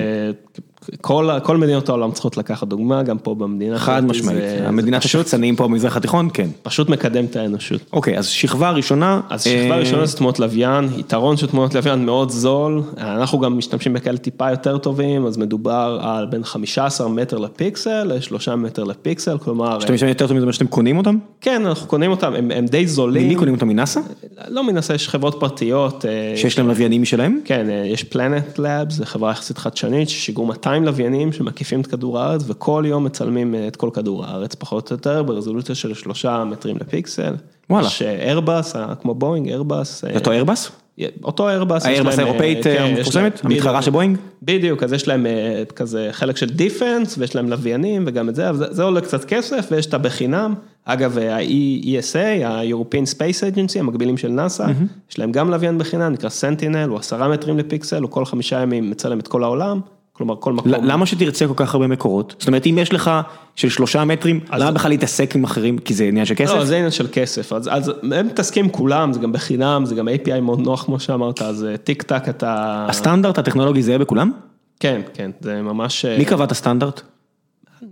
כל, כל מדינות העולם צריכות לקחת דוגמה, גם פה במדינה. חד משמעית, זה- המדינת זה פשוט, השחצנים פה במזרח התיכון, כן. פשוט מקדם את האנושות. אוקיי, אז שכבה ראשונה. אז שכבה אה, ראשונה זה תמונות לוויין, יתרון של תמונות לוויין מאוד זול, אנחנו גם משתמשים בכאלה טיפה יותר טובים, אז מדובר על בין 15 מטר לפיקסל ל-3 מטר לפיקסל, כלומר, שאתם משתמשים יותר טוב מזה מה שאתם קונים אותם? כן, אנחנו קונים אותם, הם, הם די זולים. ממי קונים אותם מנאסא? לא מנסה, יש חברות פרטיות. אה, שיש להם לוויינים משלהם? כן, אה, יש פלנט לאבס, זו חברה יחסית חדשנית, ששיגרו 200 לוויינים שמקיפים את כדור הארץ, וכל יום מצלמים אה, את כל כדור הארץ, פחות או יותר, ברזולוציה של שלושה מטרים לפיקסל. וואלה. יש איירבאס, כמו בואינג, איירבאס. זה אותו איירבאס? אותו איירבאס, האיירבאס האירופאית המפורסמת, המתחרה של בואינג? בדיוק, אז יש להם כזה חלק של defense, ויש להם לוויינים וגם את זה, אבל זה עולה קצת כסף, ויש את הבחינם. אגב, ה-ESA, ה-European Space Agency, המקבילים של נאסא, יש להם גם לוויין בחינם, נקרא סנטינל, הוא עשרה מטרים לפיקסל, הוא כל חמישה ימים מצלם את כל העולם. כלומר, כל מקום. למה שתרצה כל כך הרבה מקורות? זאת אומרת, אם יש לך של שלושה מטרים, למה בכלל להתעסק עם אחרים? כי זה עניין של כסף? לא, זה עניין של כסף. אז הם מתעסקים כולם, זה גם בחינם, זה גם API מאוד נוח, כמו שאמרת, אז טיק טק אתה... הסטנדרט הטכנולוגי זהה בכולם? כן, כן, זה ממש... מי קבע את הסטנדרט?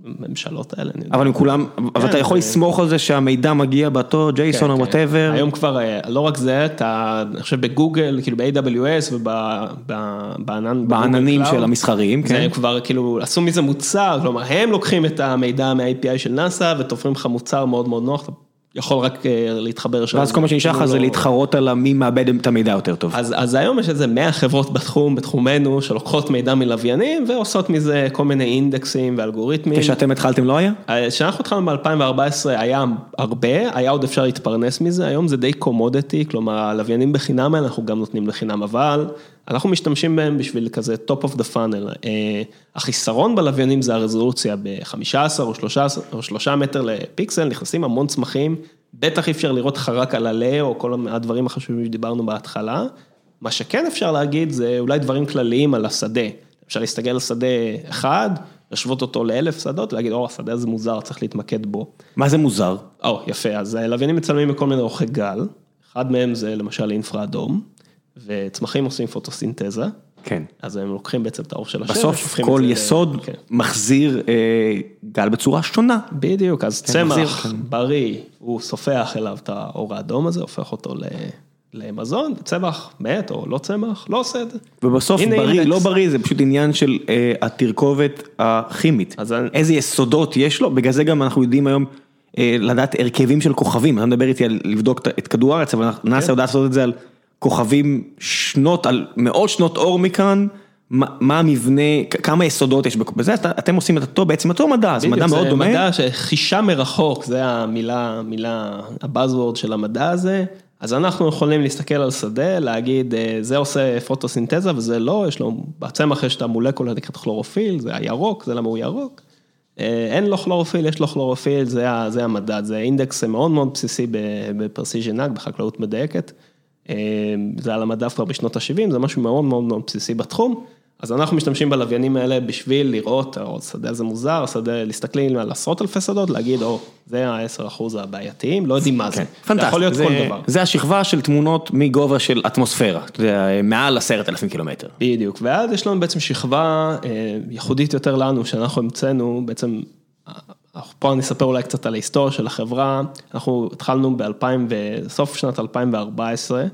ממשלות האלה. אבל הם כולם, אבל אתה יכול לסמוך על זה שהמידע מגיע באותו JSON או whatever. היום כבר, לא רק זה, אתה, אני חושב בגוגל, כאילו ב-AWS ובענן, בעננים של המסחריים, כן. הם כבר כאילו עשו מזה מוצר, כלומר הם לוקחים את המידע מה-API של נאסא ותופרים לך מוצר מאוד מאוד נוח. יכול רק להתחבר שם. ואז כל מה שנשאר לך זה להתחרות על מי מאבד את המידע יותר טוב. אז היום יש איזה 100 חברות בתחום, בתחומנו, שלוקחות מידע מלוויינים ועושות מזה כל מיני אינדקסים ואלגוריתמים. כשאתם התחלתם לא היה? כשאנחנו התחלנו ב-2014 היה הרבה, היה עוד אפשר להתפרנס מזה, היום זה די קומודיטי, כלומר הלוויינים בחינם האלה אנחנו גם נותנים בחינם, אבל אנחנו משתמשים בהם בשביל כזה top of the funnel. החיסרון בלוויינים זה הרזולוציה ב-15 או 3 מטר לפיקסל, נכנסים המון צמחים, בטח אי אפשר לראות חרק על עלה או כל הדברים החשובים שדיברנו בהתחלה. מה שכן אפשר להגיד זה אולי דברים כלליים על השדה. אפשר להסתכל על שדה אחד, להשוות אותו לאלף שדות, להגיד, או, השדה הזה מוזר, צריך להתמקד בו. מה זה מוזר? או, יפה, אז לוויינים מצלמים בכל מיני אורכי גל, אחד מהם זה למשל אינפרה אדום. וצמחים עושים פוטוסינתזה. כן. אז הם לוקחים בעצם את האור של השמש. בסוף כל יסוד כן. מחזיר גל בצורה שונה. בדיוק, אז כן, צמח מחזיר, כן. בריא, הוא סופח אליו את האור האדום הזה, הופך אותו למזון, צמח מת או לא צמח, לא עושה את זה. ובסוף בריא, לא בריא, זה פשוט עניין של אה, התרכובת הכימית. אז איזה יסודות יש לו, בגלל זה גם אנחנו יודעים היום אה, לדעת הרכבים של כוכבים, אתה מדבר איתי על לבדוק את כדור הארץ, אבל נאס"א יודע לעשות את זה על... כוכבים שנות, על מאות שנות אור מכאן, מה המבנה, כמה יסודות יש בזה, אתם עושים את אותו, בעצם אותו מדע, זה מדע מאוד דומה. בדיוק, זה מדע שחישה מרחוק, זה המילה, המילה, ה buzzword של המדע הזה, אז אנחנו יכולים להסתכל על שדה, להגיד, זה עושה פוטוסינתזה וזה לא, יש לו, בצמח יש את המולקולה נקראת כלורופיל, זה הירוק, זה למה הוא ירוק. אין לו כלורופיל, יש לו כלורופיל, זה המדע, זה אינדקס מאוד מאוד בסיסי ב precision ag, בחקלאות מדייקת. זה על המדף כבר בשנות ה-70, זה משהו מאוד מאוד מאוד בסיסי בתחום. אז אנחנו משתמשים בלוויינים האלה בשביל לראות, או שדה זה מוזר, שדה, להסתכלים על עשרות אלפי שדות, להגיד, או, זה ה-10% הבעייתיים, לא יודעים מה זה. פנטסטי, זה יכול להיות כל דבר. זה השכבה של תמונות מגובה של אטמוספירה, זה מעל עשרת אלפים קילומטר. בדיוק, ואז יש לנו בעצם שכבה ייחודית יותר לנו, שאנחנו המצאנו, בעצם, פה אני אספר אולי קצת על ההיסטוריה של החברה, אנחנו התחלנו ב-2000, בסוף שנת 2014,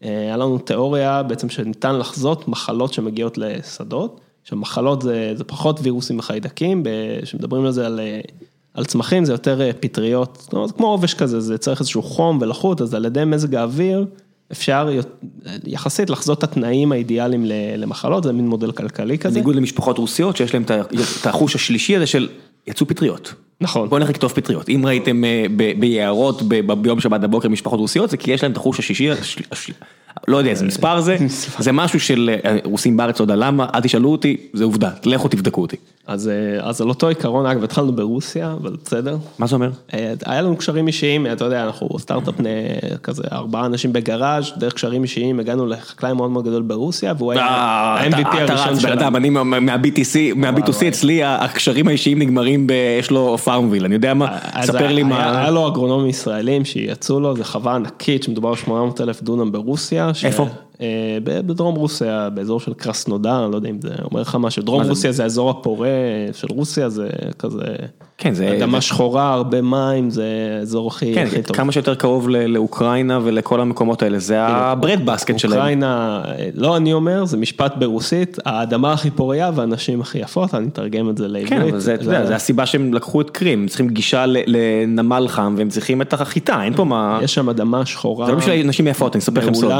היה לנו תיאוריה בעצם שניתן לחזות מחלות שמגיעות לשדות, שמחלות זה, זה פחות וירוסים וחיידקים, כשמדברים על זה על, על צמחים זה יותר פטריות, זאת אומרת, כמו עובש כזה, זה צריך איזשהו חום ולחות, אז על ידי מזג האוויר אפשר יחסית לחזות את התנאים האידיאליים למחלות, זה מין מודל כלכלי כזה. בניגוד למשפחות רוסיות שיש להם את החוש השלישי הזה של יצאו פטריות. נכון. בוא נלך לכתוב פטריות, אם ראיתם ביערות ביום שבת בבוקר משפחות רוסיות זה כי יש להם את החוש השישי, לא יודע איזה מספר זה, זה משהו של רוסים בארץ, לא יודע למה, אל תשאלו אותי, זה עובדה, לכו תבדקו אותי. אז על אותו עיקרון, אגב, התחלנו ברוסיה, אבל בסדר. מה זה אומר? היה לנו קשרים אישיים, אתה יודע, אנחנו סטארט-אפ כזה, ארבעה אנשים בגראז', דרך קשרים אישיים, הגענו לחקלאי מאוד מאוד גדול ברוסיה, והוא היה ה-MVP הראשון שלנו. אני מה-B2C אצלי, הקשרים האישיים נגמרים ב... יש לו פארמוויל, אני יודע מה, ספר לי מה. היה לו אגרונומים ישראלים שיצאו לו, זו חווה ענקית, שמדובר על 800 אלף דונם ברוסיה. איפה? בדרום רוסיה, באזור של קרסנודר, לא יודע אם זה אומר לך משהו, דרום רוסיה זה האזור הפורה של רוסיה, זה כזה, כן, זה אדמה שחורה, הרבה מים, זה האזור הכי טוב. כן, כמה שיותר קרוב לאוקראינה ולכל המקומות האלה, זה ה bread basket שלהם. אוקראינה, לא אני אומר, זה משפט ברוסית, האדמה הכי פוריה והנשים הכי יפות, אני אתרגם את זה לעברית. כן, זה הסיבה שהם לקחו את קרים, הם צריכים גישה לנמל חם והם צריכים את החיטה, אין פה מה... יש שם אדמה שחורה. זה לא בשביל נשים יפות, אני אספר לכם סוד.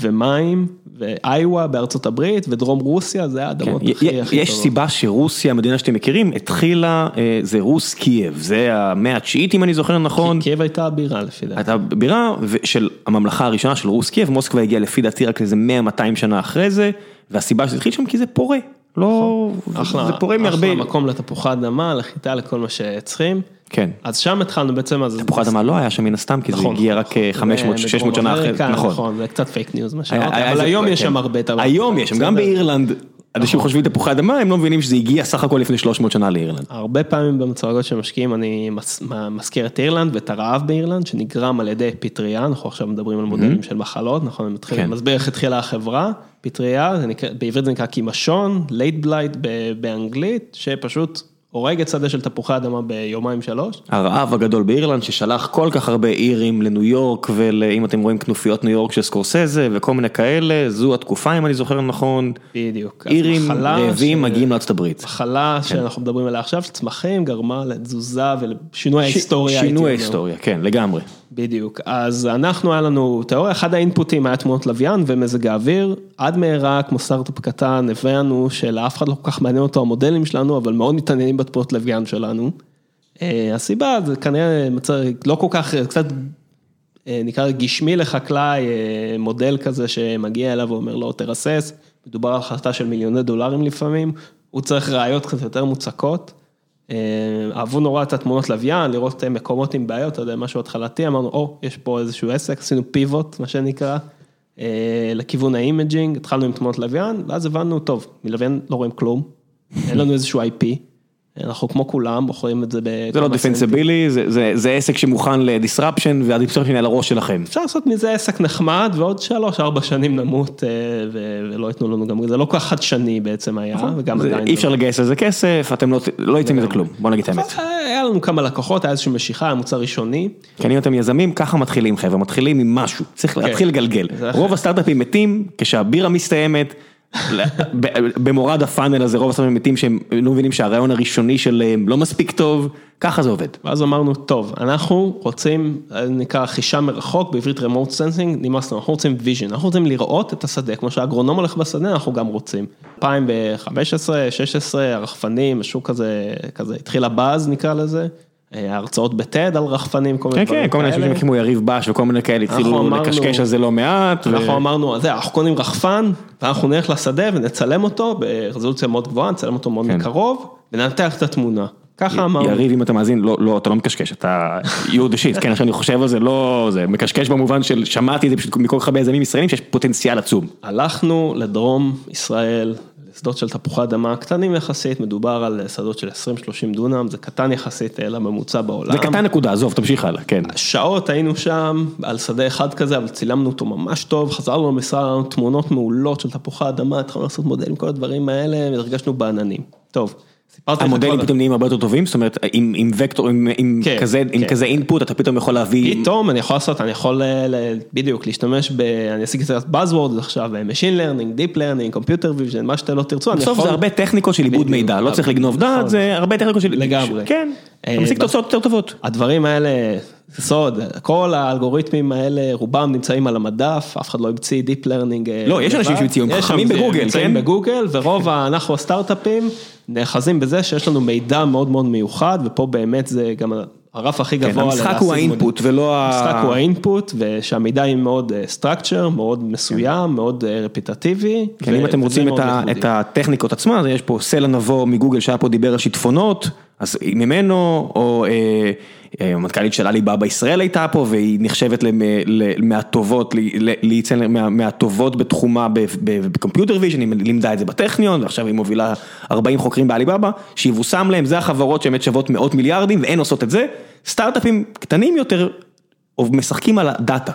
ומים, ואיווה בארצות הברית, ודרום רוסיה, זה האדמות כן. הכי הכי יש טובות. סיבה שרוסיה, המדינה שאתם מכירים, התחילה, אה, זה רוס קייב, זה המאה התשיעית אם אני זוכר נכון. קייב הייתה הבירה לפי דעתי. הייתה בירה של הממלכה הראשונה של רוס קייב, מוסקבה הגיעה לפי דעתי רק איזה 100-200 שנה אחרי זה, והסיבה שזה התחיל שם כי זה פורה, לא, אחלה, זה פורה מהרבה, אחלה מקום לתפוחי אדמה, לחיטה, לכל מה שצריכים. כן, אז שם התחלנו בעצם, אז... תפוחי אדמה לא היה שם מן הסתם, כי זה נכון, הגיע רק נכון. 500-600 זה שנה אחרי, נכון. נכון, זה קצת פייק ניוז מה היה- שאמרתי, היה אבל איזה- היום יש כן. שם הרבה. היום יש שם, גם. באירלנד, אנשים חושבים תפוחי אדמה, הם לא מבינים שזה הגיע סך הכל לפני 300 שנה לאירלנד. הרבה פעמים במצגות של משקיעים אני מזכיר את אירלנד ואת הרעב באירלנד שנגרם על ידי פטריה, אנחנו עכשיו מדברים על מודלים של מחלות, נכון, אני מתחיל, כן. מסביר איך התחילה החברה, פטריה, בעברית זה נקרא כימשון, late blight באנגלית, שפשוט הורג שדה של תפוחי אדמה ביומיים שלוש. הרעב הגדול באירלנד ששלח כל כך הרבה אירים לניו יורק ואם אתם רואים כנופיות ניו יורק של סקורסזה וכל מיני כאלה, זו התקופה אם אני זוכר נכון, בדיוק. אירים רעבים ש- מגיעים לארצות הברית. מחלה שאנחנו מדברים עליה עכשיו, של צמחים, גרמה לתזוזה ולשינוי ש- ההיסטוריה. שינוי. ההיסטוריה, כן לגמרי. בדיוק, אז אנחנו היה לנו תיאוריה, אחד האינפוטים היה תמונות לוויין ומזג האוויר, עד מהרה כמו סטארט-אפ קטן הבאנו שלאף אחד לא כל כך מעניין אותו המודלים שלנו, אבל מאוד מתעניינים בתמונות לוויין שלנו. אה, הסיבה זה כנראה מצב לא כל כך, קצת אה, נקרא גשמי לחקלאי, אה, מודל כזה שמגיע אליו ואומר לו תרסס, מדובר על החלטה של מיליוני דולרים לפעמים, הוא צריך ראיות קצת יותר מוצקות. אה, אהבו נורא את התמונות לוויין, לראות אה, מקומות עם בעיות, אתה יודע, משהו התחלתי, אמרנו, או, יש פה איזשהו עסק, עשינו פיבוט, מה שנקרא, אה, לכיוון ה imaging, התחלנו עם תמונות לוויין, ואז הבנו, טוב, מלוויין לא רואים כלום, אין לנו איזשהו IP, אנחנו כמו כולם, מוכרים את זה ב... זה לא defensible, זה- זה- זה עסק שמוכן ל disruption וה disruption על הראש שלכם. אפשר לעשות מזה עסק נחמד, ועוד שלוש, ארבע שנים נמות, אה, ו- ולא ייתנו לנו גם, זה לא כל כך חדשני בעצם היה, וגם זה- עדיין. אי אפשר לגייס לזה כסף, אתם לא לא יצא מזה כלום, בוא נגיד את האמת. היה לנו כמה לקוחות, היה איזושהי משיכה, היה מוצר ראשני. כי אם אתם יזמים, ככה מתחילים חבר'ה, מתחילים עם משהו, צריך להתחיל לגלגל. רוב הסטארט-אפים מתים כשהבירה מסתיימת, במורד הפאנל הזה רוב הסטארט-אפים מתים שהם לא מבינים שהרעיון הראשוני שלהם לא מספיק טוב, ככה זה עובד. ואז אמרנו, טוב, אנחנו רוצים, זה נקרא חישה מרחוק, בעברית remote sensing, נמאס לנו, אנחנו רוצים vision, אנחנו רוצים לראות את השדה, כמו שהאגרונום הולך בשדה, אנחנו גם רוצים. 2015, 2016, הרחפנים, השוק הזה, כזה, התחיל הבאז נקרא לזה, אה, הרצאות בטד על רחפנים, כל מיני כן, כן, כל מיני אנשים כמו יריב בש וכל מיני כאלה התחילו לקשקש על זה לא מעט. אנחנו אמרנו, "זה, אנחנו קונים רחפן, ואנחנו נלך לשדה ונצלם אותו ברזולוציה מאוד גבוהה, נצלם אותו מאוד כן. מקרוב, וננתח את התמונה. ככה אמרנו. יריב אם אתה מאזין, לא, לא, אתה לא מקשקש, אתה the shit, כן, עכשיו אני חושב על זה, לא, זה מקשקש במובן של שמעתי את זה פשוט מכל כך הרבה יזמים ישראלים שיש פוטנציאל עצום. הלכנו לדרום ישראל, לשדות של תפוחי אדמה קטנים יחסית, מדובר על שדות של 20-30 דונם, זה קטן יחסית לממוצע בעולם. זה קטן נקודה, עזוב, תמשיך הלאה, כן. שעות היינו שם על שדה אחד כזה, אבל צילמנו אותו ממש טוב, חזרנו למשרד, תמונות מעולות של תפוחי אדמה, התחלנו לעשות מודלים, כל הדברים האלה, והרגשנו בעננים. טוב, המודלים פתאום נהיים הרבה יותר טובים, זאת אומרת, עם, וקטור, עם, כן, כזה, עם כן. אינפוט, אתה פתאום יכול להביא, פתאום אני יכול לעשות, אני יכול אה, ל- בדיוק להשתמש ב... אני אשיג קצת Buzzword עכשיו, אה, Machine Learning, Deep Learning, Computer Vision, מה שאתם לא תרצו, אני יכול... בסוף זה הרבה טכניקות של עיבוד. מידע, לא צריך לגנוב נכון. דעת, זה הרבה טכניקות של... לגמרי. כן, אה, אתה משיג תוצאות יותר טובות. הדברים האלה, סוד, כל האלגוריתמים האלה, רובם נמצאים על המדף, אף אחד לא המציא Deep Learning. אה, לא, יש אנשים. שהמציאו, הם חכמים זה, בגוגל, נמצאים כן? בגוגל, ורוב אנחנו הסטארט-אפים נאחזים בזה שיש לנו מידע מאוד מאוד מיוחד, ופה באמת זה גם הרף הכי כן, גבוה. המשחק ללהשיג הוא האינפוט ולא ה... המשחק הוא האינפוט, ושהמידע יהיה מאוד structure, מאוד מסוים, מאוד אה, רפיטטיבי. כן, אם אתם רוצים את מאוד הטכניקות עצמה, אז יש פה סלע נבו מגוגל שהיה פה דיבר על שיטפונות, אז ממנו, או אה, אה, המנכ"לית של עליבאבא ישראל הייתה פה, והיא נחשבת מהטובות, להיצן- מה- מהטובות בתחומה ב computer vision, היא לימדה את זה בטכניון, ועכשיו היא מובילה 40 חוקרים בעליבאבא, שיבושם להם, זה החברות שבאמת שוות מאות מיליארדים, והן עושות את זה, סטארט-אפים קטנים יותר, משחקים על ה data.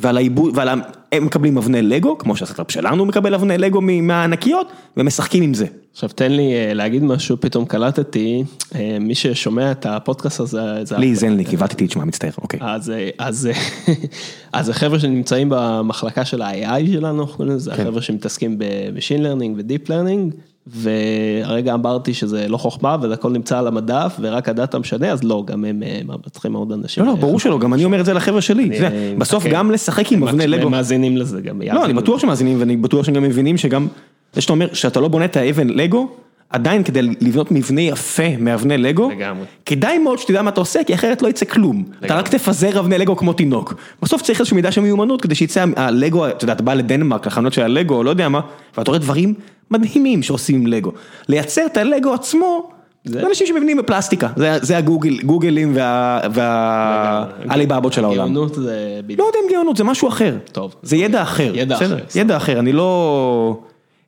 ועל העיבוד, ועל ה... הם מקבלים אבני לגו, כמו שהסטארט שלנו מקבל אבני לגו מהענקיות, ומשחקים עם זה. עכשיו תן לי אה, להגיד משהו, פתאום קלטתי, אה, מי ששומע את הפודקאסט הזה, זה... לי זנליק, עיוותתי את שמה, מצטער, אוקיי. אז, אה, אז, אז החבר'ה שנמצאים במחלקה של ה-AI שלנו, אנחנו קוראים לזה, כן. החבר'ה שמתעסקים ב-Machine Learning ו-Deep Learning, והרגע אמרתי שזה לא חוכמה וזה הכל נמצא על המדף ורק הדאטה משנה, אז לא, גם הם אה, צריכים עוד אנשים. לא, לא, ברור שלא, גם אני אומר את זה לחבר'ה שלי. בסוף. גם לשחק עם אבני לגו. הם מאזינים לזה גם. לא, אני בטוח שמאזינים ואני בטוח שהם גם מבינים שגם, זה שאתה אומר שאתה לא בונה את האבן לגו, עדיין כדי לבנות מבנה יפה מאבני לגו, לגמרי. כדאי מאוד שתדע מה אתה עושה, כי אחרת לא יצא כלום. אתה רק תפזר אבני לגו כמו תינוק. בסוף צריך איזושהי מידה של מיומנות כדי שיצא הלגו, אתה יודע, אתה בא לדנמרק, לחנות של הלגו, לא יודע מה, ואתה רואה דברים מדהימים שעושים לגו. לייצר את הלגו עצמו, זה אנשים שמבינים בפלסטיקה, זה- זה הגוגל, גוגלים וה- והעליבאבות של העולם. גאונות זה. לא יודע אם גאונות, זה משהו אחר. טוב. זה ידע אחר. ידע? אחר, ידע אחר, אני לא...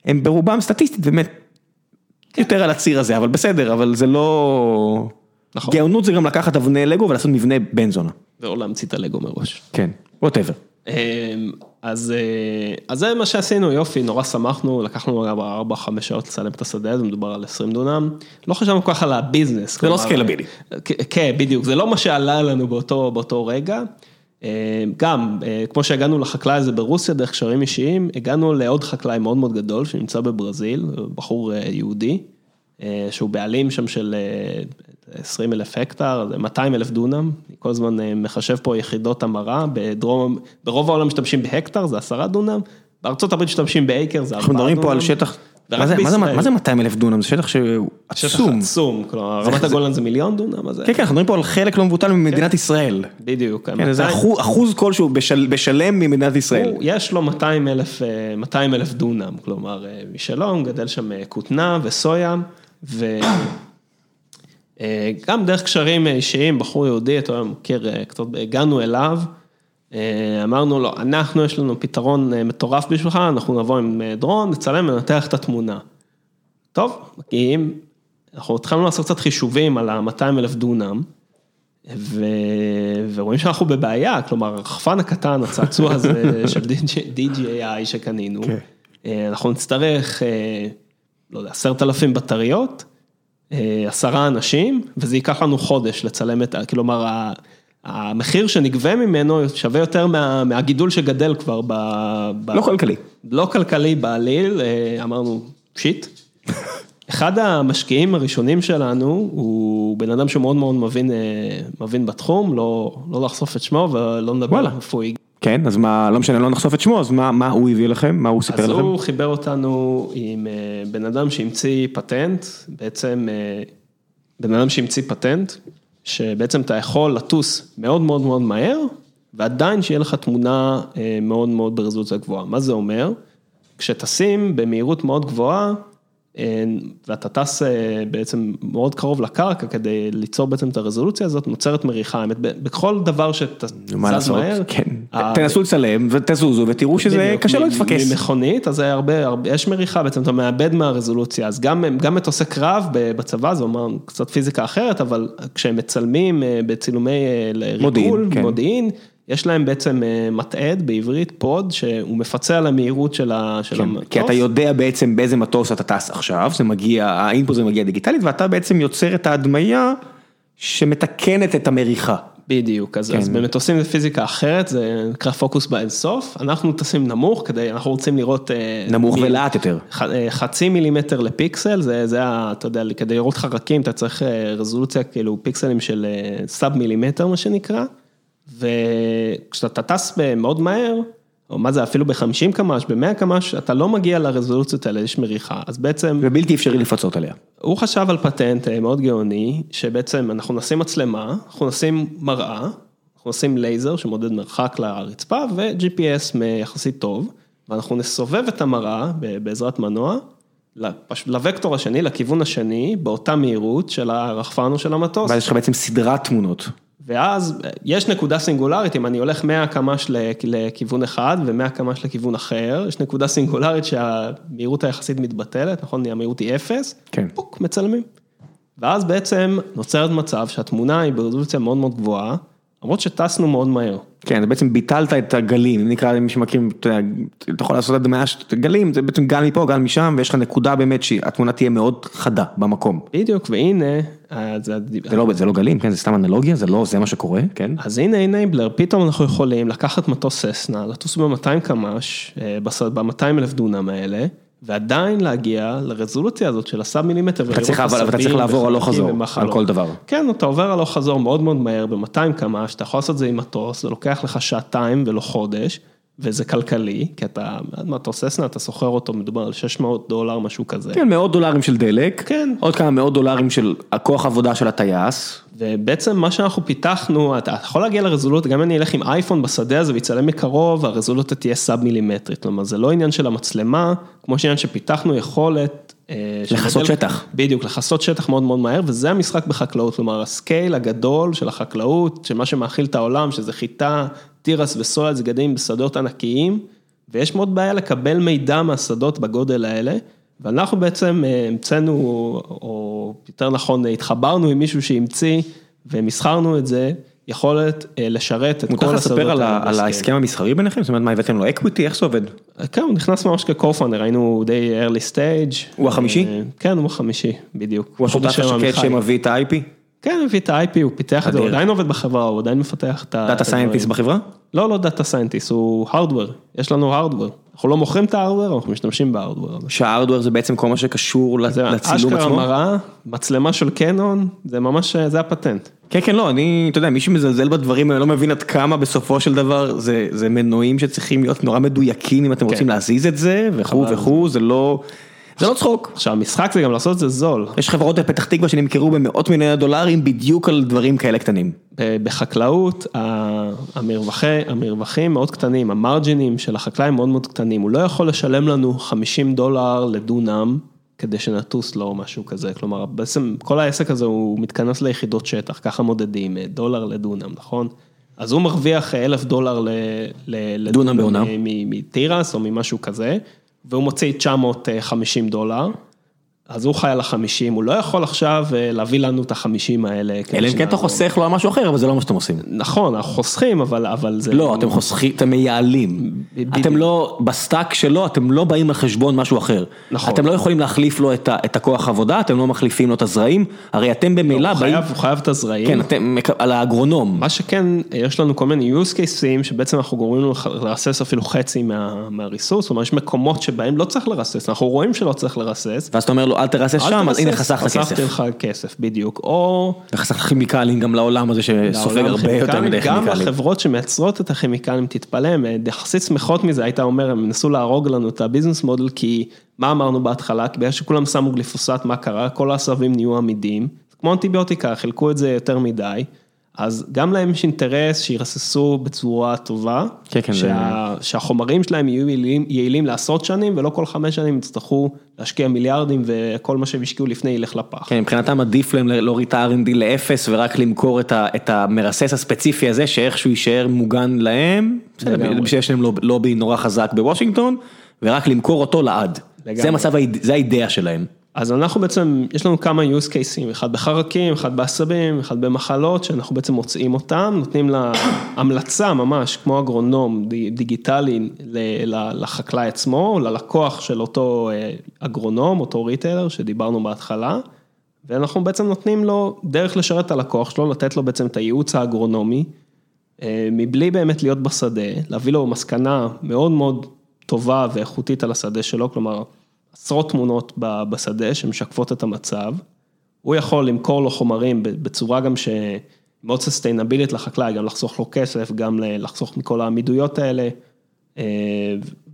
הם ברובם סטטיסטית באמת יותר על הציר הזה, אבל בסדר, אבל זה לא... נכון. גאונות זה גם לקחת אבני לגו ולעשות מבנה בן זונה. ולא להמציא את הלגו מראש. כן, Whatever. אז, אה, אז זה מה שעשינו, יופי, נורא שמחנו, לקחנו 4-5 שעות לצלם את השדה, זה מדובר על 20 דונם. לא חשבנו כל כך על ה business. זה לא scalable. כן, בדיוק, זה לא מה שעלה לנו באותו, באותו רגע. אמ, גם, אה, כמו שהגענו לחקלאי הזה ברוסיה דרך קשרים אישיים, הגענו לעוד חקלאי מאוד מאוד גדול שנמצא בברזיל, בחור אה, יהודי, אה, שהוא בעלים שם של אה, 20 אלף הקטר, זה 200 אלף דונם, אני כל הזמן אה, מחשב פה יחידות המרה, בדרום, ברוב העולם משתמשים בהקטר, זה 10 דונם, בארצות הברית משתמשים באקר, זה 4 אנחנו דונם. מדברים פה על שטח... מה זה- מה זה-. מה זה 200 אלף דונם? זה שטח שהוא שטח עצום. עצום, כלומר רמת הגולן זה מיליון דונם, אז זה כן, כן, אנחנו מדברים פה על חלק לא מבוטל ממדינת ישראל. בדיוק. כן, איזה 200 אחוז- אחוז כלשהו בשל- בשלם ממדינת ישראל. הוא, יש לו 200 אלף, אה, 200 אלף דונם, כלומר אה, משלו, הוא מגדל שם אה, כותנה וסויה, וגם דרך קשרים אישיים, בחור יהודי, אתה מכיר, אה, קצת הגענו אליו, אה, אמרנו לו, אנחנו, יש לנו פתרון אה, מטורף בשבילך, אנחנו נבוא עם אה, דרון, נצלם וננתח את התמונה. טוב, מגיעים, אנחנו התחלנו לעשות קצת חישובים על ה-200 אלף דונם, ו... ורואים שאנחנו בבעיה, כלומר, הרחפן הקטן, הצעצוע הזה של DJI שקנינו. אה, אנחנו נצטרך, אה, לא יודע, עשרת אלפים בטריות, אה, עשרה אנשים, וזה ייקח לנו חודש לצלם את. כלומר, המחיר שנגבה ממנו שווה יותר מה, מהגידול שגדל כבר ב... ב... לא כלכלי. לא כלכלי בעליל, אה, אמרנו, שיט. אחד המשקיעים הראשונים שלנו הוא בן אדם שמאוד מאוד מבין, אה, מבין בתחום, לא, לא לחשוף את שמו ולא נדבר איפה הוא הגיע. כן, אז מה, לא משנה, לא נחשוף את שמו, אז מה מה הוא הביא לכם? מה הוא סיפר אז לכם? הוא חיבר אותנו עם אה, בן אדם שהמציא פטנט, בעצם אה, בן אדם שהמציא פטנט, שבעצם אתה יכול לטוס מאוד מאוד מאוד מהר, ועדיין שיהיה לך תמונה אה, מאוד מאוד ברזולוציה גבוהה. מה זה אומר? כשטסים במהירות מאוד גבוהה, ואתה טס אה, בעצם מאוד קרוב לקרקע כדי ליצור בעצם את הרזולוציה הזאת, נוצרת מריחה, האמת, בכל דבר שאתה מה זז לעשות? מהר, כן. ה- תנסו לצלם ותזוזו ותראו שזה בדיוק, קשה לא להתפקס. ממכונית, אז הרבה, הרבה, יש מריחה בעצם, אתה מאבד מהרזולוציה, אז גם, גם מטוסי קרב בצבא, זה אומר קצת פיזיקה אחרת, אבל כשהם מצלמים אה, בצילומי אה, מודיעין, ריגול, כן. מודיעין, יש להם בעצם אה, מטעד בעברית, פוד, שהוא מפצה על המהירות של ה- של כן, המטוס. כי אתה יודע בעצם באיזה מטוס אתה טס עכשיו, זה מגיע, האינפוט זה מגיע דיגיטלית, ואתה בעצם יוצר את ההדמיה שמתקנת את המריחה. בדיוק, אז, אז כן. במטוסים זה פיזיקה אחרת, זה נקרא פוקוס באינסוף, אנחנו טסים נמוך, כדי, אנחנו רוצים לראות... אה, נמוך מ- ולאט יותר. ח- אה, חצי מילימטר לפיקסל, זה, זה, ה- אתה יודע, כדי לראות חרקים אתה צריך רזולוציה, כאילו פיקסלים של sub millimeter מה שנקרא, וכשאתה טס מאוד מהר, או מה זה אפילו ב-50 קמ"ש, ב-100 קמ"ש, אתה לא מגיע לרזולוציות האלה, יש מריחה, אז בעצם ובלתי אפשרי לפצות עליה. הוא חשב על פטנט אה, מאוד גאוני, שבעצם אנחנו נשים מצלמה, אנחנו נשים מראה, אנחנו נשים לייזר שמודד מרחק לרצפה ו-GPS יחסית טוב, ואנחנו נסובב את המראה בעזרת מנוע, לוקטור השני, לכיוון השני, באותה מהירות של הרחפן או של המטוס. ואז יש לך בעצם סדרת תמונות. ואז אה, יש נקודה סינגולרית, אם אני הולך 100 קמ"ש לכ- לכיוון אחד ו-100 קמ"ש לכיוון אחר, יש נקודה סינגולרית שהמהירות היחסית מתבטלת, נכון? המהירות היא אפס, כן. פוק, מצלמים. ואז בעצם נוצרת מצב שהתמונה היא ברזולוציה מאוד מאוד גבוהה, למרות שטסנו מאוד מהר. כן, זה בעצם ביטלת את הגלים, אם נקרא למי שמכירים, אתה אתה יכול לעשות הדמיה של גלים, זה בעצם גל מפה, גל משם, ויש לך נקודה באמת שהתמונה תהיה מאוד חדה במקום. בדיוק, והנה, אה, זה, זה לא, זה לא גלים, כן, זה סתם אנלוגיה, זה לא, זה מה שקורה, כן? אז הנה אנייבלר, פתאום אנחנו יכולים לקחת מטוס ססנה, לטוס ב-200 קמ"ש, ב-200 אלף דונם האלה, ועדיין להגיע לרזולוציה הזאת של הסאב מילימטר. אתה צריך, אבל אתה צריך לעבור הלוך חזור, על כל דבר. כן, אתה עובר הלוך חזור מאוד מאוד מהר, ב-200 קמ"ש, אתה יכול לעשות את זה עם מטוס, זה לוקח לך שעתיים ולא חודש. וזה כלכלי, כי אתה, מטוס ססנה, אתה שוכר אותו, מדובר על 600 דולר, משהו כזה. כן, מאות דולרים של דלק, כן. עוד כמה מאות דולרים של הכוח עבודה של הטייס. ובעצם מה שאנחנו פיתחנו, אתה יכול להגיע לרזולוציה, גם אם אני אלך עם אייפון בשדה הזה ויצלם מקרוב, הרזולוציה תהיה סאב מילימטרית, כלומר זה לא עניין של המצלמה, כמו שעניין שפיתחנו יכולת. אה, לכסות שטח. בדיוק, לכסות שטח מאוד מאוד מהר, וזה המשחק בחקלאות, כלומר ה scale הגדול של החקלאות, של מה שמאכיל את העולם, שזה חיטה, תירס וסויה, זה גדלים בשדות ענקיים, ויש מאוד בעיה לקבל מידע מהשדות בגודל האלה. ואנחנו בעצם אה, המצאנו, או יותר נכון, התחברנו עם מישהו שהמציא ומסחרנו את זה, יכולת אה, לשרת את כל השדות. מותר לספר על ההסכם המסחרי ביניכם? זאת אומרת, מה הבאתם לו אקוויטי? איך זה עובד? כן, הוא נכנס ממש כ-co-founder, היינו די early stage. הוא החמישי? אה, כן, הוא החמישי, בדיוק. הוא השותף השקט שמביא את ה-IP? כן, הוא הביא את ה-IP, הוא פיתח את זה, הוא עדיין עובד בחברה, הוא עדיין מפתח את ה... data scientist בחברה? לא, לא data scientist, הוא hardware, יש לנו hardware. אנחנו לא מוכרים את ה hardware, אנחנו משתמשים ב hardware. שה hardware זה בעצם כל מה שקשור לצילום עצמו? אשכרה מראה, מצלמה של קנון, זה ממש, זה הפטנט. כן, כן, לא, אני, אתה יודע, מי שמזלזל בדברים האלה לא מבין עד כמה בסופו של דבר זה, זה מנועים שצריכים להיות נורא מדויקים אם אתם רוצים כן. להזיז את זה וכו' וכו', זה לא... זה לא צחוק. עכשיו המשחק זה גם לעשות את זה זול. יש חברות בפתח תקווה שנמכרו במאות מיליוני דולרים בדיוק על דברים כאלה קטנים. בחקלאות המרווחי, המרווחים מאוד קטנים, המרג'ינים של החקלאי מאוד מאוד קטנים, הוא לא יכול לשלם לנו 50 דולר לדונם כדי שנטוס לו או משהו כזה, כלומר בעצם כל העסק הזה הוא מתכנס ליחידות שטח, ככה מודדים, דולר לדונם, נכון? אז הוא מרוויח אלף דולר לדונם מתירס או ממשהו כזה. והוא מוציא 950 דולר, אז הוא חי על החמישים, הוא לא יכול עכשיו אה, להביא לנו את החמישים האלה. אלא אם כן אתה חוסך לו על משהו אחר, אבל זה לא מה שאתם עושים. נכון, אנחנו חוסכים, אבל זה... לא, אתם חוסכים, אתם מייעלים. אתם לא, ב-stack שלו, אתם לא באים על חשבון משהו אחר. נכון. אתם לא יכולים להחליף לו את הכוח עבודה, אתם לא מחליפים לו את הזרעים, הרי אתם במילא לא, באים... הוא חייב את הזרעים. כן, אתם, על האגרונום. מה שכן, יש לנו כל מיני use cases שבעצם אנחנו גורמים לו לרסס אפילו חצי מהריסוס, זאת אומרת, יש מקומות שבהם לא צריך לרסס, אנחנו רואים שלא צריך לרסס. ואז אתה אומר לו, אל תרסס שם, אז הנה חסכת כסף. חסכתי לך כסף, בדיוק, או... וחסכת כימיקלים גם לעולם הזה שסופג הרבה יותר מדי כימיקלים. גם החברות שמייצרות את הכימיקלים, תתפלא, הן יחסית שמחות מזה, היית אומר, הם נסו להרוג לנו את הביזנס מודל, כי מה אמרנו בהתחלה? כי בגלל שכולם שמו גליפוסט, מה קרה? כל העשבים נהיו עמידים, כמו אנטיביוטיקה, חילקו את זה יותר מדי. אז גם להם יש אינטרס שירססו בצורה טובה, כן, כן, שה, זה... שהחומרים שלהם יהיו יעילים, יעילים לעשרות שנים ולא כל חמש שנים יצטרכו להשקיע מיליארדים וכל מה שהם השקיעו לפני ילך לפח. כן, מבחינתם עדיף להם להוריד את ה-R&D לאפס ורק למכור את, ה, את המרסס הספציפי הזה שאיכשהו יישאר מוגן להם, בשביל שיש להם לובי נורא חזק בוושינגטון, ורק למכור אותו לעד. לגמרי. זה המצב, זה האידאה שלהם. אז אנחנו בעצם, יש לנו כמה use cases, אחד בחרקים, אחד בעשבים, אחד במחלות, שאנחנו בעצם מוצאים אותם, נותנים לה המלצה ממש, כמו אגרונום דיגיטלי לחקלאי עצמו, ללקוח של אותו אה, אגרונום, אותו ריטיילר שדיברנו בהתחלה, ואנחנו בעצם נותנים לו דרך לשרת את הלקוח שלו, לתת לו בעצם את הייעוץ האגרונומי, אה, מבלי באמת להיות בשדה, להביא לו מסקנה מאוד מאוד טובה ואיכותית על השדה שלו, כלומר, עשרות תמונות בשדה שמשקפות את המצב, הוא יכול למכור לו חומרים בצורה גם שמאוד סוסטיינבילית לחקלאי, גם לחסוך לו כסף, גם לחסוך מכל העמידויות האלה. אה,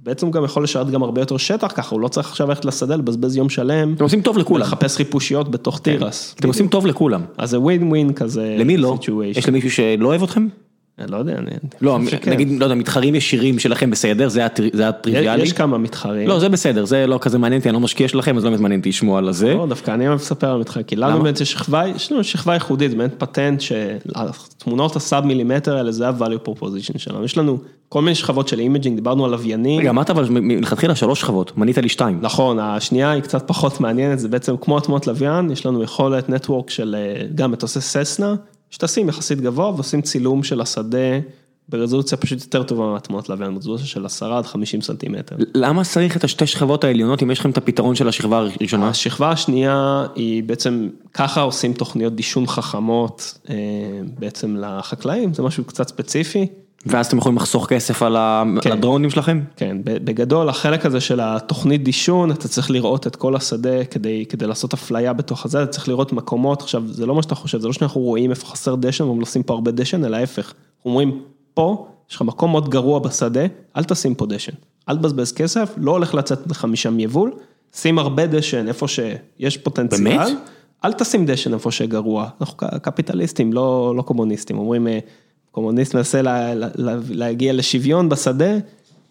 בעצם הוא גם יכול לשרת גם הרבה יותר שטח ככה, הוא לא צריך עכשיו ללכת לשדה, לבזבז יום שלם. אתם עושים טוב לכולם. לחפש חיפושיות בתוך כן. תירס. אתם עושים טוב לכולם. אז זה ווין ווין כזה. למי לא? יש למישהו שלא אוהב אתכם? לא יודע, אני... לא, נגיד, לא יודע, מתחרים ישירים שלכם בסדר, זה הטריוויאלי. יש כמה מתחרים. לא, זה בסדר, זה לא כזה מעניין אותי, אני לא משקיע שלכם, אז לא באמת מעניין אותי לשמוע על זה. לא, דווקא אני אוהב לספר על מתחרים, כי לנו באמת יש שכבה, יש לנו שכבה ייחודית, באמת פטנט שהתמונות ה-sub millimeter האלה, זה ה-value proposition שלנו. יש לנו כל מיני שכבות של imaging, דיברנו על לוויינים. רגע, אמרת אבל מלכתחילה שלוש שכבות, מנית לי שתיים. נכון, השנייה היא קצת פחות מעניינת, זה בעצם כמו התמונות לוויין, יש לנו יכולת network של אה, גם מטוסי ססנה, שטסים יחסית גבוה ועושים צילום של השדה. ברזולוציה פשוט יותר טובה מהתמונות לוויין, רזולוציה של 10 עד 50 סנטימטר. למה צריך את השתי שכבות העליונות אם יש לכם את הפתרון של השכבה הראשונה? השכבה השנייה היא בעצם, ככה עושים תוכניות דישון חכמות אה, בעצם לחקלאים, זה משהו קצת ספציפי. ואז אתם יכולים לחסוך כסף על כן. על הדרונים שלכם? כן, בגדול החלק הזה של התוכנית דישון, אתה צריך לראות את כל השדה כדי, כדי לעשות אפליה בתוך הזה, אתה צריך לראות מקומות, עכשיו זה לא מה שאתה חושב, זה לא שאנחנו רואים איפה חסר דשן ואומרים לשים פה הרבה דשן, אלא ההפך, אומרים, פה יש לך מקום מאוד גרוע בשדה, אל תשים פה דשן, אל תבזבז כסף, לא הולך לצאת לך משם יבול, שים הרבה דשן איפה שיש פוטנציאל. באמת? אל תשים דשן איפה שגרוע, אנחנו קפיטליסטים, לא, לא קומוניסטים, אומרים, אה, קומוניסט מנסה לה, לה, לה, להגיע לשוויון בשדה,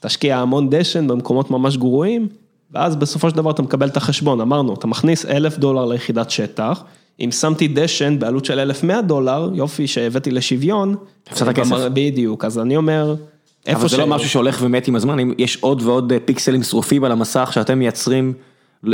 תשקיע המון דשן במקומות ממש גרועים, ואז בסופו של דבר אתה מקבל את החשבון, אמרנו, אתה מכניס אלף דולר ליחידת שטח, אם שמתי דשן בעלות של 1,100 דולר, יופי שהבאתי לשוויון. הפסדת כסף. בדיוק, אז אני אומר, איפה אבל זה ש- לא משהו שהולך ומת עם הזמן, אם יש עוד ועוד אה, פיקסלים שרופים על המסך שאתם מייצרים,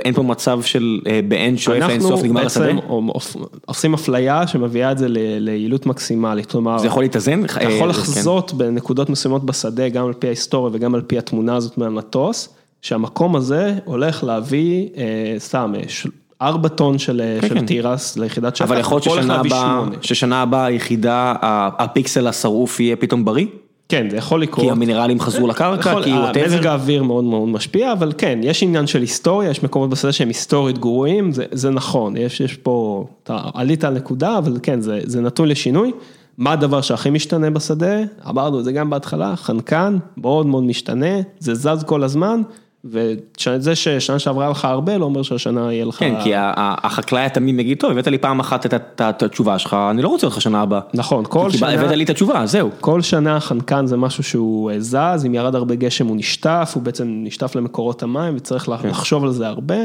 אין פה מצב של אה, באין שואף אין סוף נגמר השדה? אנחנו בעצם עושים אפליה שמביאה את זה ל- ליעילות מקסימלית, כלומר, זה יכול להתאזן? אתה אה, יכול כן. לחזות בנקודות מסוימות בשדה, גם על פי ההיסטוריה וגם על פי התמונה הזאת מהמטוס, שהמקום הזה הולך להביא, אה, סתם, אה, של- ארבע טון של אה, כן, של כן. תירס ליחידת שטח, אבל יכול להיות ששנה הבאה, היחידה, הפיקסל השרוף יהיה פתאום בריא? כן, זה יכול לקרות. כי המינרלים חזרו לקרקע, כי מזג whatever? האוויר מאוד מאוד משפיע, אבל כן, יש עניין של היסטוריה, יש מקומות בשדה שהם היסטורית גרועים, זה, זה נכון, יש, יש פה, אתה עלית על נקודה, אבל כן, זה, זה נתון לשינוי. מה הדבר שהכי משתנה בשדה? אמרנו את זה גם בהתחלה, חנקן, מאוד מאוד משתנה, זה זז כל הזמן, וזה ששנה שעברה לך הרבה, לא אומר שהשנה יהיה לך... כן, כי החקלאי התמים יגיד, טוב, הבאת לי פעם אחת את התשובה שלך, אני לא רוצה אותך שנה הבאה. נכון, כל שנה... הבאת לי את התשובה, זהו. כל שנה חנקן זה משהו שהוא אה, זז, אם ירד הרבה גשם הוא נשטף, הוא בעצם נשטף למקורות המים וצריך כן. לחשוב על זה הרבה,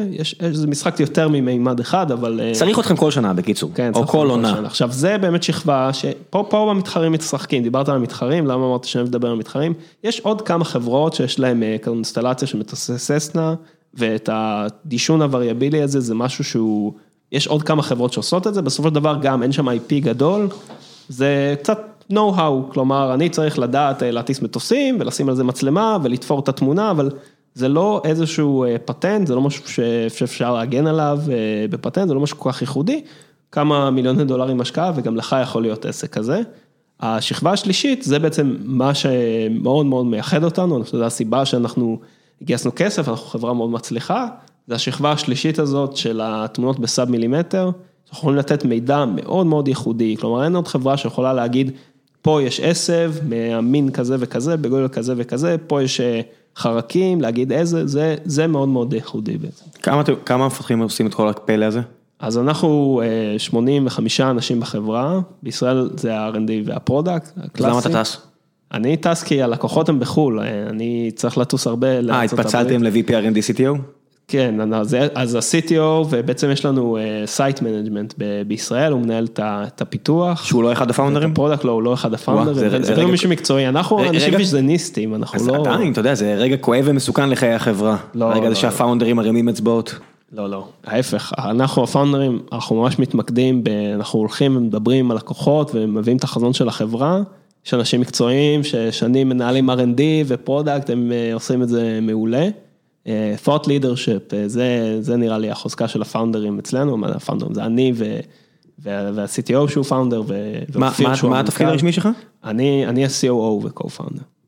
זה משחק יותר ממימד אחד, אבל... אה, צריך אתכם כל שנה בקיצור, כן, או כל עונה. שנה. עכשיו זה באמת שכבה שפה פה במתחרים משחקים, דיברת על המתחרים, למה אמרת שאני מדבר על המתחרים? יש עוד כמה חברות שיש להם אה, קונסטלציה ססנה, ואת הדישון הווריאבילי הזה זה משהו שהוא, יש עוד כמה חברות שעושות את זה, בסופו של דבר גם אין שם IP גדול, זה קצת know-how, כלומר אני צריך לדעת אה, להטיס מטוסים ולשים על זה מצלמה ולתפור את התמונה, אבל זה לא איזשהו אה, פטנט, זה לא משהו שאפשר להגן עליו אה, בפטנט, זה לא משהו כל כך ייחודי, כמה מיליוני דולרים השקעה וגם לך יכול להיות עסק כזה. השכבה השלישית זה בעצם מה שמאוד מאוד מייחד אותנו, אני חושב שזו הסיבה שאנחנו גייסנו כסף, אנחנו חברה מאוד מצליחה, זה השכבה השלישית הזאת של התמונות בסאב מילימטר, אנחנו יכולים לתת מידע מאוד מאוד ייחודי, כלומר אין עוד חברה שיכולה להגיד, פה יש עשב מהמין כזה וכזה, בגודל כזה וכזה, פה יש אה, חרקים, להגיד איזה, זה, זה מאוד מאוד ייחודי בעצם. כמה כמה מפתחים עושים את כל הפלא הזה? אז אנחנו אה, 85 אנשים בחברה, בישראל זה ה-R&D וה-product, אז למה הקלאסי. אתה טס? אני טס כי הלקוחות הם בחו"ל, אה, אני צריך לטוס הרבה אה, התפצלתם הברית. ל-VP R&D CTO? כן, אז, אז ה-CTO, ובעצם יש לנו site management בישראל, הוא מנהל את הפיתוח. שהוא לא אחד הפאונדרים? ה-product לא, הוא לא אחד זה- הפאונדרים, זה זה רגע- לא מישהו מקצועי, אנחנו רגע- אנשים רגע. ויז'ניסטים, אנחנו אז לא... עדיין, אתה יודע, זה רגע כואב ומסוכן לחיי החברה. לא, הרגע הזה לא. שהפאונדרים מרימים אצבעות. לא, לא, ההפך, אנחנו הפאונדרים, אנחנו ממש מתמקדים, ב, אנחנו הולכים ומדברים עם הלקוחות ומביאים את החזון של החברה, יש אנשים מקצועיים ששנים מנהלים R&D ו-product, הם אה, עושים את זה מעולה. אה, thought leadership, אה, זה, זה נראה לי החוזקה של הפאונדרים אצלנו, מה הפאונדרים, זה אני ו, וה, וה-CTO שהוא founder, ואופיר שהוא מה התפקיד המנכ"ל. הרשמי שלך? אני ה-COO ו-co-founder.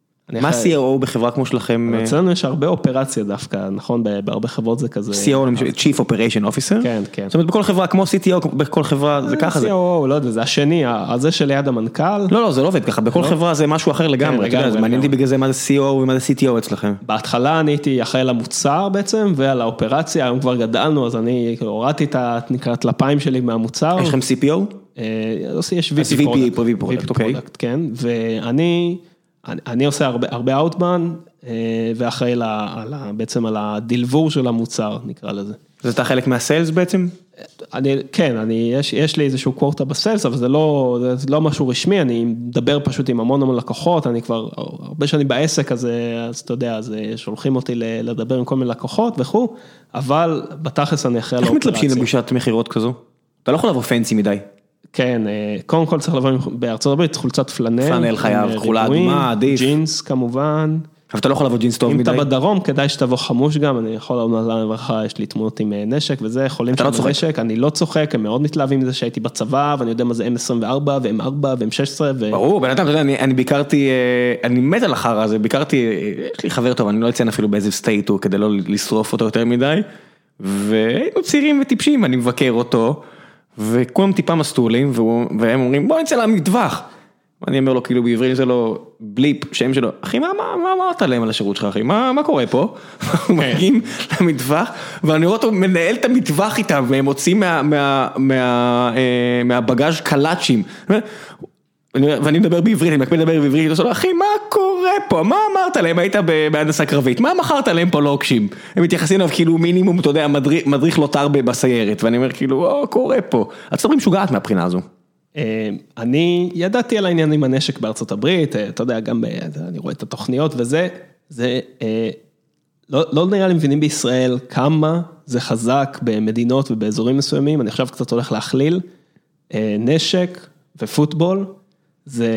מה COO בחברה כמו שלכם? אה, אצלנו יש הרבה אופרציה דווקא, נכון? בהרבה חברות זה כזה... למשל, Chief Operation Officer? כן, כן. זאת אומרת בכל חברה כמו CTO, בכל חברה זה ככה זה. COO, לא יודע, זה השני, הזה שליד המנכ"ל. לא, לא, זה לא עובד ככה, בכל חברה זה משהו אחר לגמרי, אתה יודע, לגמרי, מעניין אותי. בגלל זה מה זה COO ומה זה CTO אצלכם. בהתחלה אני הייתי אחראי למוצר בעצם, ועל האופרציה, היום כבר גדלנו, אז אני כאילו, הורדתי את ה- נקרא טלפיים שלי מהמוצר. יש לכם CPO? אה, לא, יש VP product, VP product, אוקיי. כן, ואני, אני, עושה הרבה, הרבה אאוטבן, ואחראי ל- על ה- בעצם על הדלבור של המוצר, נקרא לזה. אז אתה חלק מהסיילס בעצם? אני, כן, אני, יש, יש לי איזשהו קוורטה בסיילס, אבל זה לא, זה לא משהו רשמי, אני מדבר פשוט עם המון המון לקוחות, אני כבר הרבה שנים בעסק, אז, אז אתה יודע, אז שולחים אותי לדבר עם כל מיני לקוחות וכו', אבל בתכלס אני אחראי על איך מתלבשים האופרציה. לפגישת מכירות כזו? אתה לא יכול לבוא fancy מדי. כן, אה, קודם כל צריך לבוא בארצות הברית חולצת פלנל. פלנל חייב, אה, כחולה ריבועים, אדומה, עדיף. ג'ינס כמובן. אבל אתה לא יכול לבוא ג'ינס טוב אם מדי. אתה בדרום, כדאי שתבוא חמוש גם, אני יכול לומר לברכה, יש לי תמונות עם אה, נשק וזה, חולים לא שם צוחק? בנשק, אני לא צוחק, הם מאוד מתלהבים מזה שהייתי בצבא, ואני יודע מה זה M24 ו-M4 ו-M16, ו... ברור, בן אדם, אתה יודע, אני, אני ביקרתי, אה, אני מת על החרא הזה, ביקרתי, אה, יש לי חבר טוב, אני לא אציין אפילו באיזה state הוא, כדי לא לשרוף אותו יותר מדי, והיינו צעירים וטיפשים, אני מבקר אותו, וכולם טיפה מסטולים, והם אומרים, בוא נצא למטווח. אני אומר לו, כאילו בעברית זה לו בליפ, שם שלו, אחי, מה, אמרת להם על השירות שלך, אחי, מה, מה קורה פה? אנחנו מגיעים למטווח, ואני רואה אותו מנהל את המטווח איתם, והם מוצאים מה, מה, מה, אה, מהבגאז' קלאצ'ים. אני- ואני מדבר בעברית, אני מקפיד לדבר בעברית, אני עושה לו, אחי, מה קורה פה? מה אמרת להם? היית בהנדסה קרבית, מה מכרת להם פה לוקשים? הם מתייחסים אליו כאילו מינימום, אתה יודע, מדריך- לוטר ב- בסיירת, ואני אומר כאילו, או, קורה פה. ארצות הברית משוגעת מהבחינה הזו. אה, אני ידעתי על העניין עם הנשק בארצות הברית, אה, אתה יודע, גם ב- אני רואה את התוכניות וזה, זה, אה, לא, לא נראה לי מבינים בישראל כמה זה חזק במדינות ובאזורים מסוימים, אני עכשיו קצת הולך להכליל, אה, נשק ופוטבול, זה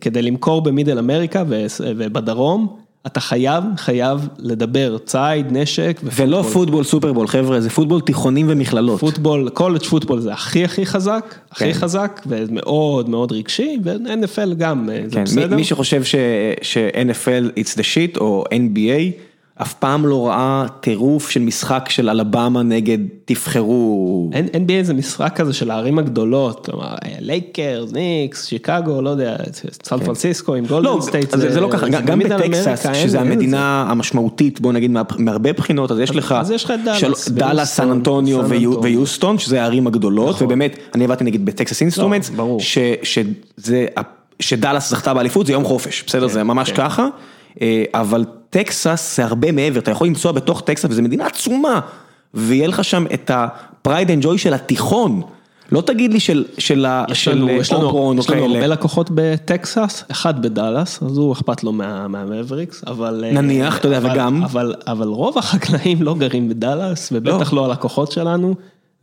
כדי למכור במידל אמריקה ובדרום, אתה חייב, חייב לדבר ציד, נשק ולא פוטבול סופרבול, חבר'ה, זה פוטבול תיכונים ומכללות. פוטבול, קולג' פוטבול זה הכי הכי חזק, הכי כן. חזק ומאוד מאוד רגשי, ו-NFL גם, אה, זה כן, מי, בסדר. מי שחושב ש- ש-NFL it's the shit או NBA, אף פעם לא ראה טירוף של משחק של אלבמה נגד תבחרו. אין- NBA זה משחק כזה של הערים הגדולות, כלומר לייקרס, ניקס, שיקגו, לא יודע, סן פרנסיסקו עם לא, גולדן סטייט. זה, זה לא ככה, גם, גם בטקסס, אין- שזה אין המדינה המשמעותית, בוא נגיד מה- מהרבה בחינות, אז יש לך, אז יש לך את דאלאס, סן אנטוניו. ויוסטון, שזה הערים הגדולות, נכון. ובאמת, אני עבדתי נגיד בטקסס אינסטרומנטס, שזה- שדאלאס זכתה באליפות, זה יום חופש, בסדר, זה ממש כן. ככה, אבל טקסס זה הרבה מעבר, אתה יכול לנסוע בתוך טקסס, וזו מדינה עצומה, ויהיה לך שם את ה-pride and joy של התיכון. לא תגיד לי של, של, יש של לנו, יש לנו, יש לנו הרבה. לקוחות בטקסס, אחד בדאלאס, אז הוא אכפת לו מה- מהמאבריקס, אבל... אה, נניח, אתה יודע, וגם? אבל, אבל רוב החקלאים לא גרים בדאלאס, ובטח לא הלקוחות שלנו,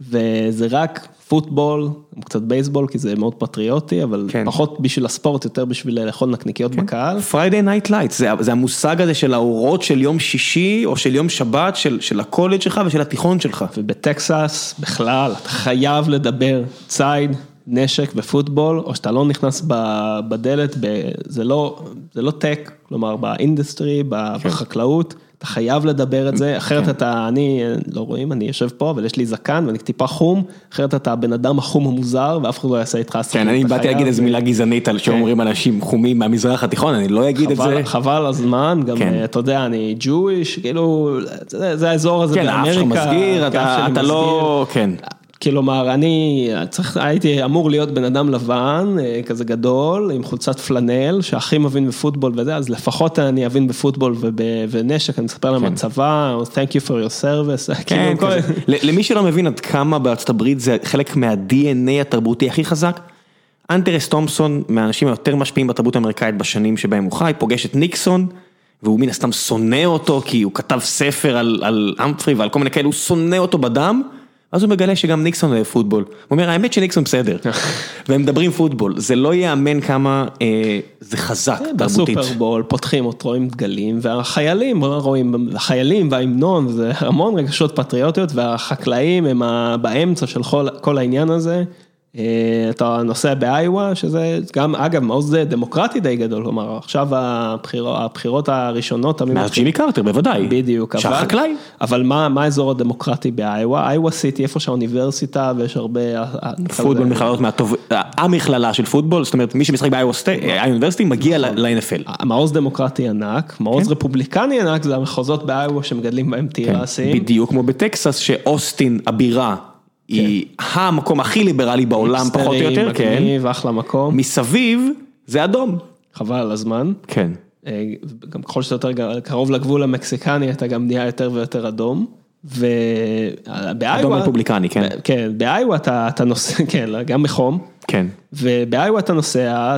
וזה רק פוטבול, קצת בייסבול, כי זה מאוד פטריוטי, אבל כן. פחות בשביל הספורט, יותר בשביל לאכול נקניקיות בקהל. Friday Night Lights, זה, זה המושג הזה של האורות של יום שישי או של יום שבת של, של הקולג' שלך ושל התיכון שלך. ובטקסס בכלל, אתה חייב לדבר ציד, נשק ופוטבול, או שאתה לא נכנס בדלת, זה לא, זה לא tech, כלומר ב-industry, ב- בחקלאות, אתה חייב לדבר את זה, אחרת אתה, אני, לא רואים, אני יושב פה, אבל יש לי זקן ואני טיפה חום, אחרת אתה הבן אדם החום המוזר, ואף אחד לא יעשה איתך עסקים. כן, אני באתי להגיד איזה מילה גזענית על שאומרים אנשים חומים מהמזרח התיכון, אני לא אגיד את זה. חבל הזמן, גם כן. אתה יודע, אני ג'ויש, כאילו, זה, האזור הזה כן, האף שלך באמריקה, מסגיר, אתה לא, כן. כלומר, אני צריך, הייתי אמור להיות בן אדם לבן, אה, כזה גדול, עם חולצת פלנל, שהכי מבין בפוטבול וזה, אז לפחות אני אבין בפוטבול וב, ונשק, אני מספר להם כן. על צבא, או thank you for your service, כן, כאילו, כל- למי שלא מבין עד כמה בארצות הברית זה חלק מה-DNA התרבותי הכי חזק, אנטרס תומפסון, מהאנשים היותר משפיעים בתרבות האמריקאית בשנים שבהם הוא חי, פוגש את ניקסון, והוא מן הסתם שונא אותו, כי הוא כתב ספר על, על אמפרי ועל כל מיני כאלה, הוא שונא אותו בדם, אז הוא מגלה שגם ניקסון אוהב פוטבול. הוא אומר, האמת שניקסון בסדר, והם מדברים פוטבול, זה לא ייאמן כמה אה, זה חזק תרבותית. בסופרבול פותחים אותו עם דגלים, והחיילים רואים, החיילים וההמנון, זה המון רגשות פטריוטיות, והחקלאים הם באמצע של כל, כל העניין הזה. אה, אתה נוסע באיווה, שזה גם, אגב, מעוז דמוקרטי די גדול, כלומר, עכשיו הבחירות, הבחירות הראשונות, מאז ג'ימי קרטר, בוודאי. בדיוק, אבל, שהחקלאי. אבל מה, מה האזור הדמוקרטי באיווה? איווה סיטי, איפה שהאוניברסיטה ויש הרבה... אה, פוטבול מכללות מהטוב, המכללה של פוטבול, זאת אומרת מי שמשחק באיוניברסיטי מגיע נכון. ל-NFL. מעוז דמוקרטי ענק, מעוז רפובליקני ענק, זה המחוזות באיווה שמגדלים בהם תירסים. כן. בדיוק כמו בטקסס שאוסטין הבירה היא המקום הכי ליברלי בעולם פחות או יותר, כן. מגניב, אחלה מקום, מסביב זה אדום. חבל על הזמן. כן. אה, גם ככל שאתה יותר קרוב לגבול המקסיקני, אתה גם נהיה יותר ויותר אדום. ובאיווה, אדום רפובליקני, כן. כן, באיווה אתה, אתה נוסע, כן, גם מחום, כן. ובאיווה אתה נוסע,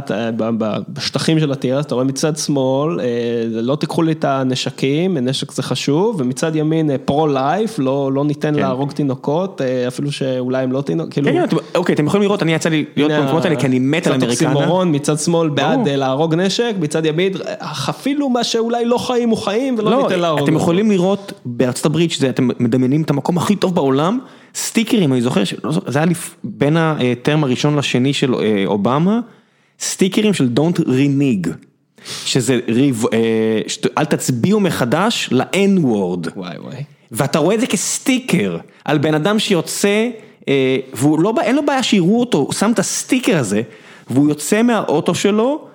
בשטחים של התירס, אתה רואה מצד שמאל, אה, לא תיקחו לי את הנשקים, נשק זה חשוב, ומצד ימין פרו-לייף, לא, לא ניתן כן. להרוג תינוקות, אה, אפילו שאולי הם לא תינוקות, כאילו... כן, כן, אוקיי, אתם יכולים לראות, אני יצא לי להיות במקומות האלה כי אני מת על אמריקנה. אוקסימורון, מצד שמאל בעד. אה, להרוג נשק, מצד ימין, אפילו מה שאולי לא חיים הוא חיים, ולא לא, ניתן להרוג. אתם. יכולים לראות בארצות הברית שאתם מדמיינים את המקום הכי טוב בעולם, סטיקרים, אני זוכר, זוכר, זה היה בין הטרם הראשון לשני של אה, אובמה, סטיקרים של Don't renege, שזה ריב, אה, אל תצביעו מחדש ל-N word. וואי וואי. ואתה רואה את זה כסטיקר על בן אדם שיוצא, אה, והוא לא, אין לו בעיה שיראו אותו, הוא שם את הסטיקר הזה, והוא יוצא מהאוטו שלו,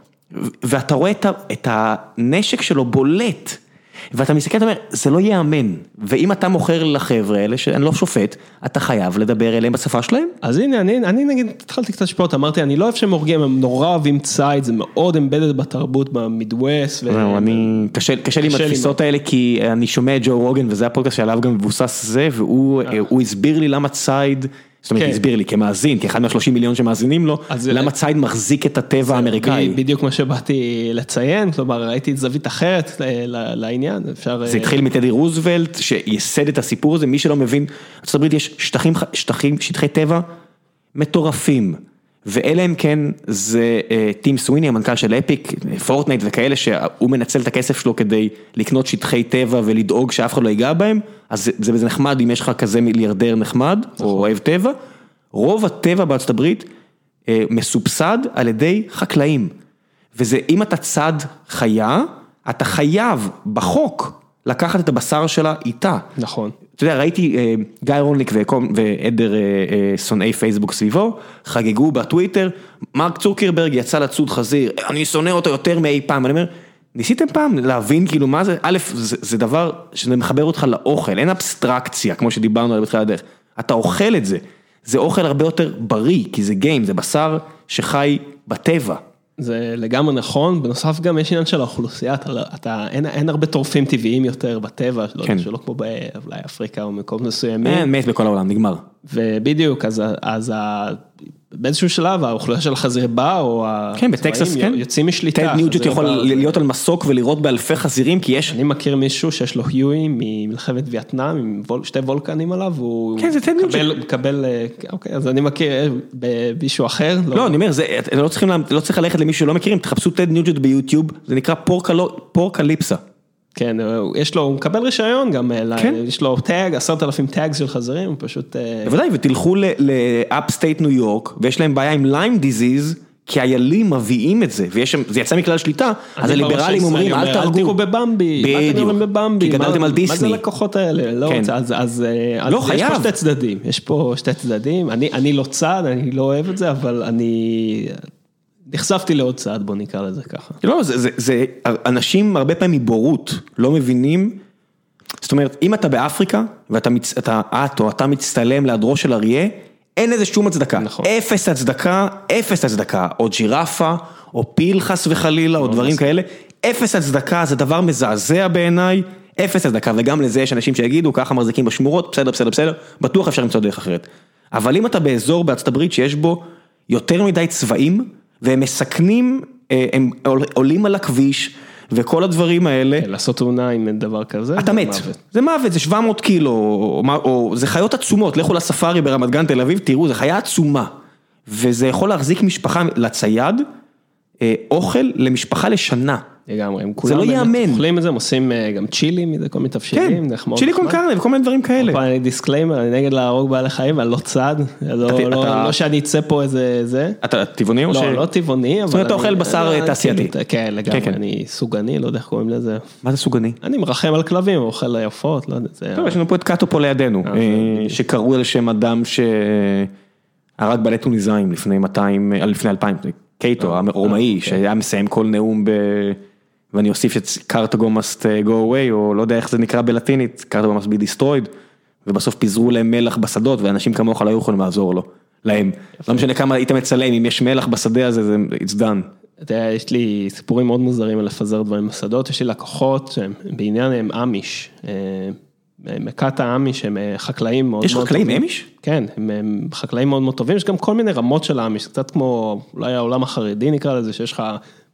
ואתה רואה את הנשק שלו בולט, ואתה מסתכל, אתה אומר, זה לא ייאמן, ואם אתה מוכר לחבר'ה האלה, שאני לא שופט, אתה חייב לדבר אליהם בשפה שלהם. אז הנה, אני, אני נגיד, התחלתי קצת לשפוט, אמרתי, אני לא אוהב שהם הורגים, הם נורא אוהבים ציד, זה מאוד אמבדד בתרבות במידווסט. ו- זהו, אני, קשה, קשה לי עם התפיסות האלה, כי אני שומע את ג'ו רוגן, וזה הפודקאסט שעליו גם מבוסס זה, והוא אה, הסביר לי למה צייד, זאת אומרת, כן. הסביר לי כמאזין, כאחד מהשלושים מיליון שמאזינים לו, למה צייד מחזיק את הטבע האמריקאי. בדיוק מה שבאתי לציין, כלומר, ראיתי זווית אחרת לעניין, אפשר... זה אה, התחיל מטדי רוזוולט, שייסד את הסיפור הזה, מי שלא מבין, ארה"ב יש שטחים, שטחים, שטחי טבע מטורפים, ואלה אם כן זה אה, טים סוויני, המנכ"ל של אפיק, פורטנייט וכאלה, שהוא מנצל את הכסף שלו כדי לקנות שטחי טבע ולדאוג שאף אחד לא ייגע בהם, אז זה, זה, זה נחמד אם יש לך כזה מיליארדר נחמד, או אוהב טבע, רוב הטבע בארצות הברית אה, מסובסד על ידי חקלאים, וזה אם אתה צד חיה, אתה חייב בחוק לקחת את הבשר שלה איתה. נכון. אתה יודע, ראיתי אה, גיא רולניק ועדר אה, אה, שונאי פייסבוק סביבו, חגגו בטוויטר, מרק צוקרברג יצא לצוד חזיר, אני שונא אותו יותר מאי פעם, אני אומר, ניסיתם פעם להבין כאילו מה זה, א', זה, זה דבר שזה מחבר אותך לאוכל, אין אבסטרקציה, כמו שדיברנו עליה בתחילת הדרך, אתה אוכל את זה, זה אוכל הרבה יותר בריא, כי זה גיים, זה בשר שחי בטבע. זה לגמרי נכון, בנוסף גם יש עניין של האוכלוסייה, אתה, אתה, אין, אין הרבה טורפים טבעיים יותר בטבע, לא, כן. שלא כמו באולי אפריקה או מקומות מסוימים. אין, מת בכל העולם, נגמר. ובדיוק, אז, אז באיזשהו שלב האוכלוסייה של החזירי בר, או כן, בטקסס, כן. יוצאים משליטה. טד ניוג'נט יכול זה- להיות על מסוק ולירות באלפי חזירים, כי יש... אני מכיר מישהו שיש לו היואי ממלחמת וייטנאם, עם וול, שתי וולקנים עליו, והוא כן, זה טד ניוג'נט. מקבל, מקבל, אה, אוקיי, אז אני מכיר אה, ב- מישהו אחר. לא, אני אומר, זה, אתם לא צריכים, לא צריך ללכת למישהו שלא מכירים, תחפשו טד ניוג'נט ביוטיוב, זה נקרא פורקלו- פורקליפסה. כן, הוא- יש לו, הוא מקבל רישיון גם, אה, כן. יש לו tag, עשרת אלפים tags של חזירים, הוא פשוט... אה, בוודאי, ותלכו ל upstate ניו יורק, ויש להם בעיה עם Lyme disease, כי איילים מביאים את זה, ויש שם, זה יצא מכלל שליטה, אז הליברלים אומרים, אומר, אל תהרגו. אל תראו בבמבי, מה בדיוק. בבמבי, כי גדלתם מה- על מה דיסני. זה הלקוחות האלה, לא כן. רוצה, אז, אז, אה, לא, אז יש חייב. פה שתי צדדים, יש פה שתי צדדים, אני, אני לא צד, אני לא אוהב את זה, אבל אני נחשפתי לעוד צד, בוא נקרא לזה ככה. לא, זה, זה, זה, אנשים הרבה פעמים מבורות לא מבינים, זאת אומרת, אם אתה באפריקה, ואתה, את או אתה מצטלם להיעדרו של אריה, אין לזה שום הצדקה. נכון. אפס הצדקה, אפס הצדקה. או ג'ירפה, או פיל חס וחלילה, או דברים כאלה. אפס הצדקה, זה דבר מזעזע בעיניי, אפס הצדקה, וגם לזה יש אנשים שיגידו, ככה מחזיקים בשמורות, בסדר, בסדר, בסדר, בטוח אפשר למצוא דרך אחרת. אבל אם אתה באזור בארצות הברית שיש בו יותר מדי צבעים, והם מסכנים, אה, הם עול- עולים על הכביש, וכל הדברים האלה, כן, לעשות תאונה עם דבר כזה, אתה מת, מוות. זה מוות, זה 700 קילו, או, או זה חיות עצומות, לכו לספארי ברמת גן תל אביב, תראו, זה חיה עצומה, וזה יכול להחזיק משפחה לצייד, אה, אוכל למשפחה לשנה. לגמרי, הם זה כולם לא באמת ייאמן. אוכלים את זה, הם עושים אה, גם צ'ילי מזה, כל מיני כן, תבשילים, זה מאוד צ'ילי קון נחמד. קרנה וכל מיני דברים כאלה. פה אני disclaimer, אני נגד להרוג בעלי חיים, אני לא צד, לא- לא לא שאני אצא פה איזה זה. אתה טבעוני או ש... לא, לא טבעוני, אבל... זאת אומרת, אתה אוכל בשר, אה, תעשייתי. כאילו, כן, לגמרי, כן. אני סוגני, לא יודע איך קוראים לזה. מה זה סוגני? אני מרחם על כלבים, אוכל עופות, לא יודע, זה... טוב, יש לנו פה את קאטו פה לידינו, אה, אה, זה- שקראו על שם אדם שהרג בעלי טוניסאים לפני 200, אה, לפני 2000, זה קייטו, הרומאי, אוקיי. שהיה מסיים כל נאום ב... ואני אוסיף את קרטגו must go away, או לא יודע איך זה נקרא בלטינית, קרטגו must be destroyed, ובסוף פיזרו להם מלח בשדות, ואנשים כמוך לא היו יכולים לעזור לו, להם. לא משנה כמה היית מצלם, אם יש מלח בשדה הזה, זה it's done. אתה יודע, יש לי סיפורים מאוד מוזרים על לפזר דברים בשדות, יש לי לקוחות שהם בעניין הם אמיש, אה, מכת העמי שהם חקלאים מאוד יש מאוד חקלאים טובים. אמיש? כן, הם, הם חקלאים מאוד מאוד טובים, יש גם כל מיני רמות של האמיש, קצת כמו אולי העולם החרדי נקרא לזה, שיש לך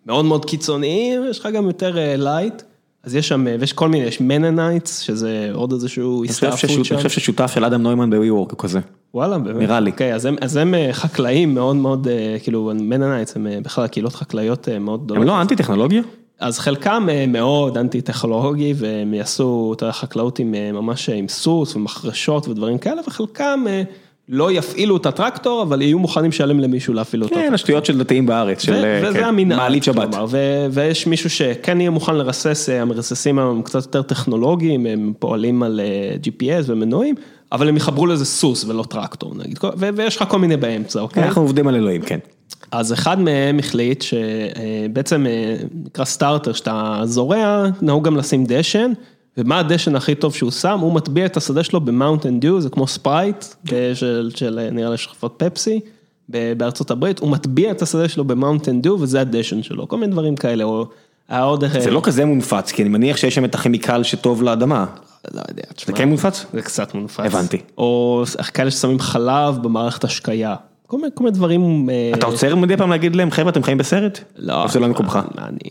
מאוד מאוד קיצוניים, יש לך גם יותר light, אז יש שם, ויש כל מיני, יש Mennonites, שזה עוד איזשהו הסתעפות שם. אני חושב ששותף של אדם נוימן ב WeWork הוא כזה. וואלה, באמת. נראה לי. אוקיי, אז הם, אז הם אה, חקלאים מאוד מאוד, אה, כאילו, Mennonites הם אה, בכלל קהילות חקלאיות אה, מאוד גדולות. הם לא אנטי טכנולוגיה? אז חלקם אה, מאוד אנטי טכנולוגי והם יעשו את החקלאות עם אה, ממש אה, עם סוס ומחרשות ודברים כאלה וחלקם אה, לא יפעילו את הטרקטור אבל יהיו מוכנים לשלם למישהו להפעיל אותו. כן, השטויות של דתיים בארץ, של אה, כן, מעלית שבת. ויש מישהו שכן יהיה מוכן לרסס, אה, המרססים הם קצת יותר טכנולוגיים, הם פועלים על אה, GPS ומנועים, אבל הם יחברו לזה סוס ולא טרקטור נגיד, ויש לך כל מיני באמצע, אוקיי? אנחנו עובדים על אלוהים, כן. אז אחד מהם החליט שבעצם נקרא starter, שאתה זורע, נהוג גם לשים דשן, ומה הדשן הכי טוב שהוא שם? הוא מטביע את השדה שלו ב Mountain Dew, זה כמו ספרייט, אה, של, של נראה לי של קבוצת פפסי, בארצות הברית, הוא מטביע את השדה שלו ב Mountain Dew וזה הדשן שלו, כל מיני דברים כאלה, או היה עוד... זה לא כזה מונפץ, כי אני מניח שיש שם את הכימיקל שטוב לאדמה. לא יודע, זה תשמע, כן מונפץ? זה קצת מונפץ. הבנתי. או כאלה ששמים חלב במערכת השקייה, כל מיני, כל מיני דברים... אה, אתה עוצר מדי פעם להגיד להם, חבר'ה, אתם חיים בסרט? לא, או שזה לא מקומך? אני,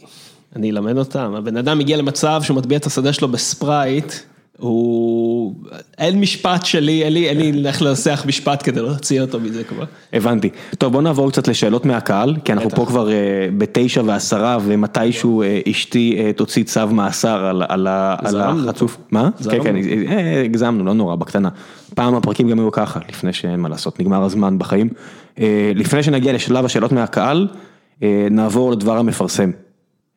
אני אלמד אותם, הבן אדם הגיע למצב שהוא מטביע את השדה שלו בספרייט, הוא, אין משפט שלי, אין לי, אין לי איך לנסח משפט כדי להוציא אותו מזה כבר. הבנתי. טוב, בוא נעבור קצת לשאלות מהקהל, כי אנחנו. פה כבר אה, בתשע ועשרה, ומתישהו אה, אשתי אה, תוציא צו מאסר על- על על החצוף. מה? כן. כן, הגזמנו, לא נורא, בקטנה. פעם הפרקים גם היו ככה, לפני שאין מה לעשות, נגמר הזמן בחיים. לפני שנגיע לשלב השאלות מהקהל, נעבור לדבר המפרסם.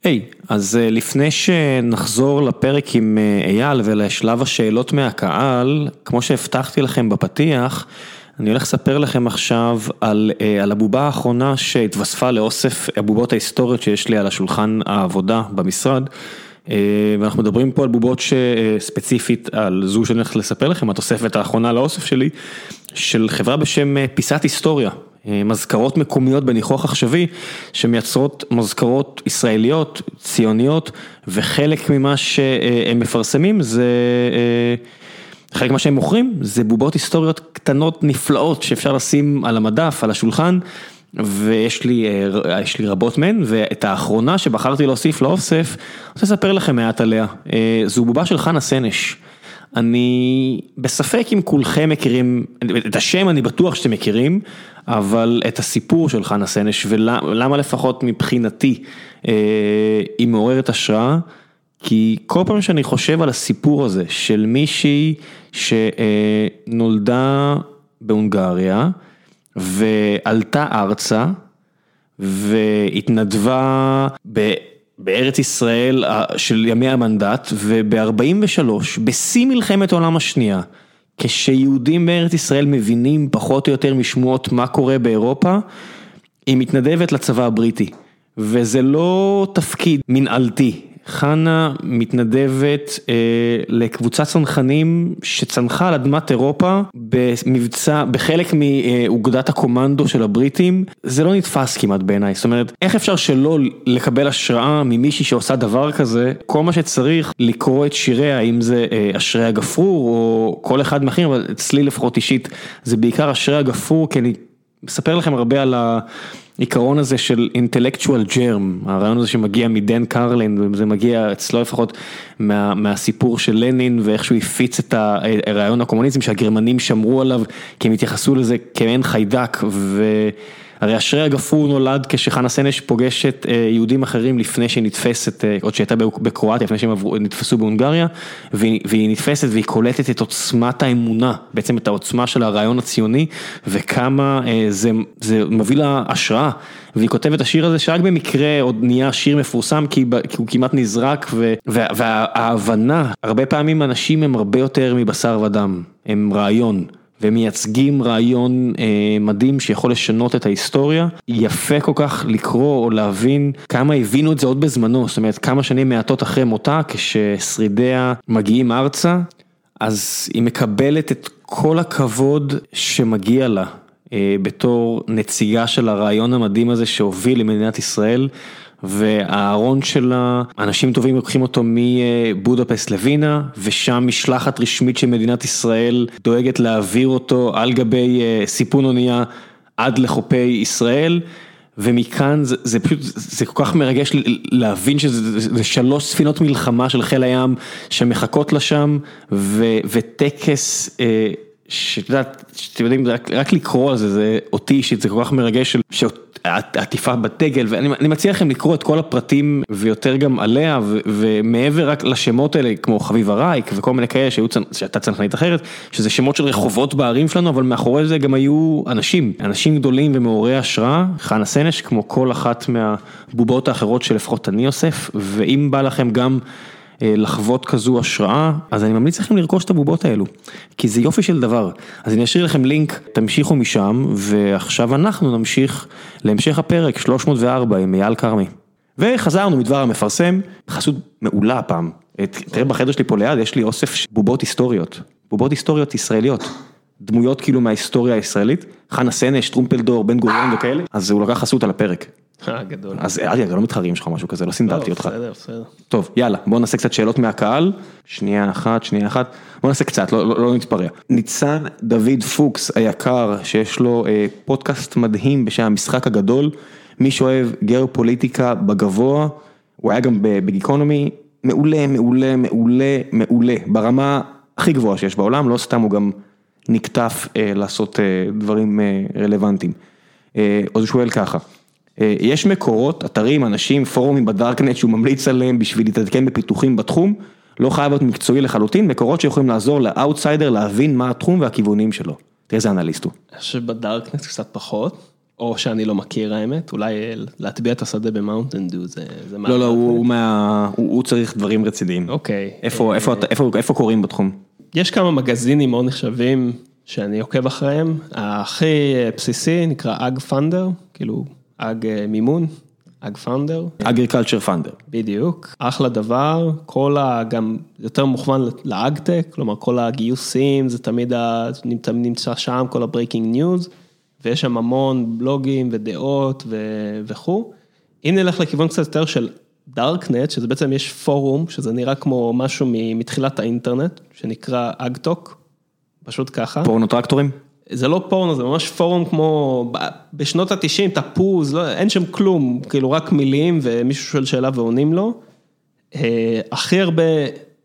היי, אז אה, לפני שנחזור לפרק עם אה, אייל ולשלב השאלות מהקהל, כמו שהבטחתי לכם בפתיח, אני הולך לספר לכם עכשיו על, אה, על הבובה האחרונה שהתווספה לאוסף הבובות ההיסטוריות שיש לי על השולחן העבודה במשרד. ואנחנו מדברים פה על בובות שספציפית על זו שאני הולך לספר לכם, התוספת האחרונה לאוסף שלי, של חברה בשם פיסת היסטוריה. אה, מזכרות מקומיות בניחוח עכשווי שמייצרות מזכרות ישראליות, ציוניות, וחלק ממה שהם מפרסמים זה, אה, חלק ממה שהם מוכרים זה בובות היסטוריות קטנות נפלאות שאפשר לשים על המדף, על השולחן. ויש לי, אה, יש לי רבות מהן, ואת האחרונה שבחרתי להוסיף לאוסף, אני רוצה לספר לכם מעט עליה. זו בובה של חנה סנש. אני בספק אם כולכם מכירים, את השם אני בטוח שאתם מכירים, אבל את הסיפור של חנה סנש ולמה לפחות מבחינתי אה, היא מעוררת השראה, כי כל פעם שאני חושב על הסיפור הזה של מישהי שנולדה בהונגריה ועלתה ארצה והתנדבה ב... בארץ ישראל של ימי המנדט וב-43 בשיא מלחמת העולם השנייה כשיהודים בארץ ישראל מבינים פחות או יותר משמועות מה קורה באירופה היא מתנדבת לצבא הבריטי וזה לא תפקיד מנהלתי. חנה מתנדבת אה, לקבוצת צנחנים שצנחה על אדמת אירופה במבצע, בחלק מאוגדת הקומנדו של הבריטים, זה לא נתפס כמעט בעיניי, זאת אומרת, איך אפשר שלא לקבל השראה ממישהי שעושה דבר כזה, כל מה שצריך לקרוא את שיריה, אם זה אה, אשרי הגפרור או כל אחד מאחרים, אבל אצלי לפחות אישית, זה בעיקר אשרי הגפרור, כי אני מספר לכם הרבה על העיקרון הזה של intellectual germ, הרעיון הזה שמגיע מדן קרלין, וזה מגיע אצלו לפחות מה, מהסיפור של לנין ואיך שהוא הפיץ את הרעיון הקומוניזם שהגרמנים שמרו עליו, כי הם התייחסו לזה כמעין חיידק, והרי אשרי הגפרור נולד כשחנה סנש פוגשת אה, יהודים אחרים לפני שהיא נתפסת, אה, עוד שהייתה בקרואטיה, לפני שהם נתפסו בהונגריה, והיא, נתפסת והיא קולטת את עוצמת האמונה, בעצם את העוצמה של הרעיון הציוני, וכמה אה, זה, זה מביא לה השראה. והיא כותבת השיר הזה שרק במקרה עוד נהיה שיר מפורסם כי, הוא כמעט נזרק וההבנה, הרבה פעמים אנשים הם הרבה יותר מבשר ודם, הם רעיון. ומייצגים רעיון אה, מדהים שיכול לשנות את ההיסטוריה, יפה כל כך לקרוא או להבין כמה הבינו את זה עוד בזמנו, זאת אומרת כמה שנים מעטות אחרי מותה כששרידיה מגיעים ארצה, אז היא מקבלת את כל הכבוד שמגיע לה. בתור נציגה של הרעיון המדהים הזה שהוביל למדינת ישראל והארון שלה, אנשים טובים לוקחים אותו מבודפסט לווינה, ושם משלחת רשמית של מדינת ישראל דואגת להעביר אותו על גבי אה, סיפון אונייה עד לחופי ישראל. ומכאן זה, זה פשוט, זה כל כך מרגש להבין שזה זה, זה שלוש ספינות מלחמה של חיל הים שמחכות לה שם, ו, וטקס, אה, שאת יודעת, שאתם יודעים, רק, רק לקרוא על זה, זה אותי אישית, זה כל כך מרגש, של, עטיפה בדגל, ואני מציע לכם לקרוא את כל הפרטים ויותר גם עליה, ו, ומעבר רק לשמות האלה, כמו חביבה רייק וכל מיני כאלה שהיו, שהייתה צנחנית אחרת, שזה שמות של רחובות בערים שלנו, אבל מאחורי זה גם היו אנשים, אנשים גדולים ומעוררי השראה, חנה סנש, כמו כל אחת מהבובות האחרות שלפחות אני אוסף, ואם בא לכם גם... אה, לחוות כזו השראה, אז אני ממליץ לכם לרכוש את הבובות האלו, כי זה יופי של דבר. אז אני אשאיר לכם לינק, תמשיכו משם, ועכשיו אנחנו נמשיך להמשך הפרק 304 עם אייל כרמי. וחזרנו מדבר המפרסם, חסות מעולה הפעם. תראה בחדר שלי פה ליד, יש לי אוסף בובות היסטוריות, בובות היסטוריות ישראליות. דמויות כאילו מההיסטוריה הישראלית, חנה סנש, טרומפלדור, בן גוריון וכאלה, אז הוא לקח חסות על הפרק. אה, גדול. אז תדאג, לא מתחרים שלך משהו כזה, לא סינדלתי לא, אותך. בסדר, בסדר. טוב, יאללה, בוא נעשה קצת שאלות מהקהל. שנייה אחת, שנייה אחת. בוא נעשה קצת, לא, לא, לא נתפרע. ניצן דוד פוקס היקר, שיש לו אה, פודקאסט מדהים בשם המשחק הגדול. מי שאוהב גיאופוליטיקה בגבוה, הוא היה גם בגיקונומי, מעולה, מעולה, מעולה, מעולה. ברמה הכי גבוהה שיש בעולם, לא סתם הוא גם נקטף אה, לעשות אה, דברים אה, רלוונטיים. אה, אז הוא שואל ככה. אה, יש מקורות, אתרים, אנשים, פורומים בדארקנט שהוא ממליץ עליהם בשביל להתעדכן בפיתוחים בתחום, לא חייב להיות מקצועי לחלוטין, מקורות שיכולים לעזור לאאוטסיידר להבין מה התחום והכיוונים שלו. תראה איזה אנליסט הוא. אני חושב שבדארקנט קצת פחות, או שאני לא מכיר האמת, אולי אה, להטביע את השדה ב Mountain Dew זה... זה לא, לא, הוא, מה, הוא, הוא צריך דברים רציניים. אוקיי. איפה, איפה, איפה, איפה, איפה קוראים בתחום? יש כמה מגזינים מאוד נחשבים שאני עוקב אחריהם, הכי אה, בסיסי נקרא AgFunder, כאילו ag אה, מימון, ag funder. agriculture funder. בדיוק, אחלה דבר, כל ה... גם יותר מוכוון ל AgTech, כלומר כל הגיוסים, זה תמיד ה... נמצא שם, כל ה breaking news, ויש שם המון בלוגים ודעות ו... וכו'. אם נלך לכיוון קצת יותר של דארקנט, שזה בעצם יש פורום, שזה נראה כמו משהו מתחילת האינטרנט, שנקרא אגטוק, פשוט ככה. פורנוטרקטורים? זה לא פורנו, זה ממש פורום כמו בשנות התשעים, תפוז, לא, אין שם כלום, כאילו רק מילים ומישהו שואל שאלה ועונים לו. אה, הכי הרבה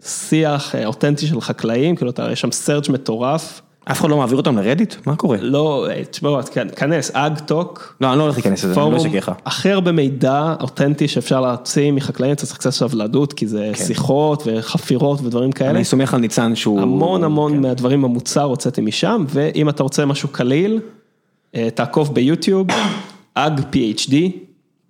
שיח אה, אותנטי של חקלאים, כאילו יש שם סרג' מטורף. אף אחד לא מעביר אותם לרדיט? מה קורה? לא, אה, תשמעו, כנס, אגטוק. לא, אני לא הולך להיכנס לזה, אני לא אשקר לך. הכי הרבה מידע אותנטי שאפשר להוציא מחקלאים, אתה צריך קצת סבלנות, כי זה כן. שיחות וחפירות ודברים כאלה. אני סומך על ניצן שהוא... המון המון כן. מהדברים במוצר הוצאתי משם, ואם אתה רוצה משהו קליל, אה, תעקוף ביוטיוב, אג PhD.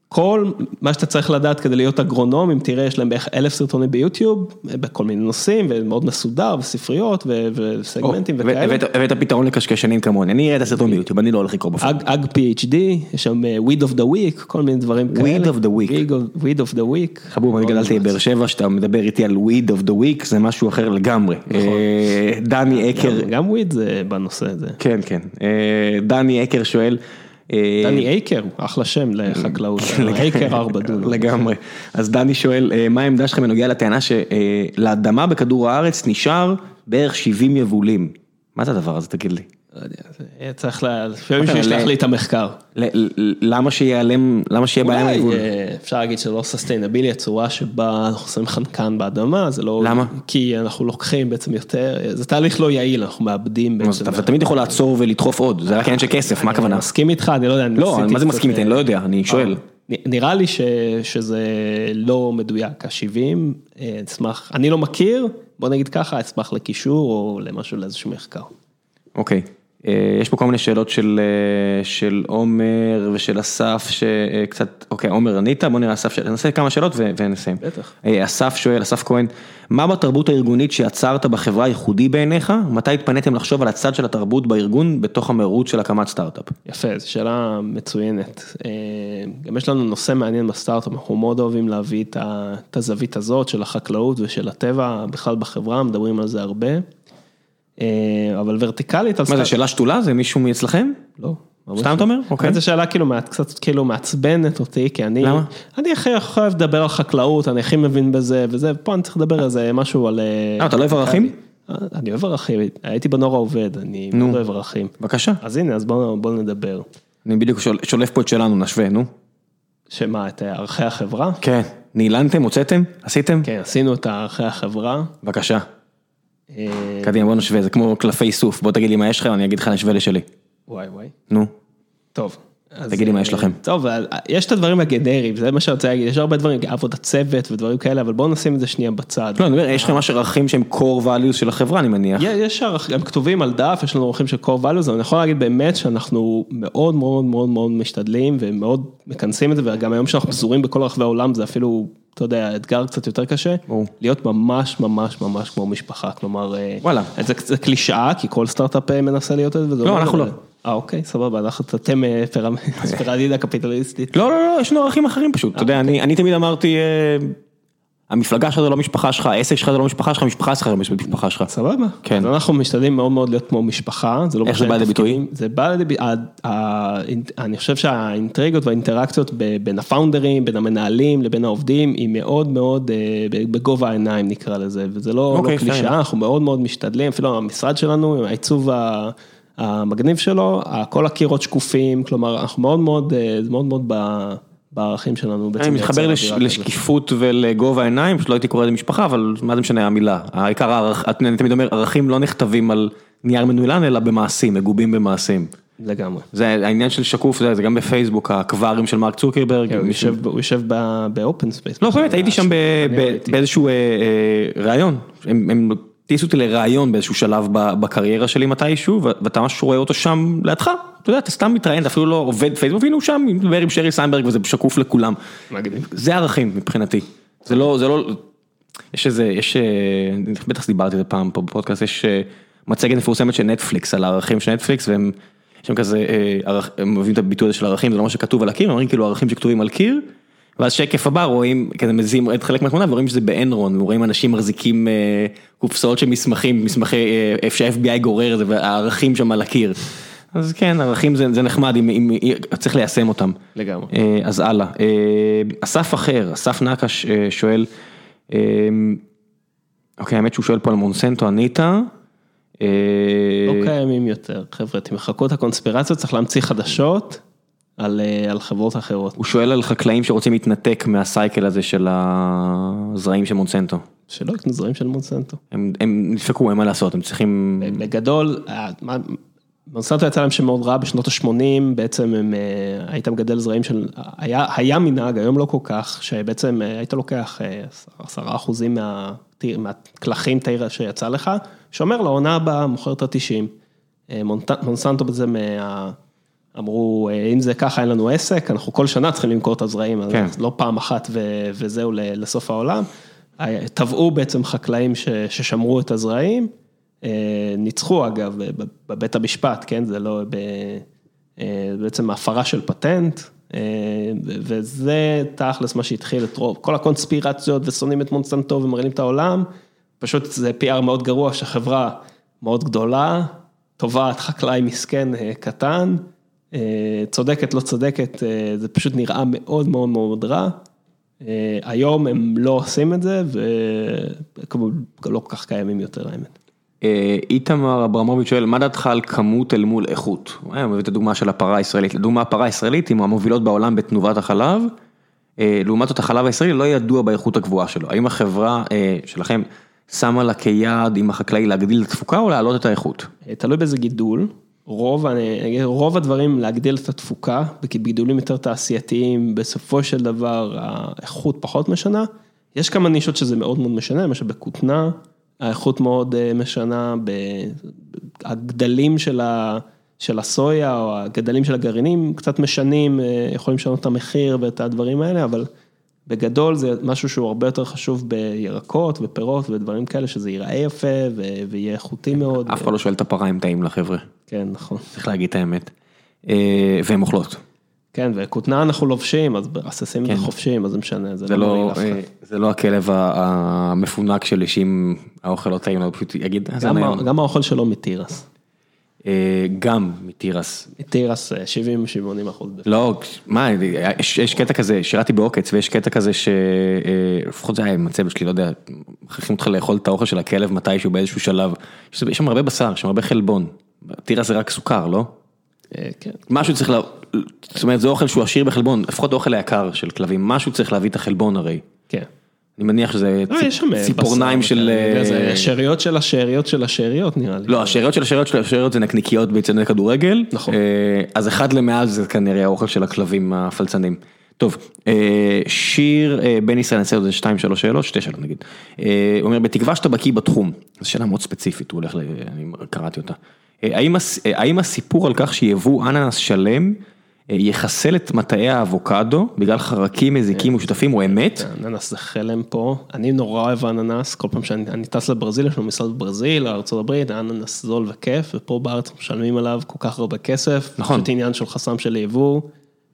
כל מה שאתה צריך לדעת כדי להיות אגרונום, אם תראה, יש להם בערך אלף סרטונים ביוטיוב, בכל מיני נושאים, ומאוד מסודר, וספריות, וסגמנטים וכאלה. הבאת פתרון לקשקשנים כמוני, אני אראה את הסרטון ביוטיוב, אני לא הולך לקרוא בפרק. אג PhD, יש שם אה, weed of the week, כל מיני דברים כאלה. weed of the week. weed of the week. חבוב, אני גדלתי בבאר שבע, שאתה מדבר איתי על weed of the week, זה משהו אחר לגמרי. נכון. אה, דני אקר. גם weed זה בנושא הזה. כן, כן. אה, דני אקר שואל, דני אייקר, אחלה שם לחקלאות, אייקר ארבע דונם. לגמרי. אז דני שואל, אה, מה העמדה שלכם בנוגע לטענה שלאדמה בכדור הארץ נשאר בערך 70 יבולים? מה זה הדבר הזה, תגיד לי? לא יודע, צריך שמישהו ישלח לי את המחקר. למה שיעלם, למה שיהיה בעיה עם היבול? אה, אפשר להגיד שזה לא סוסטיינבילי, הצורה שבה אנחנו שמים חנקן באדמה, זה לא... למה? כי אנחנו לוקחים בעצם יותר, זה תהליך לא יעיל, אנחנו מאבדים בעצם. אתה תמיד יכול לעצור ולדחוף עוד, זה רק עניין של כסף, מה הכוונה? אני מסכים איתך, אני לא יודע, לא, מה זה מסכים איתי, אני לא יודע, אני שואל. נראה לי שזה לא מדויק, ה-70, אשמח, אני לא מכיר, בוא נגיד ככה, אשמח לקישור או למשהו, לאיזשהו מחקר. אוקיי. אה, יש פה כל מיני שאלות של אה, של עומר ושל אסף שקצת, אוקיי, עומר ענית, בוא נראה אסף, נעשה כמה שאלות ונסיים. בטח. אה, אסף שואל, אסף כהן, מה בתרבות הארגונית שיצרת בחברה ייחודי בעיניך? מתי התפניתם לחשוב על הצד של התרבות בארגון בתוך המרוץ של הקמת סטארט-אפ? יפה, זו שאלה מצוינת. גם יש לנו נושא מעניין בסטארט-אפ, אנחנו מאוד אוהבים להביא את הזווית הזאת של החקלאות ושל הטבע בכלל בחברה, מדברים על זה הרבה. אבל ורטיקלית. מה זה שאלה שתולה? זה מישהו מאצלכם? לא. סתם לא. אתה אומר? אוקיי. זו שאלה כאילו קצת כאילו מעצבנת אותי, כי אני, למה? אני הכי אוהב לדבר על חקלאות, אני הכי מבין בזה, וזה, פה אני צריך לדבר על זה משהו על... אה, אתה לא אוהב ערכים? אני אוהב ערכים, הייתי בנוער העובד, אני. מאוד אוהב ערכים. בבקשה. אז הנה, אז בואו בוא נדבר. אני בדיוק שול- שולף פה את שלנו, נשווה, נו. שמה, את ערכי החברה? כן. נעלנתם, הוצאתם? עשיתם? כן, עשינו את ערכי החברה. בבקשה. אה, קדימה, בוא נשווה, זה כמו קלפי איסוף. בוא תגיד לי מה יש לך, אני אגיד לך נשווה לשלי. וואי וואי. נו. טוב. אז, תגידי מה אה, יש לכם. טוב, אה, יש את הדברים הגנריים, זה מה שאני רוצה להגיד, יש הרבה דברים, עבודת צוות ודברים כאלה, אבל בואו נשים את זה שנייה בצד. לא, אני אומר, יש לכם ממש ערכים שהם core values של החברה, אני מניח. יש- יש ערכים, הם כתובים על דף, יש לנו ערכים של core values, אבל אני יכול להגיד באמת שאנחנו מאוד מאוד מאוד מאוד משתדלים ומאוד מכנסים את זה, וגם היום שאנחנו פזורים בכל רחבי העולם זה אפילו, אתה יודע, אתגר קצת יותר קשה, ברור. להיות ממש ממש ממש כמו משפחה, כלומר, אה, וואלה. זה זה קלישאה, כי כל סטארט-אפ אה, מנסה להיות את זה, לא, אנחנו לא. אה אוקיי, סבבה, אנחנו אתם אה, פירמ- פירמידה קפיטליסטית. לא, לא, לא, יש לנו ערכים אחרים פשוט. אתה יודע, אני אני תמיד אמרתי, המפלגה שלך זה לא משפחה שלך, העסק שלך זה לא משפחה שלך, המשפחה שלך זה משפחה שלך. סבבה. כן. אז אנחנו משתדלים מאוד מאוד להיות כמו משפחה, זה לא איך זה בא לידי ביטוי? זה בא לידי ביטוי, אני חושב שהאינטריגות והאינטראקציות בין הפאונדרים, בין המנהלים לבין העובדים, היא מאוד מאוד אה, בגובה העיניים נקרא לזה, וזה לא אוקיי, לא קלישאה, fair enough. אנחנו מאוד מאוד משתדלים, אפילו המשרד שלנו, העיצוב ה- המגניב שלו, כל הקירות שקופים, כלומר אנחנו מאוד מאוד, אה, זה מאוד מאוד ב- בערכים שלנו. אני מתחבר. לשקיפות ולגובה העיניים, פשוט לא הייתי קורא לזה משפחה, אבל מה זה משנה המילה. העיקר, אני תמיד אומר, ערכים לא נכתבים על נייר מנוילן, אלא במעשים, מגובים במעשים. לגמרי. זה העניין של שקוף, זה זה גם בפייסבוק, האקווריום של מרק צוקרברג. כן, הוא יושב- הוא יושב ב open space. לא, באמת, הייתי שם. באיזשהו אה, אה, ראיון, הם הטיסו אותי לראיון באיזשהו שלב בקריירה שלי מתישהו, ואתה ממש רואה אותו שם לידך, אתה יודע, אתה סתם מתראיין, אתה אפילו לא עובד פייסבוק, והנה הוא שם, מדבר עם שריל סנדברג וזה שקוף לכולם. זה ערכים מבחינתי, זה לא, זה לא, יש איזה, יש, אה, בטח דיברתי על זה פעם פה בפודקאסט, יש אה, מצגת מפורסמת של נטפליקס על הערכים של נטפליקס והם, יש שם כזה, אה, הם אוהבים את הביטוי הזה של ערכים, זה לא מה שכתוב על הקיר, הם אומרים כאילו ערכים שכתובים על קיר, ואז שקף הבא רואים, כזה מזיזים את חלק מהתמונה ורואים שזה באנרון, ורואים אנשים מחזיקים אה, קופסאות של מסמכים, מסמכי, אה, איפה שה-FBI גורר את זה, והערכים שם על הקיר. אז כן, ערכים זה, זה נחמד, אם, אם, אם, צריך ליישם אותם. לגמרי. אה, אז הלאה, אה, אסף אחר, אסף נקש אה, שואל, אה, אוקיי, האמת שהוא שואל פה על מונסנטו, ענית? אה, לא קיימים יותר, חבר'ה, תמחקו את הקונספירציות, צריך להמציא חדשות על, אה, על חברות אחרות. הוא שואל על חקלאים שרוצים להתנתק מהסייקל הזה של הזרעים של מונסנטו. שלא יקנו זרעים של מונסנטו. הם, הם נדפקו, אין מה לעשות, הם צריכים... בגדול, אה, מה- מונסנטו יצא להם שם מאוד רע בשנות ה-80, בעצם הם, אה, היית מגדל זרעים של, היה, היה מנהג, היום לא כל כך, שבעצם אה, היית לוקח אה, עשרה אחוזים מה- מהקלחים תאיר שיצא לך, שאומר לעונה הבאה, מוכר את ה-90. מונסנטו בעצם אה, אמרו, אה, אם זה ככה אין לנו עסק, אנחנו כל שנה צריכים למכור את הזרעים, אז כן. לא פעם אחת ו- וזהו לסוף העולם. היה- תבעו בעצם חקלאים ש- ששמרו את הזרעים, אה, ניצחו אגב בבית המשפט, כן, זה לא ב- אה, בעצם הפרה של פטנט, אה, וזה תכלס מה שהתחיל את רוב, כל הקונספירציות ושונאים את מונסנטו ומרעילים את העולם, פשוט זה PR מאוד גרוע שחברה מאוד גדולה, תובעת חקלאי מסכן אה, קטן, אה, צודקת לא צודקת, אה, זה פשוט נראה מאוד מאוד מאוד רע. אה, היום הם לא עושים את זה וכמובן לא כל כך קיימים יותר האמת. אה, איתמר אברמוביץ' שואל, מה דעתך על כמות אל מול איכות? הוא מביא את הדוגמה של הפרה הישראלית. לדוגמה, הפרה הישראלית היא מהמובילות בעולם בתנובת החלב, אה, לעומת זאת החלב הישראלי לא ידוע באיכות הגבוהה שלו. האם החברה אה, שלכם שמה לה כיעד עם החקלאי להגדיל את התפוקה או להעלות את האיכות? אה, תלוי באיזה גידול, רוב, אני אגיד, רוב הדברים להגדיל את התפוקה, בגידולים יותר תעשייתיים, בסופו של דבר האיכות פחות משנה. יש כמה נישות שזה מאוד מאוד משנה, למשל בכותנה, האיכות מאוד אה, משנה, הגדלים של, ה, של הסויה או הגדלים של הגרעינים קצת משנים, אה, יכולים לשנות את המחיר ואת הדברים האלה, אבל בגדול זה משהו שהוא הרבה יותר חשוב בירקות ופירות ודברים כאלה, שזה ייראה יפה ו- ויהיה איכותי מאוד. אף אחד לא שואל את הפרה אם טעים לחבר'ה, כן, נכון. צריך להגיד את האמת. אה, והן אוכלות. כן, וכותנה אנחנו לובשים, אז ברססים כן. זה אז זה משנה, זה זה לא לא. אה, זה לא הכלב המפונק שלי שאם האוכל לא טעים הוא פשוט יגיד, "אה, גם נעים." ה- גם האוכל שלו מתירס. גם מתירס. תירס 70-80 אחוז. לא, מה, יש, יש קטע כזה, שירתי בעוקץ ויש קטע כזה שלפחות זה היה עם הצוות שלי, לא יודע, מכריחים אותך לאכול את האוכל של הכלב מתישהו באיזשהו שלב. יש שם הרבה בשר, יש שם הרבה חלבון. תירס זה רק סוכר, לא? אה, כן. משהו צריך, לה... זאת אומרת זה אוכל שהוא עשיר בחלבון, לפחות האוכל היקר של כלבים, משהו צריך להביא את החלבון הרי. כן. אני מניח שזה שם, אה, ציפורניים של... כן, אה, זה שאריות של השאריות של השאריות נראה לי. לא, השאריות של השאריות של השאריות זה נקניקיות באיצטדיוני כדורגל. נכון. אה, אז אחד למעל זה כנראה האוכל של הכלבים הפלצנים. טוב, אה, שיר אה, בן ישראל, נעשה עוד 2, 3 שאלות, שתי שאלות נגיד. אה, הוא אומר, בתקווה שאתה בקיא בתחום, זו שאלה מאוד ספציפית, הוא הולך, ל... אני קראתי אותה. אה, האם אה, האם הסיפור על כך שיבוא אננס שלם אה, יחסל את מטעי האבוקדו בגלל חרקים מזיקים ושותפים הוא אמת? אננס זה חלם פה, אני נורא אוהב אננס, כל פעם שאני אני טס לברזיל, יש לנו משרד בברזיל, ארה"ב, אננס זול וכיף, ופה בארץ משלמים עליו כל כך הרבה כסף, נכון. פשוט עניין של חסם של יבוא,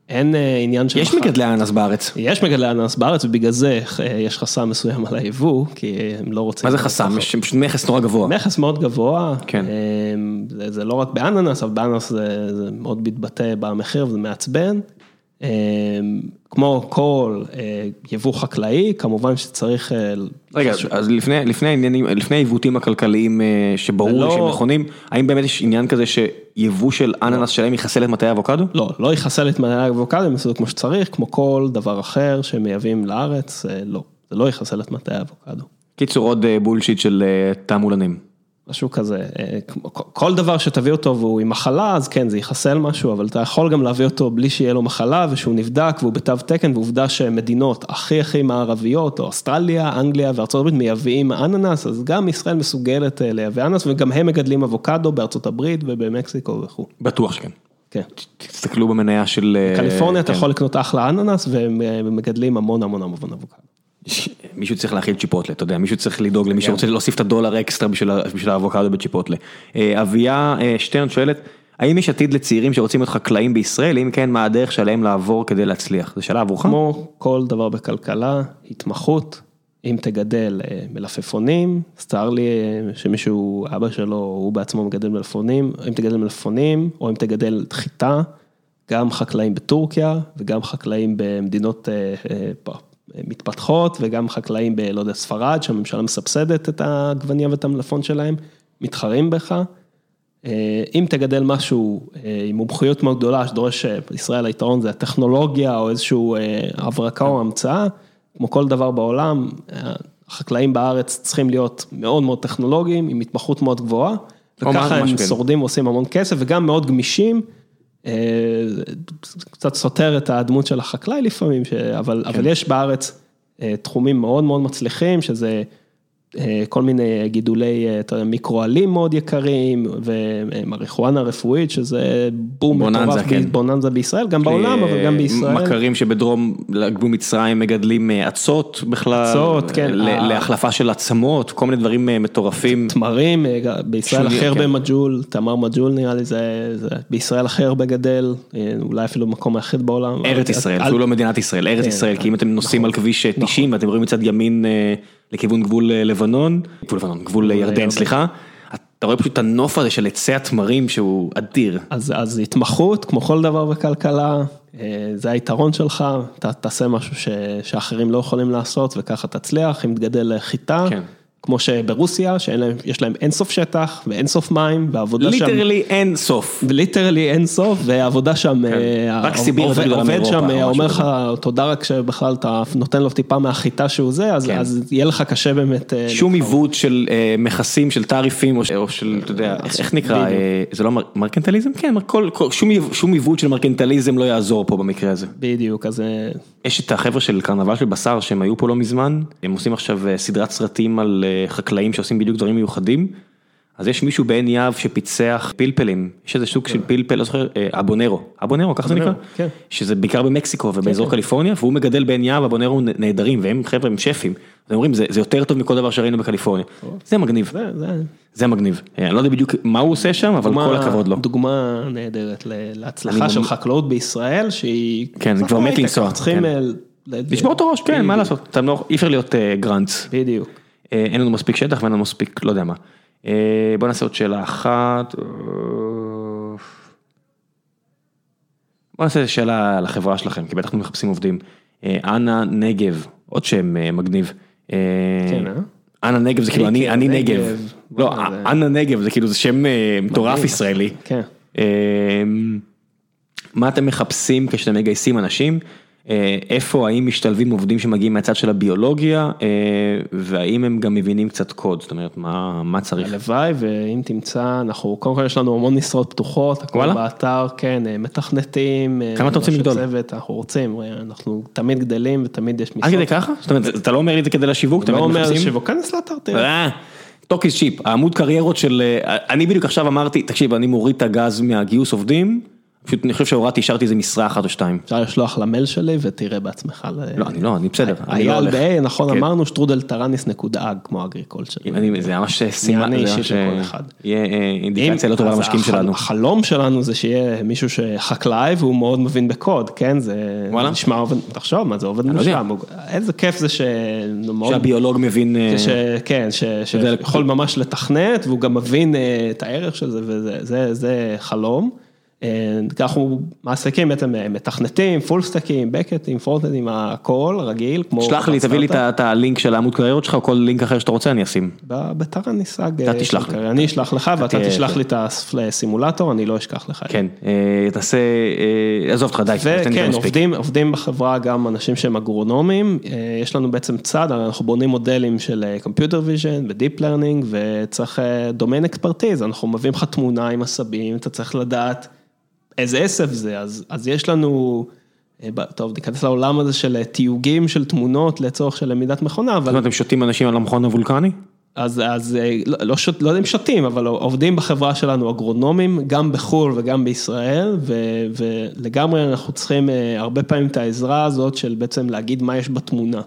אין אה, עניין של... יש מח- מגדלי אננס בארץ. יש מגדלי אננס בארץ ובגלל זה אה, יש חסם מסוים על היבוא, כי הם לא רוצים... מה זה חסם? יש פשוט מכס נורא גבוה. מכס מאוד גבוה, כן. אמ, זה, זה לא רק באננס, אבל באננס זה, זה מאוד מתבטא במחיר וזה מעצבן. אמ, כמו כל אה, יבוא חקלאי, כמובן שצריך... אה, רגע, אז לפני, לפני העניינים, לפני העיוותים הכלכליים אה, שברור ולא- שהם נכונים, האם באמת יש עניין כזה שיבוא של אננס שלם יחסל את מטעי האבוקדו? לא, לא יחסל את מנהלי האבוקדו, הם יעשו את זה כמו שצריך, כמו כל דבר אחר שמייבאים לארץ, לא, זה לא יחסל את מטעי האבוקדו. קיצור עוד בולשיט של תעמולנים. משהו כזה, אה, כל דבר שתביא אותו והוא עם מחלה, אז כן, זה יחסל משהו, אבל אתה יכול גם להביא אותו בלי שיהיה לו מחלה ושהוא נבדק והוא בתו תקן, ועובדה שמדינות הכי הכי מערביות, או אוסטרליה, אנגליה וארצות הברית מייבאים אננס, אז גם ישראל מסוגלת אה, לייבא אננס, וגם הם מגדלים אבוקדו בארצות הברית ובמקסיקו וכו'. בטוח שכן. כן. תסתכלו במניה של... אה, קליפורניה אתה כן. יכול לקנות אחלה אננס, והם מגדלים המון המון המון אבוקדו. מישהו צריך להכיל צ'יפוטלה, אתה יודע, מישהו צריך לדאוג למי שרוצה להוסיף את הדולר אקסטרה בשביל האבוקדו בצ'יפוטלה. אה, אביה אה, שטרן שואלת, האם יש עתיד לצעירים שרוצים להיות חקלאים בישראל, אם כן, מה הדרך שעליהם לעבור כדי להצליח? זו שאלה עבורך? כמו כל דבר בכלכלה, התמחות, אם תגדל אה, מלפפונים, צר לי שמישהו, אבא שלו, הוא בעצמו מגדל מלפפונים, אם תגדל מלפפונים, או אם תגדל חיטה, גם חקלאים בטורקיה, וגם חקלאים במדינות מתפתחות, וגם חקלאים ב, לא יודע, ספרד, שהממשלה מסבסדת את העגבניה ואת המלפפון שלהם, מתחרים בך. אה, אם תגדל משהו אה, עם מומחיות מאוד גדולה, שדורש אה, בישראל היתרון זה הטכנולוגיה או איזשהו הברקה או המצאה, כמו כל דבר בעולם, החקלאים בארץ צריכים להיות מאוד מאוד טכנולוגיים, עם התמחות מאוד גבוהה, וככה הם כן. שורדים ועושים המון כסף וגם מאוד גמישים. אה, קצת סותר את הדמות של החקלאי לפעמים, ש... אבל, אבל יש בארץ אה, תחומים מאוד מאוד מצליחים, שזה כל מיני גידולי אה, אתה יודע, מיקרואלים מאוד יקרים, ומריחואנה רפואית, שזה בום מטורף, כן. בוננזה בישראל, גם בעולם, אבל גם בישראל. מכרים שבדרום גבול מצרים מגדלים אה, אצות בכלל, אצות, כן. להחלפה של עצמות, כל מיני דברים אה, מטורפים. תמרים, אה, בישראל הכי הרבה כן. מג'ול, תמר מג'ול נראה לי, זה, זה בישראל הכי הרבה גדל, אה, אולי אפילו במקום היחיד בעולם. ארץ ישראל, אל- אפילו לא מדינת ישראל, ארץ כן, ישראל, כי אם אתם נוסעים נכון, על כביש אה, 90 ואתם רואים מצד ימין אה, לכיוון גבול אה, לבנון, גבול לבנון, גבול אה, ירדן. סליחה, אתה רואה פשוט את הנוף הזה של עצי התמרים שהוא אדיר. אז, אז התמחות, כמו כל דבר בכלכלה, אה, זה היתרון שלך, אתה תעשה משהו ש, שאחרים לא יכולים לעשות וככה תצליח, אם תגדל חיטה, כן. כמו שברוסיה, שיש להם אינסוף שטח ואינסוף מים, והעבודה שם, literally אין סוף. literally אינסוף, והעבודה שם, אה, רק סיביר עובד, שם, אה, אומר כזה. לך תודה רק שבכלל אתה נותן לו טיפה מהחיטה שהוא זה, אז, כן. יהיה לך קשה באמת. אה, שום. עיוות של מכסים, של תעריפים, או של, אתה יודע, איך- נקרא, זה לא מר- מרקנטליזם? כן, שום עיו- שום עיוות של מרקנטליזם לא יעזור פה במקרה הזה. בדיוק, אז יש את החבר'ה של קרנבל של בשר שהם היו פה לא מזמן, הם עושים עכשיו סדרת סרטים על חקלאים שעושים בדיוק דברים מיוחדים. אז יש מישהו בעין יהב שפיצח פלפלים, יש איזה סוג של פלפל, לא זוכר, אה, אבונרו, אבונרו, ככה זה נקרא? כן. שזה בעיקר במקסיקו ובאזור כן. קליפורניה, והוא מגדל בעין יהב אבונרו נהדרים, והם חבר'ה הם שפים, אז הם אומרים זה יותר טוב מכל דבר שראינו בקליפורניה, זה מגניב, זה, מגניב, אה, אני לא יודע בדיוק מה הוא עושה שם, אבל כל הכבוד לו. דוגמה נהדרת להצלחה של חקלאות בישראל, שהיא... כן, כבר מת לנסוע, צריכים... כן. אה, לשבור את הראש, כן, מה לעשות, לא- אי אפשר להיות אה, גרנץ. בדיוק. אה, אין לנו מספיק שטח ואין לנו מספיק, לא יודע מה. אה, בוא נעשה עוד שאלה אחת. אה, בוא נעשה שאלה על החברה שלכם, כי בטח אנחנו מחפשים עובדים. אנה נגב, עוד שם מגניב. כן, אה? אנה נגב זה כאילו אני, אני נגב. לא, אנה נגב זה כאילו זה שם מטורף ישראלי. כן. מה אתם מחפשים כשאתם מגייסים אנשים? אה, איפה, האם משתלבים עובדים שמגיעים מהצד של הביולוגיה, אה, והאם הם גם מבינים קצת קוד, זאת אומרת, מה, מה צריך? הלוואי, ואם תמצא, אנחנו, קודם כל יש לנו המון משרות פתוחות, הכל? באתר, כן, אה, מתכנתים. כמה אתם רוצים לגדול? אנחנו רוצים, אנחנו תמיד גדלים ותמיד יש עוד משרות. כדי ככה? זאת אומרת, אתה לא אומר את זה כדי לשיווק, אתה לא אומר מחפשים? שיווק, כנס לאתר, תראה. talk is cheap, העמוד קריירות של, אני בדיוק עכשיו אמרתי, תקשיב, אני מוריד את הגז מהגיוס עובדים, פשוט אני חושב שהורדתי, השארתי איזה משרה אחת או שתיים. אפשר לשלוח למייל שלי ותראה בעצמך. ל- לא, אני לא, אני בסדר, לא אייל הולך. ב-A, נכון כן. אמרנו שטרודל טרניס נקודה ag, כמו agriculture. אני, זה ממש סימן, אני זה ממש, אה, אחד. יהיה אה, אינדיקציה לא טובה למשקיעים שלנו. החלום שלנו זה שיהיה מישהו שחקלאי והוא מאוד מבין בקוד, כן? זה? נשמע עובד, תחשוב מה זה עובד לא הוא- איזה כיף זה ש... שהביולוג מבין, אה. כן, שיכול ממש לתכנת והוא גם מבין אה, את הערך של זה וזה זה, זה חלום. אה, אנחנו מעסיקים בעצם אה, מתכנתים, פול סטקים, בקטים, פורטדים, הכל רגיל. שלח לי, תביא לי את הלינק של העמוד קריירות שלך, או כל לינק אחר שאתה רוצה, אני אשים. ב- בתר הניסג. אתה תשלח לי. אני אשלח לך ואתה תשלח. לי את הסימולטור, אני לא אשכח לך. כן, אה, תעשה, אה, עזוב אותך, די, וכן. עובדים, בחברה גם אנשים שהם אגרונומים, אה, יש לנו בעצם צד, אנחנו בונים מודלים של אה, Computer Vision ו-Deep Learning וצריך דומיין אקספרטיז, אנחנו מביאים לך תמונה עם עשבים, אתה צריך לדעת איזה עשב זה, אז, אז יש לנו, אה, טוב, ניכנס לעולם הזה של אה, תיוגים של תמונות לצורך של למידת מכונה, זאת אבל אומרת, אתם שותים אנשים על המכון הוולקני? אז, אז אה, לא, לא, שוט, לא יודע אם שותים, אבל עובדים בחברה שלנו אגרונומים, גם בחו"ל וגם בישראל, ו, ולגמרי אנחנו צריכים הרבה פעמים את העזרה הזאת של בעצם להגיד מה יש בתמונה.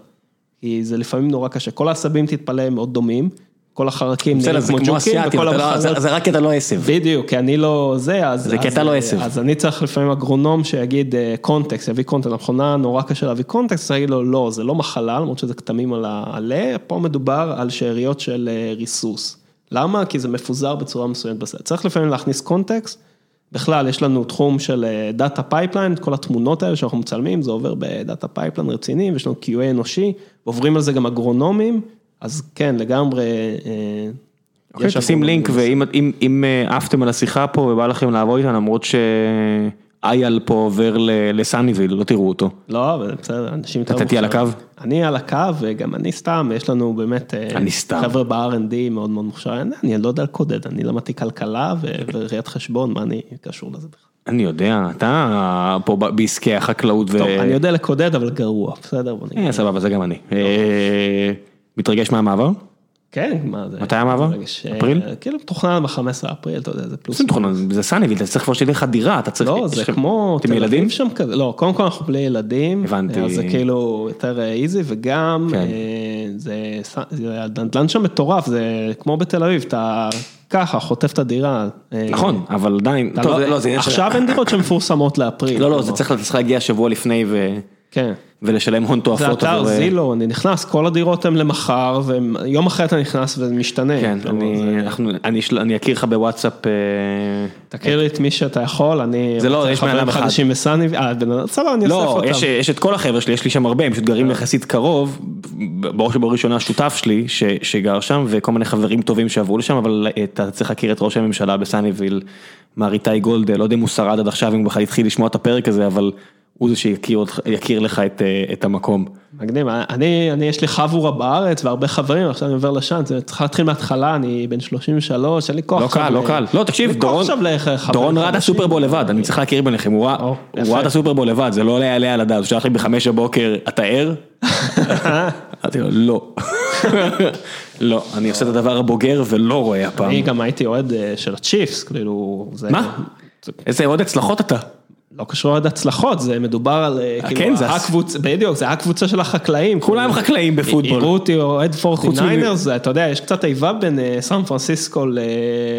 כי זה לפעמים נורא קשה, כל העשבים תתפלא הם מאוד דומים, כל החרקים בסדר, נראים כמו ג'וקים, לא- זה רק כי אתה לא עשב. בדיוק, כי אני לא זה, אז... זה כי אתה לא עשב. אז אני צריך לפעמים אגרונום שיגיד קונטקסט, יביא קונטקסט, למכונה נורא קשה להביא קונטקסט, צריך להגיד לו, לא, זה לא מחלה, למרות שזה כתמים על העלה, פה מדובר על שאריות של אה, ריסוס. למה? כי זה מפוזר בצורה מסוימת בסרט. צריך לפעמים להכניס context, בכלל יש לנו תחום של data pipeline, כל התמונות האלה שאנחנו מצלמים, זה עובר ב data pipeline רציני, ויש לנו QA אנושי, ועוברים על זה גם אגרונומים, אז כן, לגמרי. אה, אוקיי, תשים לינק, ואם אם- אם אה, עפתם על השיחה פה ובא לכם לעבוד איתה, למרות שאייל פה עובר לסאניווייל, לא תראו אותו. לא, אבל בסדר, אנשים יותר... אתה תהיה על. הקו? אני על הקו, וגם אני סתם, יש לנו באמת... אה, אני סתם. חבר'ה ב-R&D מאוד מאוד מוכשרים, אני לא יודע לקודד, אני למדתי כלכלה וראיית חשבון, מה אני קשור לזה בכלל? אני יודע, אתה פה בעסקי החקלאות ו... טוב, אני יודע לקודד, אבל גרוע, בסדר? בוא נגיד. אה, סבבה, זה גם אני. אה, מתרגש מהמעבר? כן, מה זה? מתי המעבר? ש- אפריל? כאילו מתוכנן ב-15 אפריל, אתה יודע, זה פלוס. זה מתוכנן, זה סאניוויל, אתה צריך כבר שתהיה לך דירה, אתה צריך... לא, זה כמו אתם ילדים? שם כזה, לא, קודם כל אנחנו בלי ילדים, הבנתי. אז זה כאילו יותר איזי, וגם כן. אה, זה, זה הנדל"ן שם מטורף, זה כמו בתל אביב, אתה ככה חוטף את הדירה. אה, נכון, אבל עדיין, לא- זה- לא, זה עכשיו אין דירות שמפורסמות לאפריל. לא, לא, זה. צריך אתה צריך להגיע שבוע לפני ו- כן. ולשלם הון זה תועפות. אתר עבור, אה, זילו, אני נכנס, כל הדירות הן למחר, ויום אחרי אתה נכנס וזה משתנה. כן, כלומר, אני- זה- אנחנו- אני אשל- אני אכיר לך בוואטסאפ. אה, תכיר לי את מי שאתה יכול, אני זה לא, יש בן אדם אחד. חדשים בסאני, אה, סבבה, אני אוסף לא, אותם. יש, יש את כל החבר'ה שלי, יש לי שם הרבה, הם פשוט גרים יחסית קרוב, בראש ובראשונה שותף שלי ש, שגר שם, וכל מיני חברים טובים שעברו לשם, אבל אתה צריך להכיר את ראש הממשלה בסאניוויל, מר איתי גולדה, לא יודע אם הוא שרד עד עכשיו, אם הוא בכלל התחיל לשמוע את הפרק הזה, אבל הוא זה שיכיר לך את, אה, את המקום. מגניב, אני, אני, יש לי חבורה בארץ והרבה חברים, עכשיו אני עובר לשם, זה צריך להתחיל מההתחלה, אני בן 33, אין לי כוח לא קל, לא קל. לא, תקשיב, דורון, דורון ראה את. הסופרבול לבד, אני צריך להכיר ביניכם, הוא ראה את הסופרבול לבד, זה לא יעלה על הדעת, הוא שלח לי בחמש בבוקר, אתה ער? אמרתי לו, לא. לא, אני עושה את הדבר הבוגר ולא רואה הפעם. אני גם הייתי אוהד אה, של הצ'יפס, כאילו, זה... מה? איזה עוד הצלחות אתה? לא קשור עד הצלחות, זה מדובר על, אה, כן, כאילו, הס- הקבוצה, בדיוק, זה הקבוצה של החקלאים. כולם כאילו. חקלאים בפוטבול. יראו אותי אוהד פורטיניינרס, אתה יודע, יש קצת איבה בין אה, סן פרנסיסקו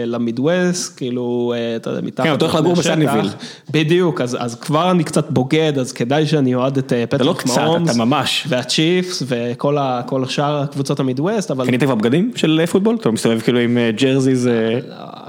למידווסט, כאילו, אה, אתה יודע, מתחת. כן, אתה הולך לגור. בסניביל. בדיוק, אז כבר אני קצת בוגד, אז כדאי שאני אוהד את אה, אתה לא פטריוט קצת. אתה ממש. והצ'יפס וכל ה- כל שאר קבוצות המידווסט, אבל קנית כבר בגדים של פוטבול? אתה מסתובב כאילו עם אה, jerseys? אה,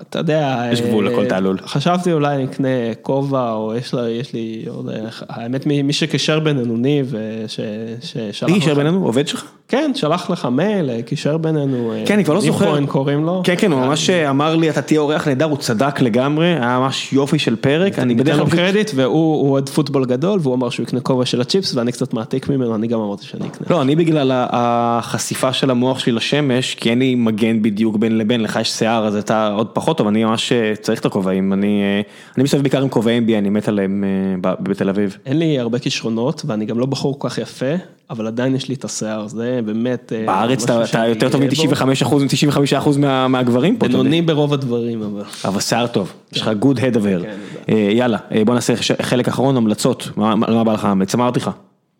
אתה יודע, יש אה, גבול לכל תעלול. חשבתי אולי אני אקנה כובע, או יש, אחלה, יש לי עוד, האמת מי שקישר בינינו, ניב, ששלח לך. מי קישר בינינו? עובד שלך? כן, שלח לך מייל, קישר בינינו. כן, אני כבר לא זוכר. ניב כהן קוראים לו. כן, כן, הוא ממש אמר לי, אתה תהיה אורח נהדר, הוא צדק לגמרי, היה ממש יופי של פרק, אני בדרך כלל... קרדיט, והוא אוהד פוטבול גדול, והוא אמר שהוא יקנה כובע של הצ'יפס, ואני קצת מעתיק ממנו, אני גם אמרתי שאני אקנה. לא, אני בגלל החשיפה של המוח שלי לשמש, כי אין לי מגן בדיוק בין לבין, לך יש שיער, אז אתה עוד פחות טוב, אני ממש צריך את הכובעים, אני מסתובב בעיקר עם כובעי NBA, אני מת עליהם בתל אביב. אין לי הרבה כישרונות, ואני גם לא בחור כל כך יפה, אבל עדיין יש לי את השיער, זה באמת... בארץ אתה יותר טוב מ-95% מ-95% מהגברים פה. בינוני ברוב הדברים, אבל... אבל שיער טוב, יש לך good head of hair. יאללה, בוא נעשה חלק אחרון, המלצות, מה בא לך המלץ? אמרתי לך.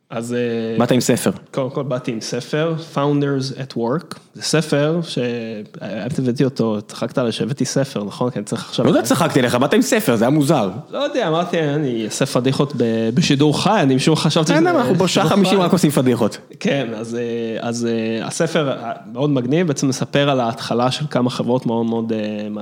אז... באת עם ספר. קודם כל באתי עם ספר, Founders at Work, זה ספר שהבאתי אותו, צחקת עליי שהבאתי ספר, נכון? כי אני צריך עכשיו... לא יודע, צחקתי עליך, באת עם ספר, זה היה מוזר. לא יודע, אמרתי, אני אעשה פדיחות בשידור חי, אני משום חשבתי שזה... אנחנו בשעה חמישים רק עושים פדיחות. כן, אז הספר מאוד מגניב, בעצם מספר על ההתחלה של כמה חברות מאוד מאוד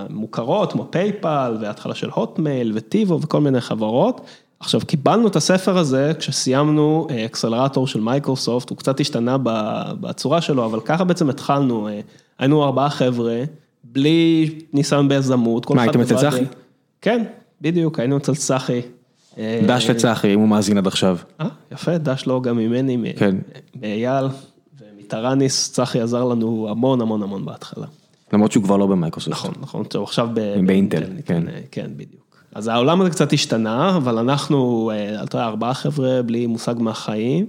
מוכרות, כמו פייפל, וההתחלה של הוטמייל וטיבו וכל מיני חברות. עכשיו קיבלנו את הספר הזה כשסיימנו אקסלרטור של מייקרוסופט, הוא קצת השתנה בצורה שלו, אבל ככה בעצם התחלנו, היינו ארבעה חבר'ה, בלי ניסיון ביזמות. מה, הייתם אצל צחי? כן, בדיוק, היינו אצל צחי. דש לצחי, אם הוא מאזין עד עכשיו. אה, יפה, דש לו גם ממני, מאייל ומטראניס, צחי עזר לנו המון המון המון בהתחלה. למרות שהוא כבר לא במייקרוסופט. נכון, נכון, עכשיו באינטל, כן. כן, בדיוק. אז העולם הזה קצת השתנה, אבל אנחנו, אתה יודע, ארבעה חבר'ה בלי מושג מהחיים.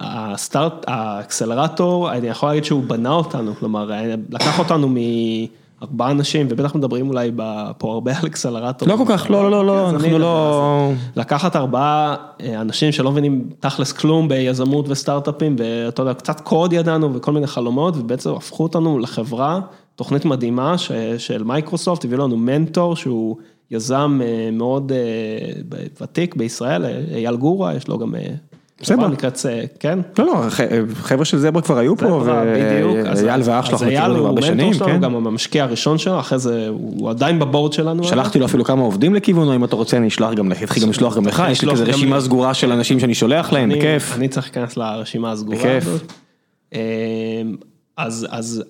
הסטארט, האקסלרטור, אני יכול להגיד שהוא בנה אותנו, כלומר, לקח אותנו מארבעה אנשים, ובטח מדברים אולי פה הרבה על אקסלרטור. לא כל כך, לא, לא, לא, אנחנו לא... לקחת ארבעה אנשים שלא מבינים תכלס כלום ביזמות וסטארט-אפים, ואתה יודע, קצת קוד ידענו וכל מיני חלומות, ובעצם הפכו אותנו לחברה, תוכנית מדהימה של מייקרוסופט, הביאו לנו מנטור שהוא... יזם מאוד ותיק בישראל, אייל גורה, יש לו גם... בסדר. כן? לא, לא, חבר'ה של זברה כבר היו פה, ואייל ואח שלו מכירים אותו הרבה שנים, אז אייל הוא גם המשקיע הראשון שלנו, אחרי זה הוא עדיין ב board שלנו. שלחתי לו אפילו כמה עובדים לכיוונו, אם אתה רוצה אני אשלח גם לך, אתחיל גם לשלוח גם לך, יש לי כזה רשימה סגורה של אנשים שאני שולח להם, בכיף. אני צריך להיכנס לרשימה הסגורה הזאת.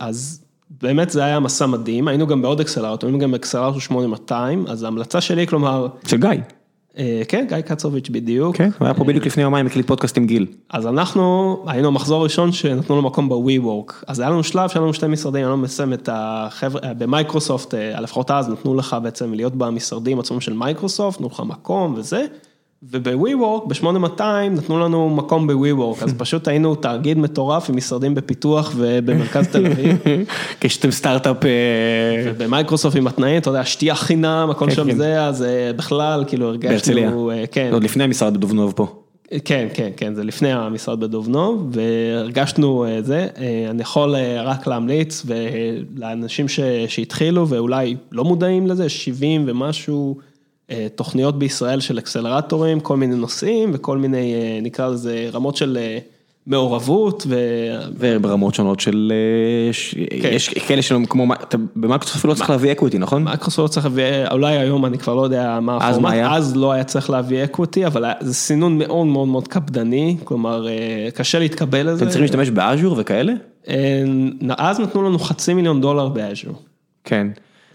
אז באמת זה היה מסע מדהים, היינו גם בעוד אקסלרטור, היינו גם באקסלרטור 8200, אז ההמלצה שלי, כלומר... של גיא. כן, גיא קצוביץ' בדיוק. כן, הוא היה פה בדיוק לפני יומיים, הקליט פודקאסט עם גיל. אז אנחנו, היינו המחזור הראשון שנתנו לו מקום ב-WeWork, אז היה לנו שלב שהיה לנו שתי משרדים, היה לנו מסיים את החבר'ה, במייקרוסופט, לפחות אז נתנו לך בעצם להיות במשרדים עצמם של מייקרוסופט, נתנו לך מקום וזה. וב-WeWork, ב-8200 נתנו לנו מקום ב-WeWork, אז פשוט היינו תאגיד מטורף עם משרדים בפיתוח ובמרכז תל אביב. כשאתם סטארט-אפ. ובמייקרוסופט עם התנאים, אתה יודע, שתייה חינם, הכל שם זה, אז בכלל, כאילו הרגשנו, כן. עוד לפני המשרד בדובנוב פה. כן, כן, כן, זה לפני המשרד בדובנוב, והרגשנו זה, אני יכול רק להמליץ, ולאנשים שהתחילו ואולי לא מודעים לזה, 70 ומשהו. תוכניות בישראל של אקסלרטורים, כל מיני נושאים וכל מיני, נקרא לזה, רמות של מעורבות. וברמות שונות של, יש כאלה שלא, כמו, במייקרוסופט לא צריך להביא equity, נכון? מייקרוסופט לא צריך להביא, אולי היום אני כבר לא יודע מה הפורמט, אז לא היה צריך להביא equity, אבל זה סינון מאוד מאוד מאוד קפדני, כלומר, קשה להתקבל לזה. אתם צריכים להשתמש ב Azure וכאלה? אז נתנו לנו חצי מיליון דולר ב Azure. כן.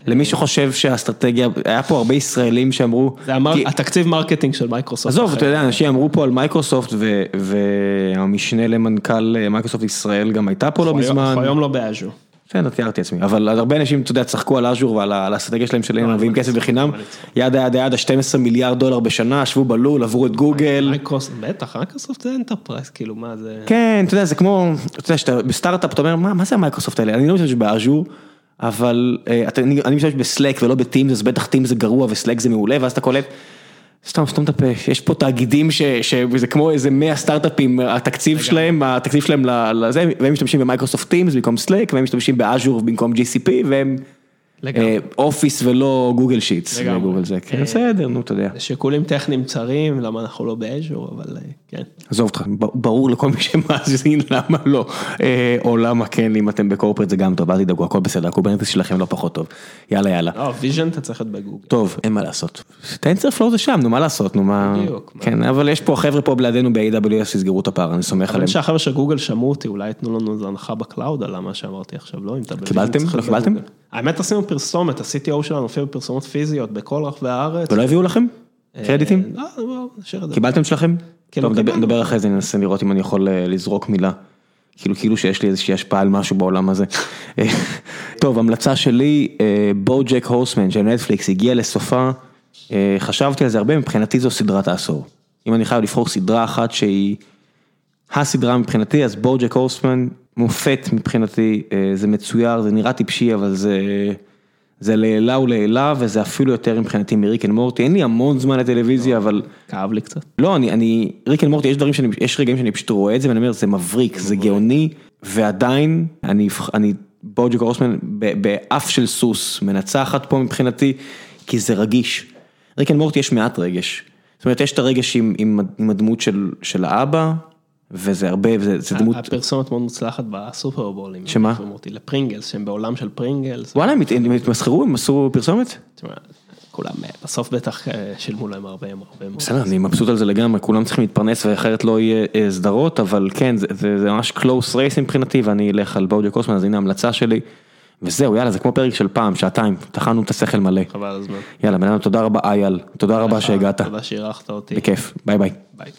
למי שחושב שהאסטרטגיה, היה פה הרבה ישראלים שאמרו... זה התקציב marketing של מייקרוסופט. עזוב, אתה יודע, אנשים אמרו פה על מייקרוסופט והמשנה למנכ"ל מייקרוסופט ישראל גם הייתה פה לא מזמן. אנחנו היום לא ב Azure. בסדר, תיארתי עצמי, אבל הרבה אנשים, אתה יודע, צחקו על Azure ועל האסטרטגיה שלהם שלהם, מביאים כסף בחינם, yada yada yada, ה-12 מיליארד דולר בשנה, ישבו בלול, עברו את גוגל. בטח, מייקרוסופט זה enterprise, כאילו, מה זה... כן, אתה יודע, זה כמו, אתה יודע, בסטארט-אפ, אתה אומר, מה זה המייקרוסופט האלה? אני לא משתמש ב Azure. אבל אני משתמש ב Slack ולא ב Teams, אז בטח Teams זה גרוע ו Slack זה מעולה, ואז אתה קולט, סתם סתום את הפה, יש פה תאגידים שזה כמו איזה 100 סטארט-אפים, התקציב שלהם, התקציב שלהם לזה, והם משתמשים במייקרוסופט Teams במקום Slack, והם משתמשים ב Azure במקום GCP, והם. אה, אופיס ולא Google Sheets. לגמרי. גוגל זה, כן, אה, בסדר, נו, אתה יודע. שיקולים טכניים צרים, למה אנחנו לא ב Azure, אבל אה, כן. עזוב אותך, ברור לכל מי שמאזין למה לא, אה, או למה כן, אם אתם ב corporate זה גם טוב, אל תדאגו, הכל בסדר, ה Kubernetes שלכם לא פחות טוב. יאללה, יאללה. לא, vision אתה צריך להיות בגוגל. טוב, אין מה לעשות. Tensor זה שם, נו, מה לעשות, נו, מה... בדיוק, כן, אבל יש פה חבר'ה פה בלעדינו ב-AWS שיסגרו את הפער, אני סומך עליהם. שהחבר'ה של גוגל שמעו אותי, אולי ייתנו לנו איזה הנחה ב cloud על מה שאמרתי עכשיו, לא? אם אתה ב vision קיבלתם? צריך לא להיות קיבלתם? האמת עשינו פרסומת, ה-CTO שלנו הופיע בפרסומות פיזיות בכל רחבי הארץ. ולא הביאו לכם? קרדיטים? אה, לא, לא, נשאיר את זה. קיבלתם שלכם? כן, טוב, נדבר- קיבלנו. נדבר אחרי זה, ננסה לראות אם אני יכול אה, לזרוק מילה. כאילו, כאילו שיש לי איזושהי השפעה על משהו בעולם הזה. אה, טוב, המלצה שלי, בואו ג'ק הורסמן של נטפליקס הגיע לסופה, אה, חשבתי על זה הרבה, מבחינתי זו סדרת העשור. אם אני חייב לבחור סדרה אחת שהיא הסדרה מבחינתי, אז בואו ג'ק הורסמן, מופת מבחינתי, אה, זה מצויר, זה נראה טיפשי, אבל זה... זה לעילא ולעילא, וזה אפילו יותר מבחינתי מ Rick and Morty, אין לי המון זמן לטלוויזיה, אבל כאב לי קצת. לא, אני, אני, Rick and Morty, יש דברים שאני, יש רגעים שאני פשוט רואה את זה ואני אומר, זה מבריק, זה גאוני, ועדיין, אני, אני, BoJack Horseman, ב- באף של סוס, מנצחת פה מבחינתי, כי זה רגיש. Rick and Morty יש מעט רגש. זאת אומרת, יש את הרגש עם, עם, עם הדמות של, של האבא, וזה הרבה, וזה זה דמות, הפרסומת מאוד מוצלחת בסופרבולים. שמה? אותי לפרינגלס, שהם בעולם של פרינגלס. וואלה, הם הת- הם התמסחרו, הם עשו פרסומת? תשמע, כולם אה, בסוף בטח אה, שילמו להם הרבה הרבה מאוד. בסדר, אני מבסוט על זה לגמרי, כולם צריכים להתפרנס ואחרת לא יהיה אה, סדרות, אבל כן, זה, זה, ממש close race מבחינתי ואני אלך על BoJack Horseman, אז הנה ההמלצה שלי. וזהו, יאללה, זה כמו פרק של פעם, שעתיים, טחנו את השכל מלא. חבל הזמן. יאללה, בן אדם, תודה רבה אייל, תודה רבה שהגעת, תודה שאירחת אותי. בכיף, ביי ביי. ביי.